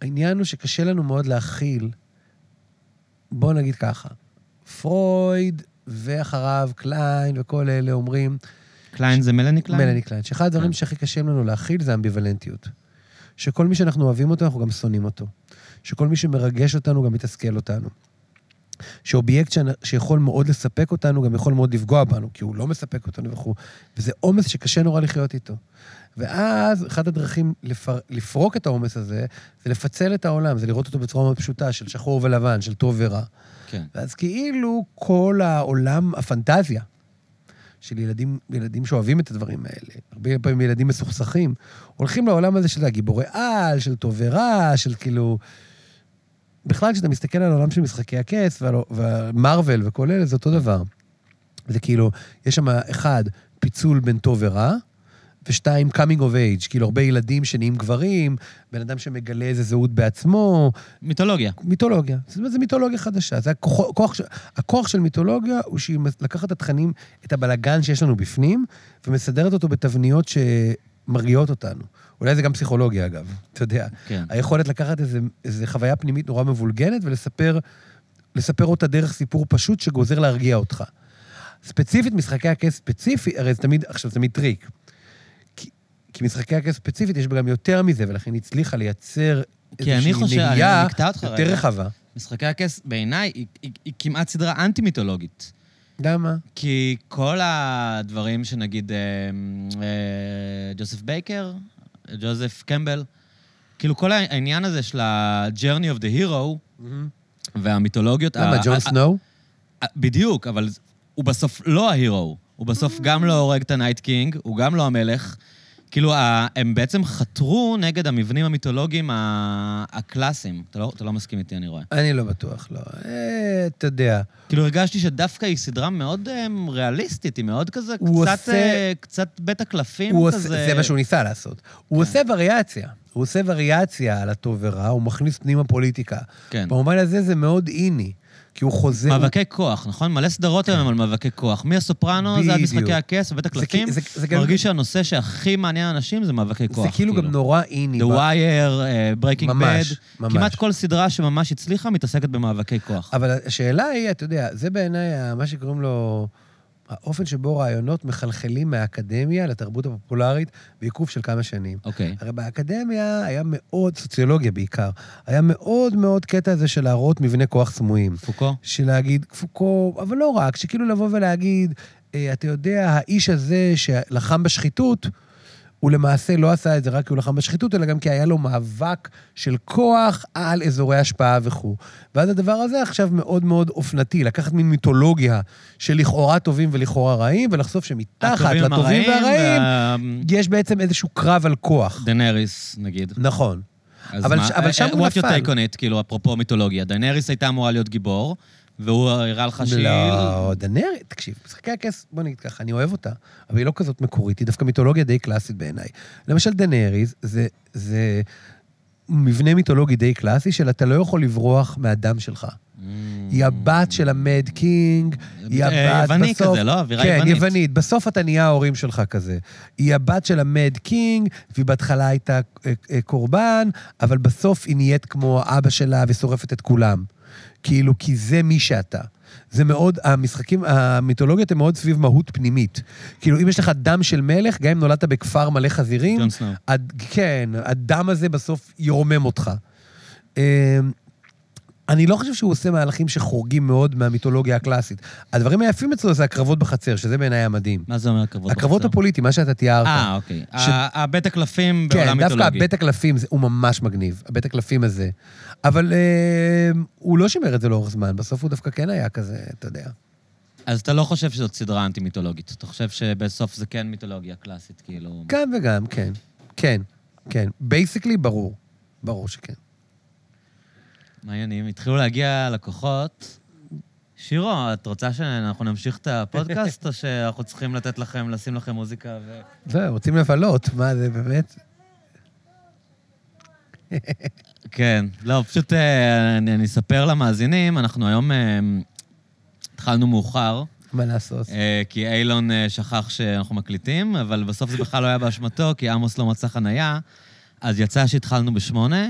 העניין הוא שקשה לנו מאוד להכיל, בוא נגיד ככה, פרויד ואחריו קליין וכל אלה אומרים, קליין זה מלאני קליין? מלאני קליין, שאחד הדברים כן. שהכי קשה לנו להכיל זה אמביוולנטיות. שכל מי שאנחנו אוהבים אותו, אנחנו גם שונאים אותו. שכל מי שמרגש אותנו גם מתסכל אותנו. שאובייקט שיכול מאוד לספק אותנו, גם יכול מאוד לפגוע בנו, כי הוא לא מספק אותנו וכו'. וזה עומס שקשה נורא לחיות איתו. ואז אחת הדרכים לפר... לפרוק את העומס הזה, זה לפצל את העולם, זה לראות אותו בצורה מאוד פשוטה, של שחור ולבן, של טוב ורע. כן. ואז כאילו כל העולם, הפנטזיה של ילדים, ילדים שאוהבים את הדברים האלה, הרבה פעמים ילדים מסוכסכים, הולכים לעולם הזה של הגיבורי על, של טוב ורע, של כאילו... בכלל, כשאתה מסתכל על העולם של משחקי הכס ומרוויל וכל אלה, זה אותו דבר. זה כאילו, יש שם אחד, פיצול בין טוב ורע, ושתיים, coming of age, כאילו הרבה ילדים שנהיים גברים, בן אדם שמגלה איזה זהות בעצמו, מיתולוגיה. מיתולוגיה. זאת אומרת, זו מיתולוגיה חדשה. זה הכוח, כוח, ש- הכוח של מיתולוגיה הוא שהיא לקחת את התכנים, את הבלגן שיש לנו בפנים, ומסדרת אותו בתבניות שמרגיעות אותנו. אולי זה גם פסיכולוגיה, אגב, אתה יודע. כן. היכולת לקחת איזה, איזה חוויה פנימית נורא מבולגנת ולספר לספר אותה דרך סיפור פשוט שגוזר להרגיע אותך. ספציפית, משחקי הכס ספציפי, הרי זה תמיד, עכשיו, זה תמיד טריק. כי, כי משחקי הכס ספציפית, יש בה גם יותר מזה, ולכן היא הצליחה לייצר איזושהי נהייה אותך יותר. רחבה. משחקי הכס, בעיניי, היא, היא, היא כמעט סדרה אנטי-מיתולוגית. למה? כי כל הדברים שנגיד אה, אה, ג'וזף בייקר, ג'וזף קמבל, כאילו כל העניין הזה של ה-journey of the hero והמיתולוגיות... למה, ג'ון סנואו? בדיוק, אבל הוא בסוף לא ה hero. הוא בסוף גם לא הורג את ה Night King, הוא גם לא המלך. כאילו, הם בעצם חתרו נגד המבנים המיתולוגיים הקלאסיים. אתה לא, אתה לא מסכים איתי, אני רואה. אני לא בטוח, לא. אה, אתה יודע. כאילו, הרגשתי שדווקא היא סדרה מאוד um, ריאליסטית, היא מאוד כזה, קצת, עושה- אה, קצת בית הקלפים כזה. עושה, זה מה שהוא ניסה לעשות. הוא עושה וריאציה. הוא עושה וריאציה על הטוב ורע, הוא מכניס פנימה פוליטיקה. כן. במובן הזה זה מאוד איני, כי הוא חוזר... מאבקי כוח, נכון? מלא סדרות היום על מאבקי כוח. מהסופרנו זה עד. משחקי הכס ובית הקלפים. מרגיש שהנושא שהכי מעניין אנשים זה מאבקי כוח. זה כאילו גם נורא איני. The Wire, Breaking ממש, Bad. כמעט כל סדרה שממש הצליחה מתעסקת במאבקי כוח. אבל השאלה היא, אתה יודע, זה בעיניי מה שקוראים לו... האופן שבו רעיונות מחלחלים מהאקדמיה לתרבות הפופולרית בעיכוב של כמה שנים. אוקיי. הרי באקדמיה היה מאוד, סוציולוגיה בעיקר, היה מאוד מאוד קטע הזה של להראות מבנה כוח סמויים. פוקו? של להגיד, פוקו, אבל לא רק, שכאילו לבוא ולהגיד, אה, אתה יודע, האיש הזה שלחם בשחיתות, הוא למעשה לא עשה את זה רק כי הוא לחם בשחיתות, אלא גם כי היה לו מאבק של כוח על אזורי השפעה וכו'. ואז הדבר הזה עכשיו מאוד מאוד אופנתי, לקחת מין מיתולוגיה של לכאורה טובים ולכאורה רעים, ולחשוף שמתחת הטובים לטובים והרעים, וה- יש בעצם איזשהו קרב על כוח. דנריס, נגיד. נכון. אז אבל מה- אבל שם אה, הוא What your נפל. take on it, כאילו, אפרופו מיתולוגיה. דנריס הייתה אמורה להיות גיבור, והוא הראה לך שהיא... לא, דנרי, תקשיב, משחקי הכס, בוא נגיד ככה, אני אוהב אותה, אבל היא לא כזאת מקורית, היא דווקא מיתולוגיה די קלאסית בעיניי. למשל, דנריס זה, זה מבנה מיתולוגי די קלאסי של אתה לא יכול לברוח מהדם שלך. Mm. היא הבת של ה Mad King, היא אה, הבת יווני בסוף... כזה, לא? אווירה כן, יוונית. יוונית. בסוף אתה נהיה ההורים שלך כזה. היא הבת של ה Mad King, והיא בהתחלה הייתה אה, אה, קורבן, אבל בסוף היא נהיית כמו אבא שלה ושורפת את כולם. כאילו, כי זה מי שאתה. זה מאוד, המשחקים, המיתולוגיות הן מאוד סביב מהות פנימית. כאילו, אם יש לך דם של מלך, גם אם נולדת בכפר מלא חזירים, ג'ון כן, הדם הזה בסוף ירומם אותך. אני לא חושב שהוא עושה מהלכים שחורגים מאוד מהמיתולוגיה הקלאסית. הדברים היפים אצלו זה הקרבות בחצר, שזה בעיניי המדהים. מה זה אומר קרבות הקרבות בחצר? הפוליטיים, מה שאתה תיארת. אה, אוקיי. ש- הבית הקלפים כן, בעולם דווקא מיתולוגי. הבית הקלפים זה- הוא ממש מגניב, הבית הקלפים הזה. אבל אה, הוא לא שימר את זה לאורך זמן, בסוף הוא דווקא כן היה כזה, אתה יודע. אז אתה לא חושב שזאת סדרה אנטי-מיתולוגית. אתה חושב שבסוף זה כן מיתולוגיה קלאסית, כאילו... גם וגם, כן. כן, כן. basically, ברור. ברור שכן. מה העניינים? התחילו להגיע לקוחות. שירו, את רוצה שאנחנו נמשיך את הפודקאסט, או שאנחנו צריכים לתת לכם, לשים לכם מוזיקה ו... זהו, רוצים לבלות, מה זה באמת? כן. לא, פשוט אה, אני אני אספר למאזינים, אנחנו היום אה, התחלנו מאוחר, מה לעשות? אה, כי אילון שכח שאנחנו מקליטים, אבל בסוף זה בכלל לא היה באשמתו, כי עמוס לא מצא חנייה. אז יצא שהתחלנו בשמונה,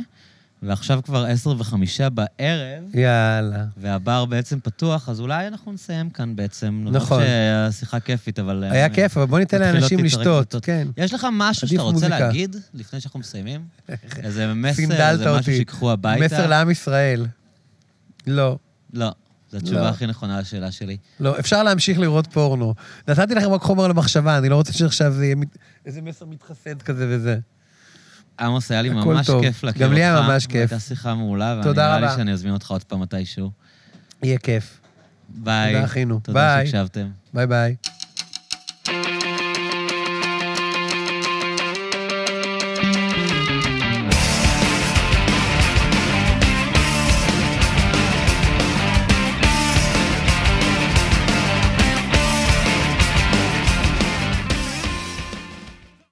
ועכשיו כבר עשר וחמישה בערב, יאללה. והבר בעצם פתוח, אז אולי אנחנו נסיים כאן בעצם. נכון. שהשיחה כיפית, אבל... אה, היה כיף, אבל בוא ניתן לאנשים לשתות. כן. יש לך משהו שאתה רוצה מוזיקה. להגיד לפני שאנחנו מסיימים? איזה מסר, איזה משהו. שיקחו הביתה? מסר לעם ישראל. לא. לא, זו התשובה לא. הכי נכונה לשאלה שלי. לא, אפשר להמשיך לראות פורנו. נתתי לכם רק חומר למחשבה, אני לא רוצה שעכשיו זה יהיה מת- איזה מסר מתחסד כזה וזה. עמוס, היה לי ממש טוב. כיף להכיר גם אותך. לי היה ממש כיף. הייתה שיחה מעולה, ואני תודה נראה לי. שאני אזמין אותך עוד פעם מתישהו. יהיה כיף. ביי. תודה, אחינו. תודה ביי. שהקשבתם. ביי ביי.